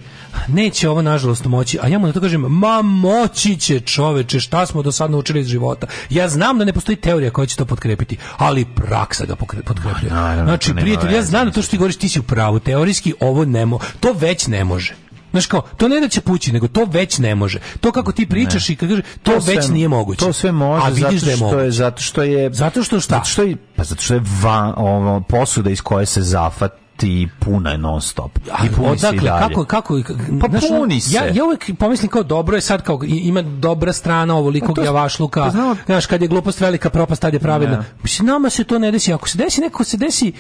neće ovo nažalost moći, a ja mu na to kažem, ma moći će čoveče, šta smo do sad naučili iz života. Ja znam da ne postoji teorija koja će to potkrepiti, ali praksa ga potkrepljuje. Znači, prijatelj, ja znam da to što ti govoriš, ti si u pravu. Teorijski ovo nemo, to već ne može. Znaš kao, to ne da će pući, nego to već ne može. To kako ti pričaš ne. i kako to, to sve, već nije moguće. To sve može, A zato, da što je, je zato što je... Zato što šta? Zato što je, pa zato što je van, ovo, posuda iz koje se zafat ti puna non stop. I Odakle, kako kako pa znaš, puni se. Ja ja uvek pomislim kao dobro je sad kao ima dobra strana ovolikog pa javašluka. Pa znaš kad je glupost velika propast tad je pravilna. Mislim nama se to ne desi, ako se desi neko se desi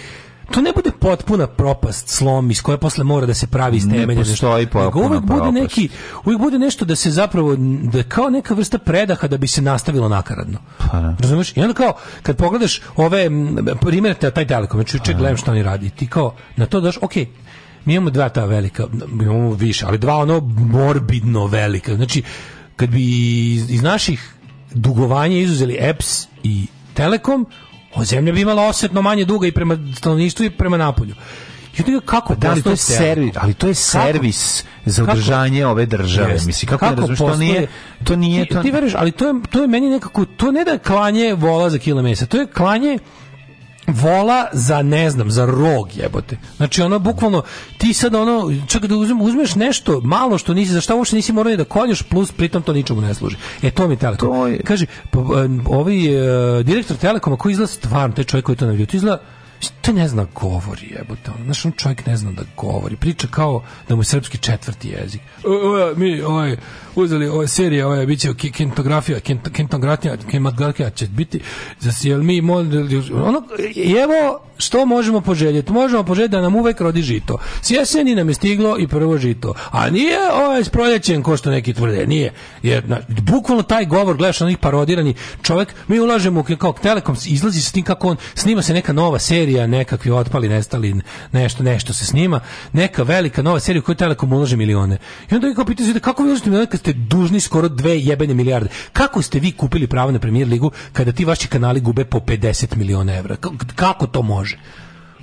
to ne bude potpuna propast, slom iz koje posle mora da se pravi iz temelja. Ne postoji potpuna bude neki, uvijek bude nešto da se zapravo, da kao neka vrsta predaha da bi se nastavilo nakaradno. Pa, da. Razumeš? I onda kao, kad pogledaš ove, primjer, taj telekom, znači ček, pa da. gledam što oni radi, ti kao, na to daš, ok, mi imamo dva ta velika, imamo više, ali dva ono morbidno velika, znači, kad bi iz, iz naših dugovanja izuzeli EPS i Telekom, O, zemlja bi imala osetno manje duga i prema stanovništvu i prema napolju. Ljudi, kako da li to je servis, ali to je servis za održanje ove države. Jest. Mislim kako, kako ne razumiješ, to nije to nije ti, to. Ti veruješ, ali to je to je meni nekako to ne da klanje vola za kila mesa, to je klanje vola za ne znam za rog jebote znači ono bukvalno ti sad ono čak da uzmeš, uzmeš nešto malo što nisi za šta uopšte nisi morao da kolješ plus pritom to ničemu ne služi e to mi telekom to je... kaže pa, ovaj uh, direktor telekoma koji izlazi stvarno taj čovjek koji to na najavljuje izlazi te ne zna govori jebote on on čovjek ne zna da govori priča kao da mu je srpski četvrti jezik o, o, mi oj ovaj, uzeli ove serije, ove biće kintografija, kint, kintografija, kinematografija će biti za jel mi ono evo što možemo poželjeti. Možemo poželjeti da nam uvek rodi žito. S jeseni nam je stiglo i prvo žito. A nije ovaj s ko što neki tvrde, nije. Jer na, bukvalno taj govor gledaš onih parodirani čovjek, mi ulažemo kao Telekom izlazi s tim kako on snima se neka nova serija, nekakvi otpali, nestali, nešto nešto se snima, neka velika nova serija u koju Telekom ulaže milione. I onda vi kao pitate kako vi ulažete milione kad ste dužni skoro dve jebene milijarde. Kako ste vi kupili pravo na Premier ligu kada ti vaši kanali gube po 50 miliona evra? Kako to može?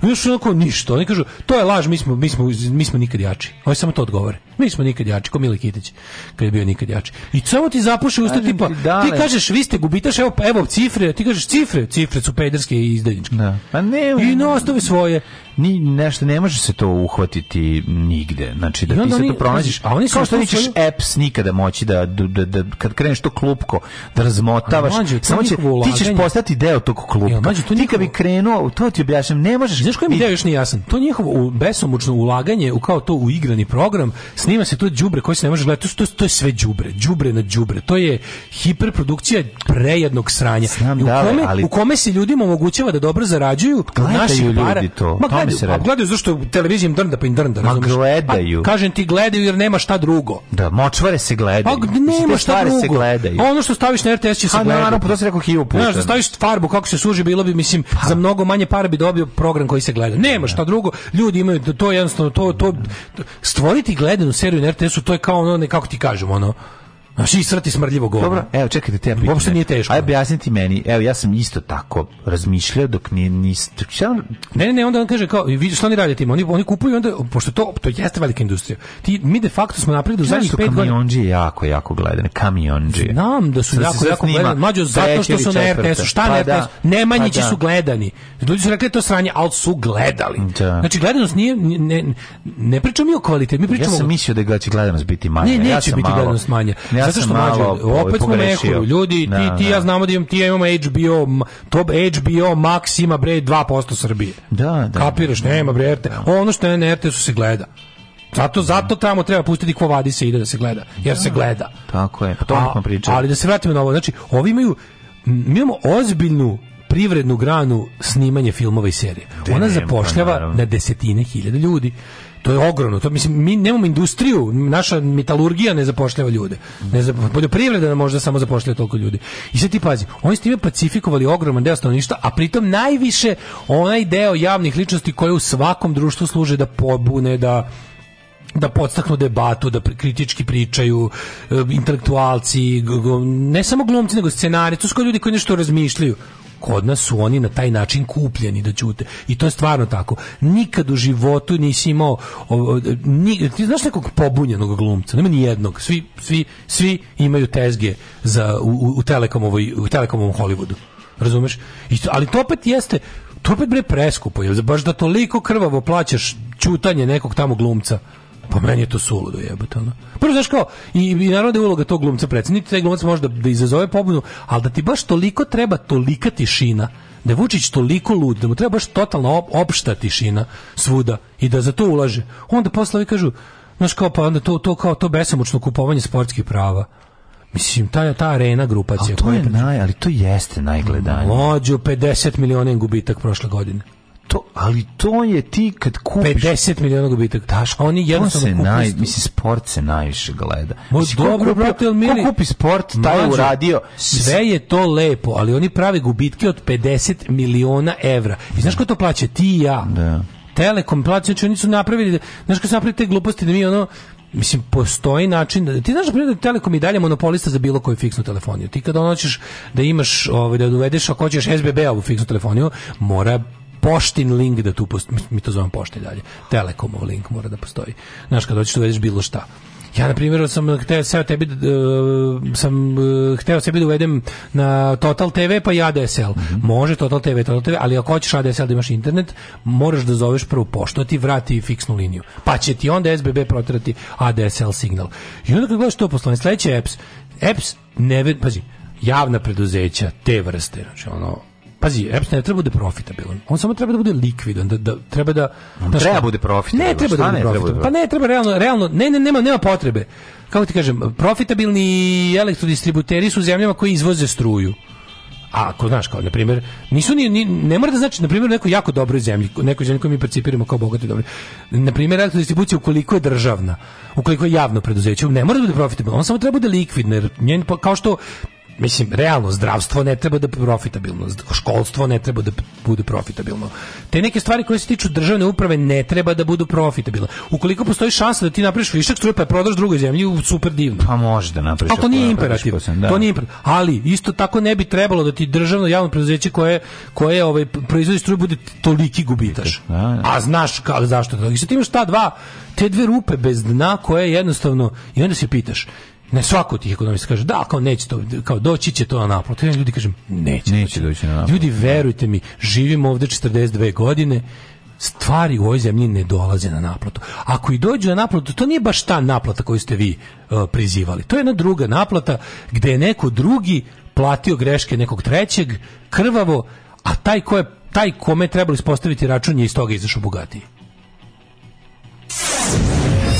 Još onako ništa. Oni kažu, to je laž, mi smo, mi smo, mi smo nikad jači. Ovo samo to odgovore. Mi smo nikad jači, ko Mili Kitić, kad je bio nikad jači. I samo ti zapuši usta, tipa, ti, ti kažeš, vi ste gubitaš, evo, evo cifre, ti kažeš cifre, cifre su pederske i izdajničke. Da. Pa ne, I nastavi svoje ni nešto ne može se to uhvatiti nigde. Znači da ti se to pronađeš. A oni kao što nećeš svoju... apps nikada moći da, da, da, da, kad kreneš to klupko da razmotavaš, mađu, samo će ti ćeš postati deo tog klupka. Ja, mađu, to ti kad bi krenuo, to ti objašnjavam, ne možeš. Znaš koji mi deo još nije jasan? To njihovo besomučno ulaganje u kao to u igrani program, snima se to đubre koji se ne može gledati, to, to je sve đubre, đubre na đubre. To je hiperprodukcija prejednog sranja. Znam, u, da, kome, da ali... u kome se ljudima omogućava da dobro zarađuju, naših ljudi para. To. Ma, tome se radi. gledaju zašto televizijom drnda pa im drnda, Ma gledaju. A, pa, kažem ti gledaju jer nema šta drugo. Da, močvare se gledaju. Pa nema šta drugo. se gledaju. Ono što staviš na RTS će se gledati. A pa naravno, to se rekao hiljadu puta. Znaš, da staviš farbu kako se suži, bilo bi, mislim, pa. za mnogo manje para bi dobio program koji se gleda. Nema da. šta drugo. Ljudi imaju, to je jednostavno, to, to, stvoriti gledanu seriju na RTS-u, to je kao ono, ne, kako ti kažem, ono, Znači, srati smrdljivo govno. Dobro, evo, čekajte, da te ja pitam. Uopšte nije teško. Ajde, objasniti meni. Evo, ja sam isto tako razmišljao dok nije... Nis... Ne, ne, ne, onda on kaže kao, vidi što oni rade tim, oni, oni kupuju onda, pošto to, to jeste velika industrija. Ti, mi de facto smo napredili u zadnjih pet godina. Kamionđi jako, jako gledane, kamionđi. Znam da su jako, jako gledani, mađo, zato što su na RTS-u. Šta pa na da, RTS-u? Nemanjići pa da. su gledani. Ljudi su rekli to sranje, ali su gledali. Da. Znači, gledanost nije, ne, ne, ne pričamo mi o kvalitetu, mi pričamo... Ja sam mislio da će gledanost biti manja. Ne, neće ja biti gledanost manja. Ja ja što malo opet smo mehuru, ljudi, na, ti, da, ti ja da. znamo da imam, ti ja imamo HBO, top HBO Max ima bre 2% Srbije. Da, da. Kapiraš, da, nema bre RT. Da. Ono što je na RTS su se gleda. Zato, zato tamo treba pustiti ko vadi se ide da se gleda, jer da, se gleda. Tako je, pa to smo priča. Ali da se vratimo na ovo, znači, ovi imaju, mi imamo ozbiljnu privrednu granu snimanje filmova i serije. Ona zapošljava na desetine hiljada ljudi to je ogromno. To mislim mi nemamo industriju, naša metalurgija ne zapošljava ljude. Ne zap... poljoprivreda možda samo zapošljava toliko ljudi. I sad ti pazi, oni su time pacifikovali ogroman deo stanovništva, a pritom najviše onaj deo javnih ličnosti koje u svakom društvu služe da pobune, da da podstaknu debatu, da kritički pričaju e, intelektualci, ne samo glumci, nego scenarici, to su ljudi koji nešto razmišljaju kod nas su oni na taj način kupljeni da ćute. I to je stvarno tako. Nikad u životu nisi imao o, ni, ti znaš nekog pobunjenog glumca, nema ni jednog. Svi, svi, svi imaju tezge za, u, u, Telekomovoj, u Telekomovom Hollywoodu. Razumeš? I, ali to opet jeste, to opet bre preskupo, jer baš da toliko krvavo plaćaš čutanje nekog tamo glumca Pa meni je to suludo jebote, ono. Prvo znaš kao i, i naravno da je uloga tog glumca predsjednika, taj glumac može da, da izazove pobunu, ali da ti baš toliko treba tolika tišina da je Vučić toliko lud, da mu treba baš totalna op, opšta tišina svuda i da za to ulaže. Onda posle kažu, znaš kao, pa onda to, to kao to besamučno kupovanje sportskih prava. Mislim, ta, ta arena grupacija. Ali to je, naj, ali to jeste najgledanje. Mlađo, 50 miliona gubitak prošle godine to, ali to je ti kad kupiš 50 miliona gubitak. Daš, oni jednostavno se naj, mislim sport se najviše gleda. Mo dobro brate, al mili. kupi sport, taj je uradio. Sve je to lepo, ali oni prave gubitke od 50 miliona evra. I znaš ko to plaća? Ti i ja. Da. Telekom plaća, znači oni su napravili, znaš ko su napravili te gluposti da mi ono, mislim postoji način da ti znaš da Telekom i dalje monopolista za bilo koju fiksnu telefoniju. Ti kad hoćeš da imaš ovaj da uvedeš, ako hoćeš SBB ovu fiksnu telefoniju, mora poštin link da tu postoji, mi to zovemo pošte dalje, telekomov link mora da postoji. Znaš, kad hoćeš da uvedeš bilo šta. Ja na primjer sam hteo da, da, sam tebi uh, sam uh, hteo sebi da uvedem na Total TV pa i ADSL. Mm -hmm. Može Total TV, Total TV, ali ako hoćeš ADSL da imaš internet, moraš da zoveš prvu poštu, da ti vrati fiksnu liniju. Pa će ti onda SBB proterati ADSL signal. I onda kad gledaš to poslovanje, sledeće EPS, EPS ne, pazi, javna preduzeća te vrste, znači ono pazi, EPS ne treba da bude profitabilan. On samo treba da bude likvidan, da, da treba da da treba bude profitabilan. Ne treba da bude profitabilan. Da pa ne treba realno, realno ne, ne nema nema potrebe. Kako ti kažem, profitabilni elektrodistributeri su zemljama koje izvoze struju. A ako znaš kao na primjer, nisu ni, ni, ne mora da znači na primjer neko jako dobroj zemlji, nekoj zemlji koju mi percipiramo kao bogati dobre. Na primjer, distribucija ukoliko je državna, ukoliko je javno preduzeće, ne mora da bude profitabilno, on samo treba da bude likvidan, jer njen pa, kao što mislim, realno, zdravstvo ne treba da profitabilno, školstvo ne treba da bude profitabilno. Te neke stvari koje se tiču državne uprave ne treba da budu profitabilne. Ukoliko postoji šansa da ti napraviš višak struje pa je prodaš drugoj zemlji, super divno. Pa može da napraviš. Ali to nije imperativ. Pa da. To nije imperativ. Ali isto tako ne bi trebalo da ti državno javno preduzeće koje koje ovaj proizvodi struju bude toliki gubitaš. Da, da. A znaš kako zašto? I sa tim šta dva te dve rupe bez dna koje jednostavno i onda se pitaš Ne, svako od tih ekonomista kaže, da, kao neće to, kao doći će to na naplatu. Ja ljudi kažem, neće, neće doći na naplatu. Ljudi, da. verujte mi, živimo ovde 42 godine, stvari u ovoj zemlji ne dolaze na naplatu. Ako i dođu na naplatu, to nije baš ta naplata koju ste vi uh, prizivali. To je jedna druga naplata gde je neko drugi platio greške nekog trećeg, krvavo, a taj, ko je, taj kome je trebalo ispostaviti račun je iz toga izašao bogatiji.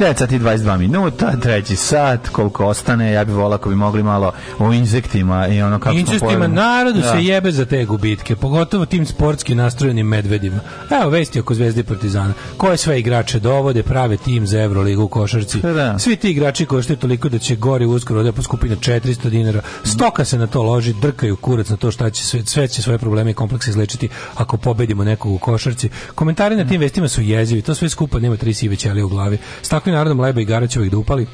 9 sati 22 minuta, treći sat, koliko ostane, ja bih volao ako bi mogli malo o insektima i ono kako Insektima, smo narodu da. se jebe za te gubitke, pogotovo tim sportski nastrojenim medvedima. Evo, vesti oko Zvezde Partizana. Koje sve igrače dovode, prave tim za Euroligu u košarci. Pa da. Svi ti igrači koštaju toliko da će gori uskoro da poskupine 400 dinara. Stoka se na to loži, drkaju kurac na to šta će sve, sve će svoje probleme i komplekse izlečiti ako pobedimo nekog u košarci. Komentari na tim vestima su jezivi, to sve skupa nema tri sive ćelije u glavi. S takvim srpskim narodom leba i garaćevih da upali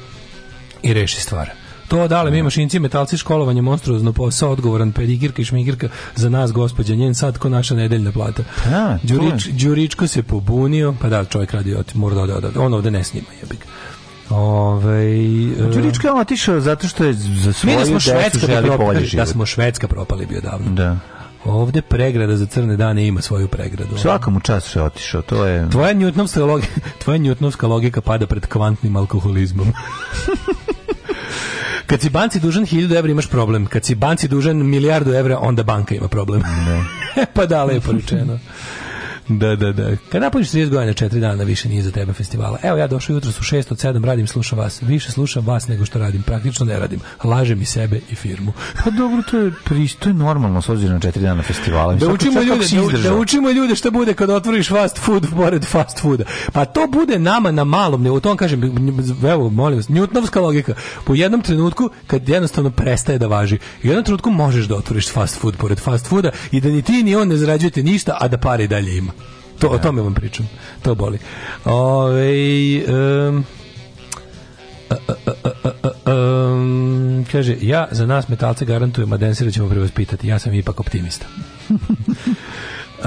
i reši stvar. To dale mi mašinci metalci školovanje monstruozno posao odgovoran pedigirka i šmigirka za nas gospođa njen sad ko naša nedeljna plata. A, da, Đurič, Đuričko se pobunio, pa da čovjek radi od mora da da, da, on ovde ne snima jebik. Ove, e, Đuričko je otišao zato što je za svoju mi da smo švedska da, propali, da smo švedska propali bio davno. Da. Ovde pregrada za crne dane ima svoju pregradu. Svakom mu čas se otišao, to je... Tvoja njutnovska logika, (laughs) tvoja njutnovska logika pada pred kvantnim alkoholizmom. (laughs) Kad si banci dužan 1000 evra imaš problem. Kad si banci dužan milijardu evra, onda banka ima problem. Ne. (laughs) pa da, lepo rečeno. Da, da, da. Kad napuniš 30 godina, 4 dana više nije za tebe festivala. Evo ja došao jutro su 6 od 7, radim, slušam vas. Više slušam vas nego što radim. Praktično ne radim. Lažem i sebe i firmu. Pa dobro, to je, pri, to je normalno s obzirom na 4 dana festivala. Da učimo, ljude, da, da, učimo ljude šta bude kad otvoriš fast food pored fast fooda. Pa to bude nama na malom nivou. To vam kažem, evo, molim vas, njutnovska logika. Po jednom trenutku, kad jednostavno prestaje da važi, u jednom trenutku možeš da otvoriš fast food pored fast fooda i da ni ti ni on ne zarađujete ništa, a da pare i dalje ima. To, o tome vam pričam. To boli. Ove, um, a, um, kaže, ja za nas metalce garantujem, a densira ćemo prevaspitati. Ja sam ipak optimista. Uh,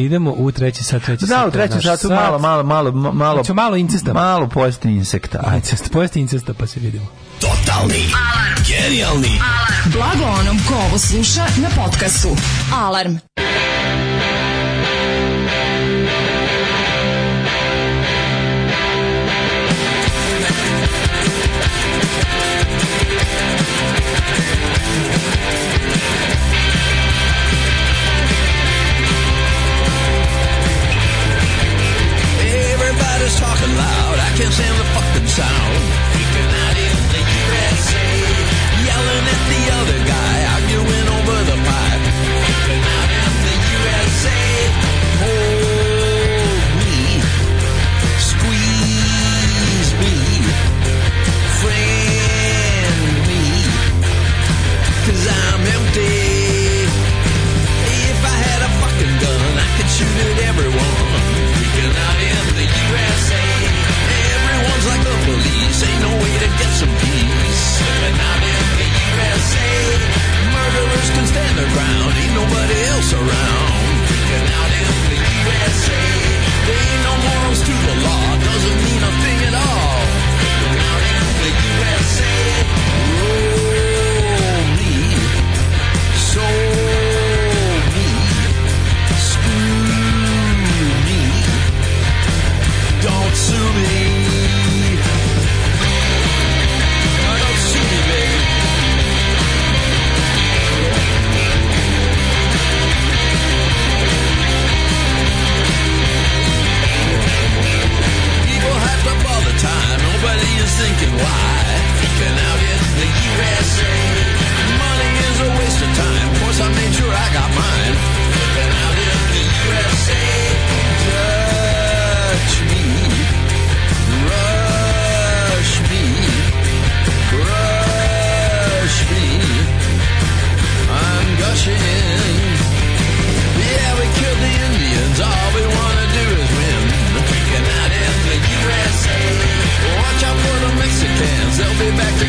(laughs) idemo u treći sat, treći da, sat. Da, u trećem sat, malo, malo, malo, malo. Ću malo incesta. Malo pojesti insekta. Ajde. Incest, (laughs) pojesti incesta pa se vidimo. Totalni. Alarm. Genijalni. Alarm. Blago onom ko ovo sluša na podcastu. Alarm. Alarm. just talking loud. I can't stand the fucking sound. ground. Ain't nobody else around. And out in the USA, there ain't no morals to the law. Doesn't mean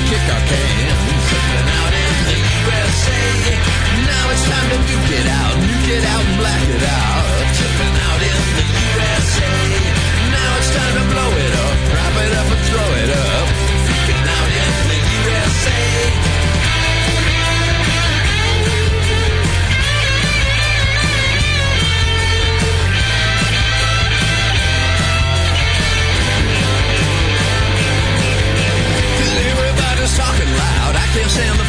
kick our cans. out down the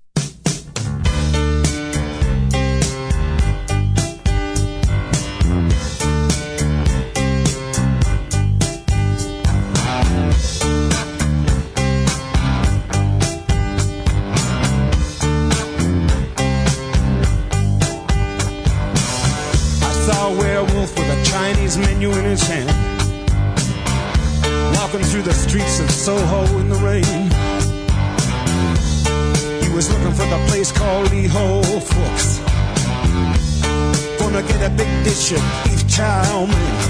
you be charming.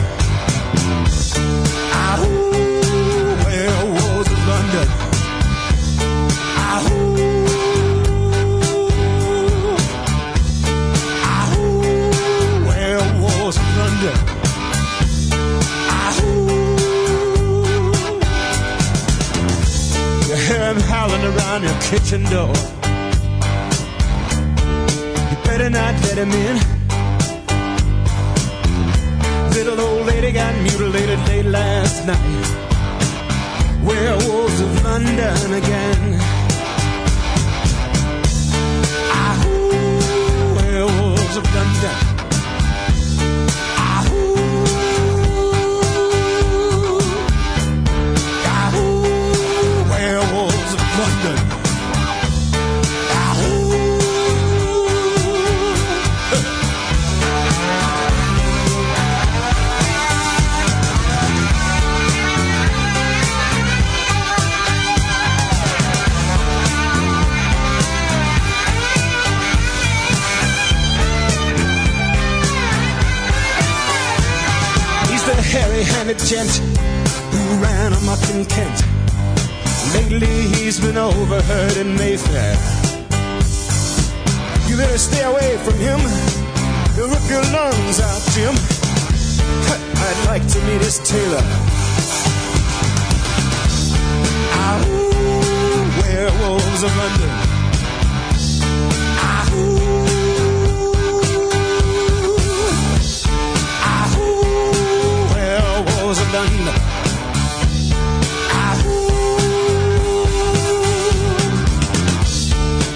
night. Werewolves of London again. gent who ran amok in Kent. Lately he's been overheard in Mayfair. You better stay away from him. He'll rip your lungs out, Jim. I'd like to meet his tailor. Ah, werewolves of London.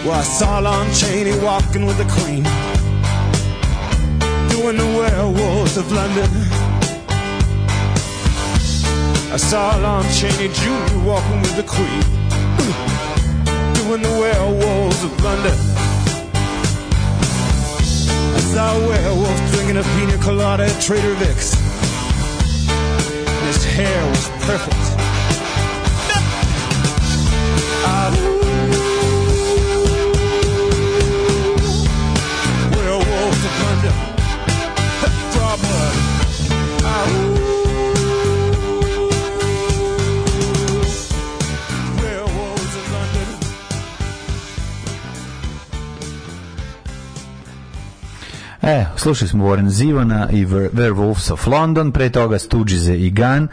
Well, I saw Lon Chaney walking with the Queen, doing the werewolves of London. I saw Lon Chaney Jr. walking with the Queen, doing the werewolves of London. I saw a werewolf drinking a pina colada at Trader Vic's, his hair was perfect. E, slušali smo Warren Zivana i Werewolves of London, pre toga Stooges i Gun,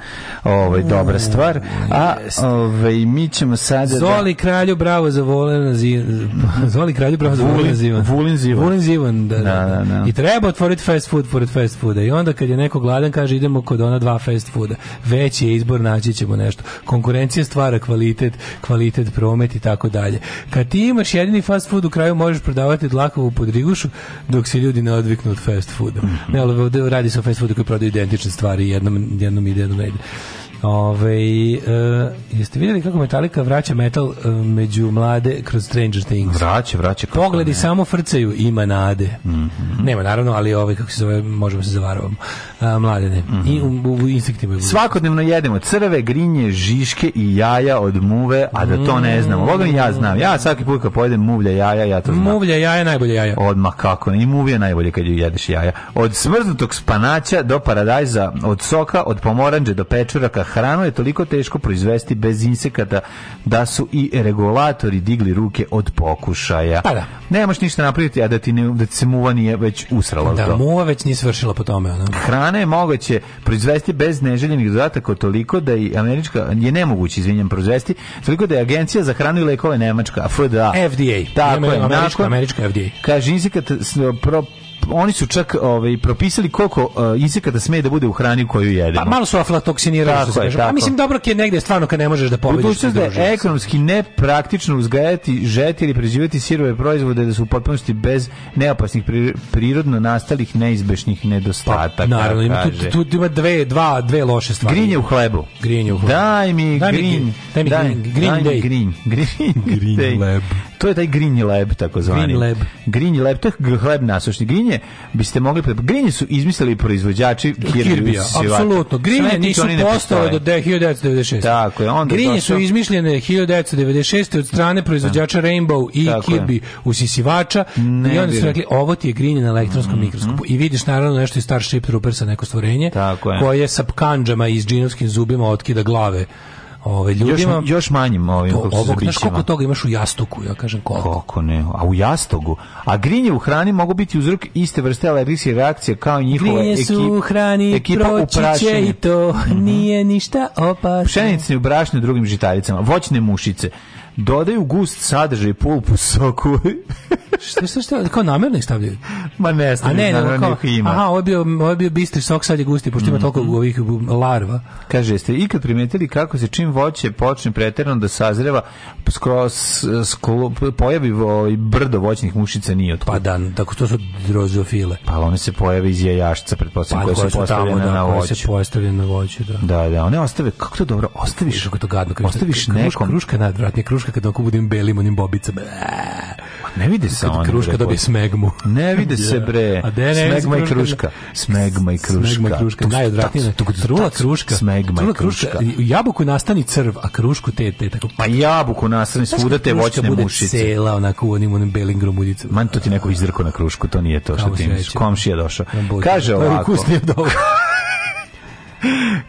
ovaj, mm. dobra stvar. A ovaj, mi ćemo sad... Zoli da... kralju bravo za volen zivan. Zoli kralju bravo za volen zivan. Vulin zivan. Vulin zivan, da da, da, da, da, da. I treba otvoriti fast food pored fast fooda. I onda kad je neko gladan kaže idemo kod ona dva fast fooda. Veći je izbor, naći ćemo nešto. Konkurencija stvara kvalitet, kvalitet promet i tako dalje. Kad ti imaš jedini fast food u kraju možeš prodavati dlakovu podrigušu dok se ljudi ne odviknu od fast fooda. Mm -hmm. Ne, ali radi se o fast foodu koji prodaju identične stvari, jednom, jednom ide, jednom ne ide. Ove, e, jeste videli kako Metallica vraća metal e, među mlade kroz Stranger Things? Vraća, vraća. Pogledi ne. samo frcaju, ima nade. Mm -hmm. Nema, naravno, ali ovaj, kako se zove, možemo se zavarovati. Mladene. Mm -hmm. I u, u, Svakodnevno jedemo crve, grinje, žiške i jaja od muve, a da to ne znamo. Boga ja znam. Ja svaki put kad pojedem muvlja jaja, ja to znam. Muvlja jaja, najbolje jaja. Odmah kako. I muvlja najbolje kad ju jedeš jaja. Od smrznutog spanaća do paradajza, od soka, od pomoranđe do pečuraka, Hranu je toliko teško proizvesti bez insekata da su i regulatori digli ruke od pokušaja. Pa da. Nemaš ništa napraviti, a da ti ne, da ti se muva nije već usrala. Da, to. muva već nije svršila po tome. Ona. Hrana je moguće proizvesti bez neželjenih dodataka toliko da i američka, je nemoguće, izvinjam, proizvesti, toliko da je agencija za hranu i lekove Nemačka, FDA. FDA. Tako je, američka, američka FDA. Kaže, insekata pro, oni su čak ovaj propisali koliko uh, eh, iseka da sme da bude u hrani koju jedemo. Pa malo su aflatoksinirali što se kaže. Pa mislim dobro je negde stvarno kad ne možeš da pobediš. Da Budućnost da je ekonomski nepraktično uzgajati, žeti ili preživjeti sirove proizvode da su u potpunosti bez neopasnih prirodno nastalih neizbešnih nedostataka. Pa, naravno, ima tu, tu, tu, ima dve, dva, dve loše stvari. Grinje u hlebu. Grinje u hlebu. Daj mi grin. daj mi grin. Daj mi Grin. Grin. Grin. green, green, green, To je taj green lab, tako zvani. Green lab. Green lab, to je hleb nasušni. Green grinje biste mogli grinje su izmislili proizvođači Kirbija. Apsolutno. Grinje nisu postale do 1996. Tako je, onda grinje došlo... su izmišljene 1996. od strane proizvođača da. Rainbow i Kirby usisivača ne i oni su rekli ovo ti je grinje na elektronskom mm -hmm. mikroskopu i vidiš naravno nešto iz Starship Troopersa neko stvorenje Tako je. koje sa kanđama i s džinovskim zubima otkida glave Ove, ljudima, još, još manjim ovim to, ovog, znaš koliko toga imaš u jastuku, ja kažem koliko. Koliko ne, a u jastogu. A grinje u hrani mogu biti uzrok iste vrste alergijske reakcije kao i njihova grinje su u hrani, ekipa proći i to, mhm. nije ništa opasno. Pšenice u brašnu drugim žitaricama, voćne mušice, dodaju gust sadržaj pulpu soku. (laughs) šta, šta, šta, kao namerno ih stavljaju? Ma ne, stavljaju, ne, namerno ih ima. Aha, ovo je bio, ovo je bio bistri sok, sad je gusti, pošto ima mm -hmm. toliko ovih um, larva. Kaže, jeste ikad primetili kako se čim voće počne preterano da sazreva, skroz sklo, pojavi i brdo voćnih mušica nije otkud. Pa da, tako da, to su drozofile. Pa one se pojave iz jajašca, pretpostavljam, pa, koje, koje su postavljene tamo, da, na voću. se postavljene na voću, da. Da, da, one ostave, kako to dobro, ostaviš, kako to gadno, ostaviš kruška, nekom. Kruška je najodvratnija, kruška kruška kad oko budem belim onim bobicama. Ne vide se ona. Kruška dobije smegmu. Ne vide se (laughs) bre. smegma i kruška. Smegma i kruška. Smegma i kruška. Najodratnije. Trula kruška. Smegma i kruška. Jabuku nastani crv, a krušku te te tako. Pa jabuku nastani svuda te voćne mušice. Cela onako u onim onim belim gromuljicama. Man to ti neko izrko na krušku, to nije to što ti misliš. Komšija došao. Kaže ovako. Pa (laughs)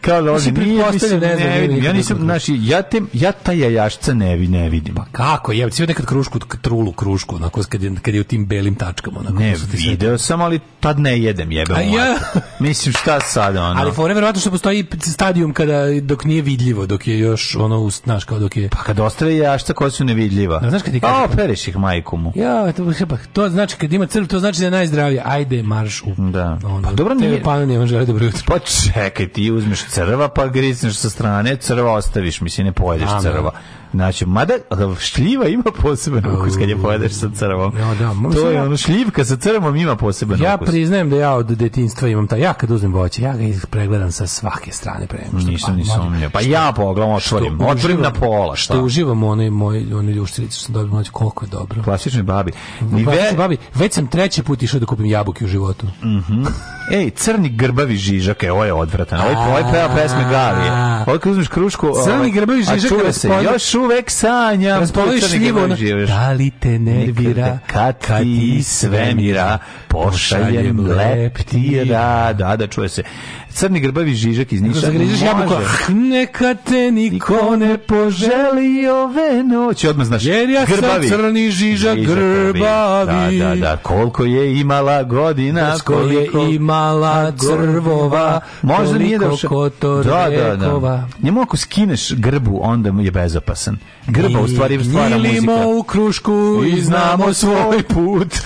Kao da loži, nije, mislim, da ne, znam, ne vidim. Ja nisam, znači, ja, te, ja ta jajašca ne, vi, ne vidim. Pa kako, je, svi nekad krušku, trulu krušku, onako, kad je, kad je u tim belim tačkama. Onako, ne, video sam, ali tad ne jedem, jebem. A ja... mislim, šta sad, ono? Ali fore, verovatno što postoji stadijum kada, dok nije vidljivo, dok je još, ono, znaš, kao dok je... Pa kad ostaje jajašca koja su nevidljiva. A, znaš kad ti kaže... A, pereš ih majkomu. Ja, to, to znači, kad ima crv, to znači da je najzdravije. Ajde, marš u... Da. Ono, pa dobro, nije. Pa, dobro jutro. Pa čekaj ti, ti uzmeš crva pa grizneš sa strane, crva ostaviš, mislim ne pojedeš crva. Da. Znači, mada šljiva ima poseban ukus kad je pojedeš sa crvom. Ja, da, to je ja, ono, šljivka sa crvom ima poseban ja ukus. Ja priznajem da ja od detinjstva imam taj, ja kad uzmem voće, ja ga pregledam sa svake strane pre nego što nisam ni sumnjao. Pa ja pogledam, otvorim, što, otvorim uživam, na pola, šta? Što uživam onaj moj onaj ljuštilicu što dobio mlađe, koliko je dobro. Klasični babi. Ni ve... babi, već sam treći put išao da kupim jabuke u životu. Mhm. Mm Ej, crni grbavi žižak, je, ovo je odvratan. Ovo je peva pesme Gavije. Ovo kad uzmeš krušku... Crni ovaj, grbavi žižak, a se, još uvek sanjam, pošljivo. Da li te nervira kad ti svemira pošaljem leptira? Da, da, čuje se crni grbavi žižak iz Niša. jabuku. Neka te niko ne poželi ove noći. Odmah znaš. Jer ja grbavi. sam crni žižak, grbavi. Da, da, da. Koliko je imala godina, koliko je imala crvova, možda nije došao. Koliko da, da, da. Njemu ako skineš grbu, onda je bezopasan. Grba u stvari stvara muzika. Milimo u krušku i znamo svoj put. (laughs)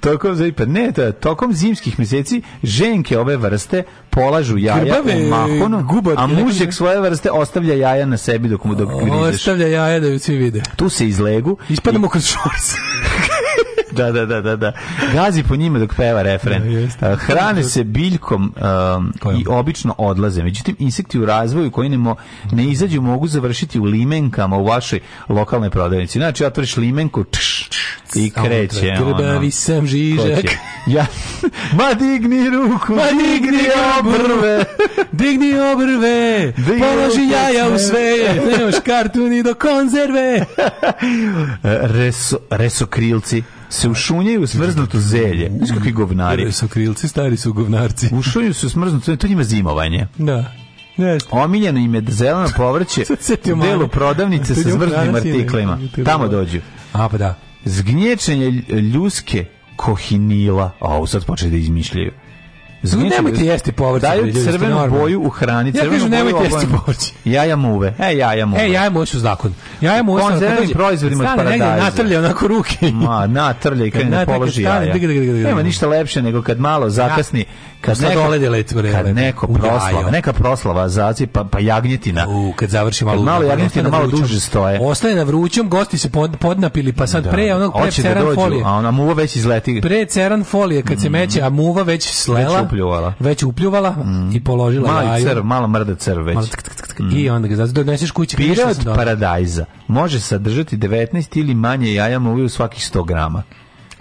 Tokom, pa ne, tokom zimskih meseci ženke ove vrste vrste polažu jaja Krbave, u mahonu, gubat, a mužek svoje vrste ostavlja jaja na sebi dok mu dok grizeš. Ostavlja jaja da ju svi vide. Tu se izlegu. Ispadamo i... kroz šorce. (laughs) da, da, da, da, da. Gazi po njima dok peva refren. Da, Hrane se biljkom um, i obično odlaze. Međutim, insekti u razvoju koji ne, mo, ne izađu mogu završiti u limenkama u vašoj lokalnoj prodavnici. Znači, otvoriš limenku, tš, tš, i kreće. Grbavi sam žižak. Ja. (laughs) Ma digni ruku, ma digni obrve, digni obrve, položi jaja u sveje, nemaš kartu ni do konzerve. (laughs) Reso, resokrilci se ušunjaju u smrznuto zelje. Znaš kakvi govnari? Sa krilci stari su govnarci. (laughs) Ušunjaju se u smrznuto, to njima zimovanje. Da. Jeste. Omiljeno im je da zeleno povrće (laughs) u delu prodavnice sa smrznim artiklima. Tamo dođu. A, pa da. Zgnječenje ljuske kohinila. A, ovo sad počeli da izmišljaju. Znači, nemojte jesti povrće. Daju crvenu boju u hrani. Ja kažem nemojte jesti povrće. Jaja muve. E, jaja muve. E, jaja muve su zakon. Jaja muve su zakon. Konzervnim proizvodima od paradajza. Natrlja onako ruke. Ma, natrlja i (laughs) kada ne položi jaja. Nema ništa lepše nego kad malo zakasni da kad neka, dolede let Kad neko proslava, neka proslava zaci pa, pa jagnjetina. U, kad završi malo, kad malo jagnjetina malo duže stoje. Ostaje na vrućom, gosti se pod, podnapili, pa sad da. pre onog pre Oči da ceran da dođu, folije. A ona muva već izleti. Pre ceran folije kad mm. se meće, a muva već slela. Već upljuvala. Već upljuvala mm. i položila Mali raju. crv, mala mrda crv već. Malo tk, tk, tk, mm. I onda ga zato doneseš kući. Pire od paradajza može sadržati 19 ili manje jaja muvi u svakih 100 grama.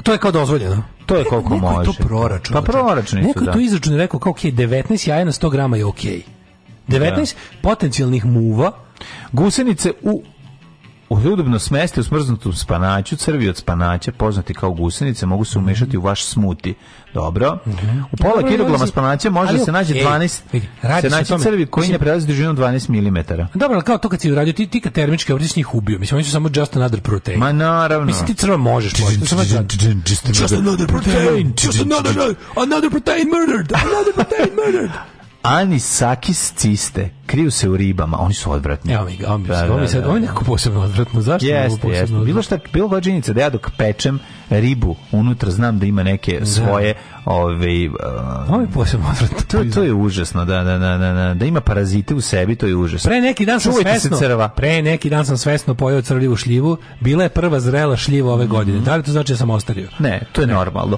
To je kao dozvoljeno to je koliko može. Neko je to proračun. Pa proračun je Neko je to izračun rekao kao, ok, 19 jaja na 100 grama je ok. 19 da. potencijalnih muva Gusenice u U udobno smesti u smrznutom spanaću, crvi od spanaća, poznati kao gusenice, mogu se umešati u vaš smuti. Dobro. Mm -hmm. U pola kilograma spanaća može se naći 12 e, vidi, se naći crvi koji ne prelazi dužinu 12 mm. Dobro, ali kao to kad si uradio, ti, ti kad termičke obradiš njih ubio. Mislim, oni su samo just another protein. Ma naravno. Mislim, ti crva možeš. Just another protein. Just another, another protein murdered. Another protein murdered. (laughs) Anisakis ciste kriju se u ribama, oni su odvratni. Evo mi, da, mi, da, da, sad, ovo je da. nekako posebno odvratno. Zašto yes, posebno yes. odvratno? Bilo šta, bilo vađenica da ja dok pečem ribu, unutra znam da ima neke da. svoje ove, ovaj, uh, ovo je posebno odvratno. To, to je užasno, da, da, da, da, da, da ima parazite u sebi, to je užasno. Pre neki dan sam Čuvajte svesno, crva. pre neki dan sam svesno pojao crljivu šljivu, bila je prva zrela šljiva ove mhm. godine. Mm -hmm. Da li to znači da sam ostario? Ne, to je ne. normalno.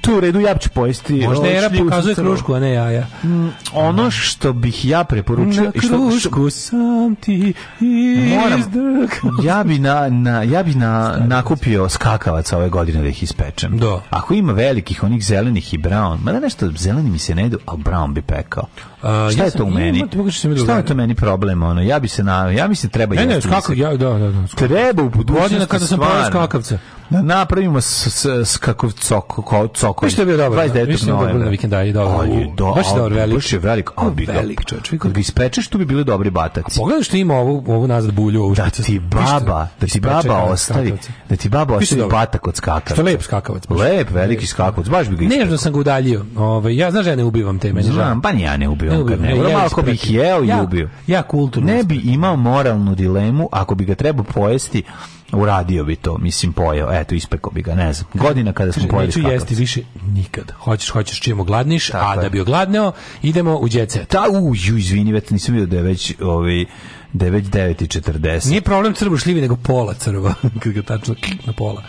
To u redu, ja ću pojesti. Možda ovaj era pokazuje krušku, a ne jaja. Mm, ono da. što bih ja preporučio, krušku što, sam ti moram, ja bi na, na, ja bi na, nakupio skakavac ove godine da ih ispečem. Do. Da. Ako ima velikih, onih zelenih i brown, mada nešto zeleni mi se ne idu, ali brown bi pekao. Uh, šta ja to u meni? Šta je to meni problem ono? Ja bi se na ja mislim da treba ne, ne, skakav, ja da, da, da Treba u budućnosti kada sam pravo skakavca. Da napravimo s, s, s kako coko, ko, coko. Što da je bio dobro? Da. 29. novembra. na vikenda i dobro. Ali, do, baš je dobro velik. Baš je velik. A pa bi velik čovjek. Kad bi ispečeš, tu bi bili dobri bataci. A pogledaj što ima ovu, ovu nazad bulju. Ovu da ti baba, da ti baba ostavi, da ti baba ostavi batak od skakavca. Što lep skakavac. Lep, veliki skakavac. Baš bi ga Nežno sam ga udaljio. Ove, ovaj, ja znaš, ja ne ubivam te meni. Znam, pa ja ne ubivam ne ubio, ne, ne, ja ako bi ih jeo ja, i ubio. Ja kulturno. Ne bi imao moralnu dilemu ako bi ga trebao pojesti uradio bi to, mislim pojeo, eto ispekao bi ga, ne znam. Godina kada smo pojeli skakavac. Neću jesti više nikad. Hoćeš, hoćeš čim gladniš, Tako a da je. da bi ogladneo, idemo u djece. Ta, u, ju, izvini, već nisam vidio da je već, ovaj, 9.9.40. Da Nije problem crvo šljivi, nego pola crva, (laughs) kad ga tačno na pola.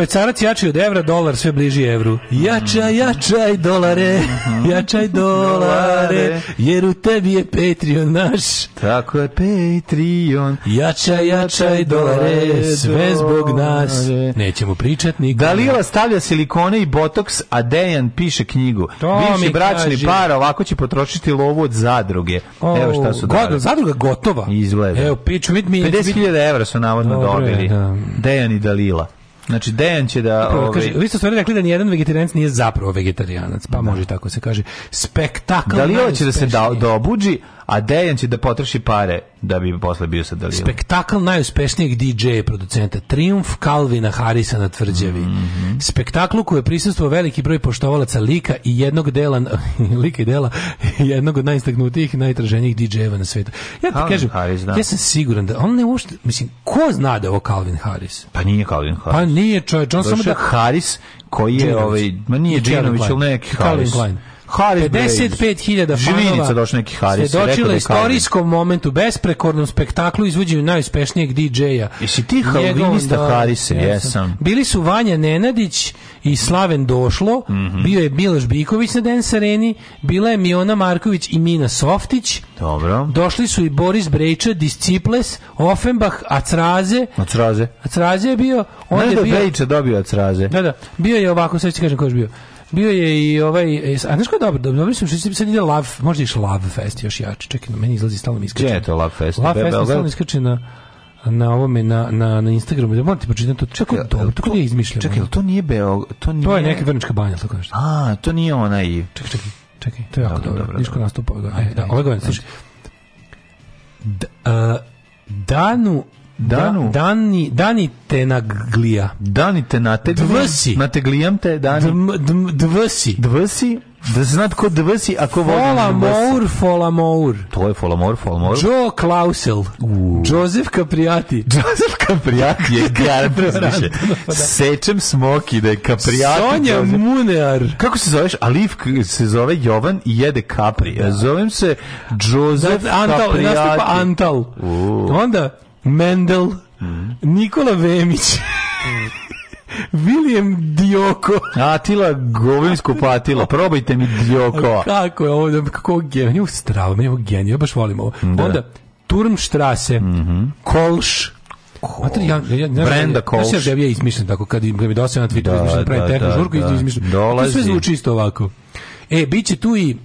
Švajcarac jači od evra, dolar sve bliži evru. Jača, jačaj dolare, mhm. jačaj dolare, jer u tebi je Patreon naš. Tako je Patreon. Jača, jačaj dolare, sve zbog nas. Nećemo pričat nikada. Dalila stavlja silikone i botoks, a Dejan piše knjigu. To Bivši bračni kaži. par, ovako će potrošiti lovu od zadruge. O, Evo šta su dali. Zadruga gotova. Izgleda. Evo, piču, vid mi... 50.000 evra su navodno Dobre, dobili. Da. Dejan i Dalila. Znači Dejan će da Upravo, ove... Ovaj- kaže, vi ste stvarno rekli da nijedan vegetarijanec nije zapravo vegetarijanac, pa da. može tako se kaže. Spektakl. Da li hoće da se da, dobuđi, a Dejan će da potroši pare da bi posle bio sa Dalilom. Spektakl najuspešnijeg DJ producenta, Triumf Kalvina Harisa na tvrđavi. Mm -hmm. Spektaklu koju je prisustvo veliki broj poštovalaca lika i jednog dela, (laughs) lika i dela, (laughs) jednog od najistaknutijih i najtraženijih DJ-eva na svetu. Ja ti Calvin kažem, Harris, da. ja sam siguran da on ne ušte, mislim, ko zna da je ovo Calvin Harris? Pa nije Calvin Harris. Pa nije čovječ, on samo da... Harris koji je, Džinović. ovaj, ma nije Džinović, ili neki Calvin Harris. Klein. 55.000 fanova došli neki Haris. Da Svedočila istorijskom momentu, besprekornom spektaklu izvođenju najuspešnijeg DJ-a. Jesi ti Halvinista da, Harise? Jesam. Bili su Vanja Nenadić i Slaven Došlo, mm -hmm. bio je Miloš Biković na Dens Areni, bila je Miona Marković i Mina Softić. Dobro. Došli su i Boris Brejča, Disciples, Offenbach, Acraze. Acraze. Acraze je bio. Onda je da bio... Brejča dobio Acraze. Da, da. Bio je ovako, sve ću kažem ko je bio Bio je i ovaj, e, a znaš ko je dobro, dobro, mislim što se ide Love, možda iš Love Fest još jače, čekaj, meni izlazi stalno mi iskače. Gdje je to Love Fest? Love Fest stalno iskače na na ovome na na na Instagramu da morate pročitati to čekaj dobro to je izmišljeno čekaj to nije Beog to nije to je neka vrnička banja tako nešto a to nije onaj... čekaj čekaj čekaj to je jako dobro, dobro, dobro. nastupa da, da, ove godine slušaj e, danu Danu. Da, dani, dani te naglija. Dani te nateglijam. Dvsi. Nateglijam te, dani. dvsi. Dvsi. Da se znat ko dvsi, a ko volim Folamour, Folamour. To je Folamour, Folamour. Joe Klausel. Uh. Joseph Capriati. Joseph Capriati je (laughs) garant. Da. Sečem smoki da je Capriati. Sonja Munear. Kako se zoveš? Alif se zove Jovan i jede Capri. Da. Zovem se Joseph Antal, Capriati. Antal. Uh. Onda, Mendel, mm. Nikola Vemić, (laughs) William Dioko. Atila Govinsko patilo, Probajte mi Dioko. (laughs) Kako je ovo, kako je genij, ovo strava, meni ovo genij, ja baš volim ovo. Da. Onda Turmštrase, mm -hmm. Kolš, Mater, ja, ja, ja, Brenda da Kolš. Ja, da ja, ja izmišljam tako, kad im mi dosta na Twitteru, da, izmišljam, da pravim da, tehnu da, žurku, da. izmišljam. Dolazi. To sve zvuči isto ovako. E, bit će tu i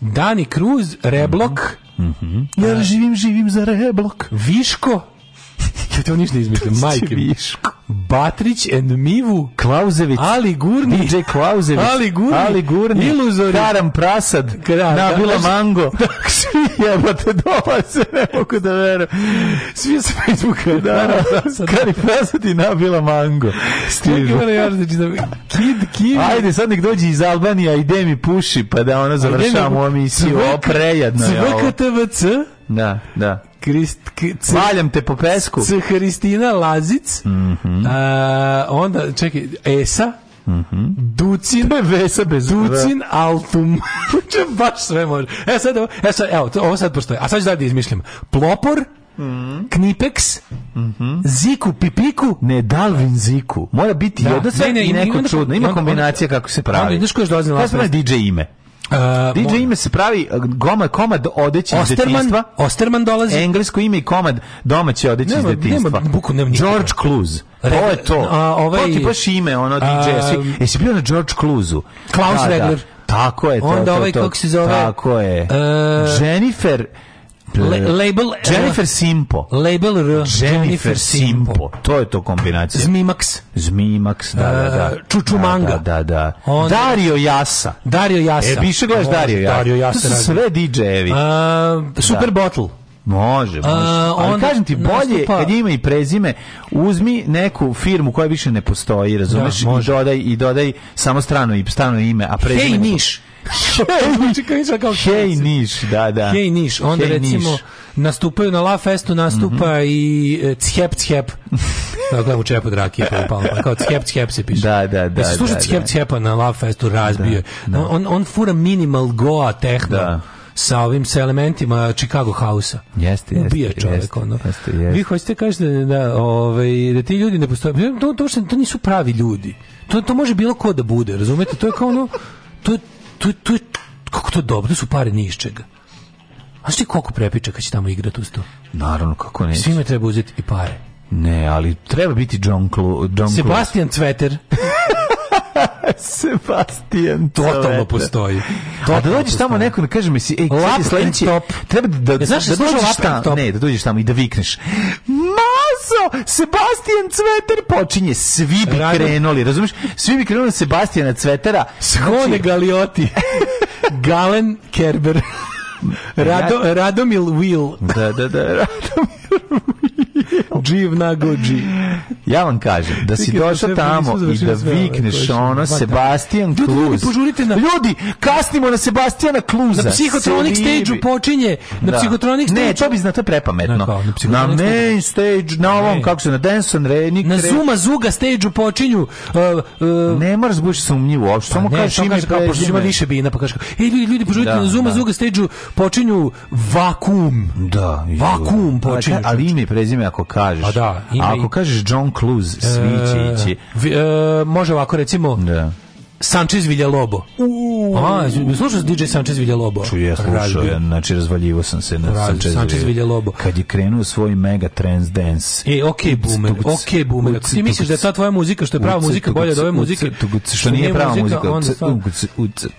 Dani Cruz, Reblok, mm -hmm. Mm -hmm. Ja živim, živim za reblok. Viško? ja to ništa izmislim, majke mi. Batrić and Mivu Klauzević Ali Gurni DJ Klauzević Ali Gurni, Ali Gurni Iluzori Karam Prasad Kra, Nabila da, Mango (laughs) da, Svi jebate dolaze Ne mogu da veru Svi su Facebooka da, da, da, da, Kari Prasad i na, Nabila Mango Stižu da Kid, kid Ajde sad nek dođe iz Albanija Ide mi puši pa da ona završamo emisiju Oprejadno je ovo ZVKTVC Da, da. Krist, Valjam te po pesku. C Hristina Lazic. Mm -hmm. a, onda, čekaj, Esa. Mm -hmm. Ducin, to je Vesa bez Ducin da. Altum. (laughs) baš sve može. E sad, e sad, evo, to, ovo sad postoji. A sad ću da izmišljam. Plopor, Mm -hmm. Knipex, mm -hmm. Ziku, Pipiku, ne Dalvin Ziku. Mora biti da. jedno sve ne, ne, i neko ne, čudno. Ima kombinacija kako se pravi. Onda, znaš koja je dolazi na last mesta? DJ ime. Uh, DJ ime se pravi uh, goma komad odeće iz detinjstva. Osterman dolazi. Englesko ime i komad domaće odeće iz detinjstva. Nema, buku, nema George Clooney. Reg... To je to. A, ovaj... To ti baš ime, ono DJ. A... Svi... Jesi bio na George Clooney-u? Klaus da, da. Regler. Da. Tako je, to, Onda to, ovaj, to, kako se zove? Tako je. Uh... Jennifer label Jennifer R. Simpo. Label R. Jennifer, Jennifer Simpo. Simpo. To je to kombinacija. Zmimax. Zmimax, da, da, da. E, Čučumanga. Da, da, da, da. On... Dario Jasa. Dario Jasa. E, više gledaš Dario Jasa. Dario Jasa. To su sve DJ-evi. E, da. Super da. Bottle. Može, e, može. A, onda, Ali kažem ti, bolje, nastupa... kad ima i prezime, uzmi neku firmu koja više ne postoji, razumeš, da, i, dodaj, i dodaj samo strano, i strano ime, a prezime... Hej, Niš! Hej Niš, da, da. Hej Niš, onda hey, recimo niš. nastupaju na La Festu, nastupa mm -hmm. i e, Chep Chep. (laughs) Da, gledam u čepu draki, pa upalo, kao Chep Chep se piše. Da, da, da. Da se sluša da, Chep da. Chepa na La Festu razbio. Da, da. On, on fura minimal goa tehno. Da sa ovim sa elementima Chicago House-a. Jeste, jeste. Ubija čovjek jeste, ono. Jeste, jeste. Vi hoćete da kažete da, da, ovaj, da ti ljudi ne postoje. To, to, to, to nisu pravi ljudi. To, to može bilo ko da bude, razumete? To je kao ono, to, tu, tu, kako to dobro, su pare ni iz čega. A što ti koliko prepiča će tamo igrati uz to? Naravno, kako ne. Svima treba uzeti i pare. Ne, ali treba biti John, Clu, John Sebastian Cveter. (laughs) Sebastian Totalno Cveter. postoji. Totalno A da dođeš tamo neko da kaže mi si, ej, sledeći, treba da, e, da, ja, znaš, da, da dođeš tamo, ne, da dođeš tamo i da vikneš, ma posao, Sebastian Cveter počinje, svi bi Rado. krenuli, razumiješ? Svi bi krenuli Sebastijana Cvetera. Shone znači... Galioti. (laughs) Galen Kerber. Rado, Radomil Will. Da, da, da, Radomil Dživ na gođi. Ja vam kažem, da si da došao da tamo i da vikneš ono da. Sebastian Kluz. Ljudi, na... kasnimo na Sebastijana Kluza. Na Psihotronic stage-u počinje. Na da. Psihotronic stage Ne, to bi zna, to je prepametno. na, main stage, na ovom, kako se, na dance Denson Renik. Na Zuma Zuga stage-u počinju. Uh, uh, ne moraš zbuši sumnjivo uopšte. Samo pa kažeš ime ima više bina, pa kažeš. Ej, ljudi, ljudi, požurite na Zuma Zuga stage-u počinju vakum. Da. Vakum počinju. Ali ime prezime ako kažeš. A pa da, ima A ako kažeš John Cluse, svi će e, ići. E, e, može ovako, recimo, da. Sanchez Villalobo. Uuu. A, slušao DJ Sanchez Villalobo. Čuje, ja slušao, ja, znači razvaljivo sam se na Rad, Sanchez, Sanchez Villalobo. Kad je krenuo svoj mega trance dance. E, okej okay, boomer, okej okay, boomer. Ti misliš da je ta tvoja muzika, što je prava muzika, bolja od ove muzike? Što nije prava muzika.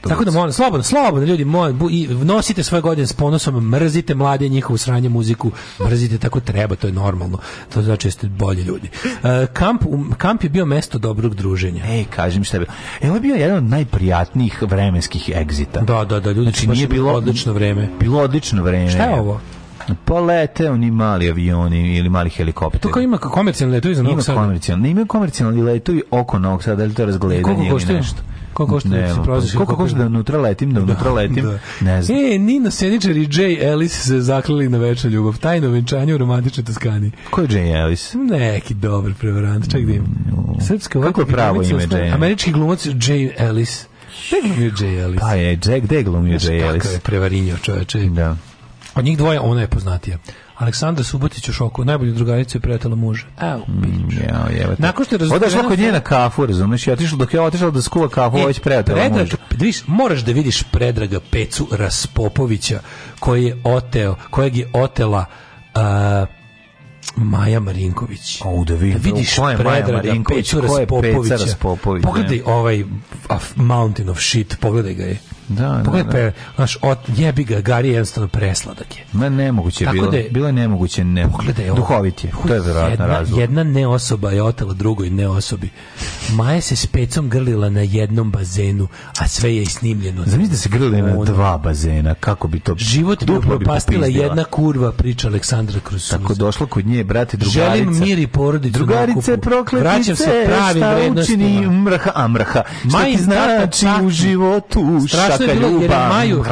Tako da molim, slobodno, slobodno ljudi, moj, i nosite svoje godine s ponosom, mrzite mlade njihovu sranje muziku, mrzite tako treba, to je normalno. To znači jeste da bolje ljudi. E, kamp, kamp je bio mesto dobrog druženja. Ej, kažem šta je bilo. Evo bio jedan od najprijatnijih vremenskih egzita. Da, da, da, ljudi znači, nije bilo odlično vreme. Bilo odlično vreme. Šta je ovo? Polete pa oni mali avioni ili mali helikopteri. To kao ima komercijalni letovi za Novog Sada. Ima komercijalni, imaju komercijalni letovi oko Novog Sada, ali to razgledanje ili nešto. Da pa koliko košta da se prolaziš? Koliko košta da unutra letim, da unutra da, letim? Da. Ne e, znam. E, Nina Seničar i Jay Ellis se zakleli na večnu ljubav. Tajno venčanje u romantičnoj Toskani. Ko je Jay Ellis? Neki dobar prevarant. Ček da ima. Mm, Srpska Kako je pravo ime Jay? Američki glumac Jay Ellis. Gde glumio Jay Ellis? Pa je, Jack, gde glumio Jay Ellis? Kakav je prevarinjo čoveče. Da. Od njih dvoje ona je poznatija. Aleksandra Subotić u šoku, najbolju drugaricu je pretela muža. Evo, mm, ja, jeva. Nakon što je razumeš, odašla kod nje na kafu, razumeš, ja tišao dok je otišla da skuva kafu, e, već pretela predrag, muža. Viš, moraš da vidiš Predraga Pecu Raspopovića koji je oteo, kojeg je otela uh, Maja Marinković. O, da, vidim, da vidiš ko je Maja Marinković, ko je Peca Raspopovića. Pogledaj ovaj Mountain of Shit, pogledaj ga je. Da, da, Pogledaj, da, da. naš ot, jebi ga, Gari je jednostavno presladak je. Ma nemoguće je bilo. Da, bilo je nemoguće, ne. Pogledaj, duhovit je. To je verovatno razlog. Jedna ne osoba je otela drugoj ne osobi. Maja se s pecom grlila na jednom bazenu, a sve je snimljeno. Zamislite da se grlila na dva bazena, kako bi to Život bi propastila jedna kurva priča Aleksandra Krusunice. Tako došla kod nje, brate, drugarica. Želim mir i porodicu. Drugarice, prokletice, Vraćam se pravi šta učini mrha, Maj, Šta ti znači u životu? Strašno što je bilo, jer je Maju,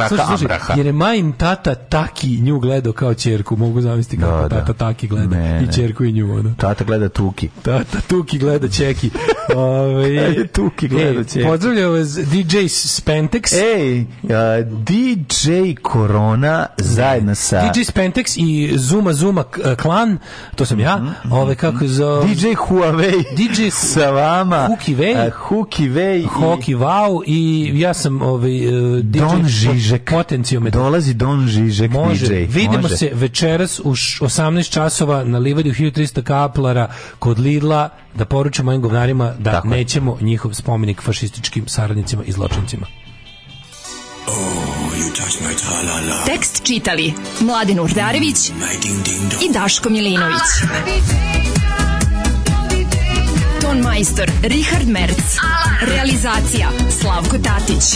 jer je Majin tata Taki nju gledao kao čerku, mogu zamisliti kako da, da, tata Taki gleda ne, i čerku i nju. Ono. Tata gleda Tuki. Tata Tuki gleda Čeki. (laughs) Ove, ovaj. tuki gleda Čeki. Pozdravljam vas DJ Spentex. Ej, uh, DJ Korona zajedno sa... DJ Spentex i Zuma Zuma e, klan, to sam ja, mhm, mhm. ove ovaj, kako zove... DJ Huawei DJ sa vama. Huki Vej. Uh, Huki Vej. Hoki Wow i ja sam ovaj DJ Don Žižek. Potencijometar. Dolazi Don Žižek može. DJ. Vidimo može. se večeras u 18 časova na livadi 1300 kaplara kod Lidla da poručimo mojim govnarima da Tako. nećemo njihov spomenik fašističkim saradnicima i zločincima. Oh, Tekst čitali Mladin Urdarević mm, i Daško Milinović. Ton majstor Richard Merc. Realizacija Slavko Tatić.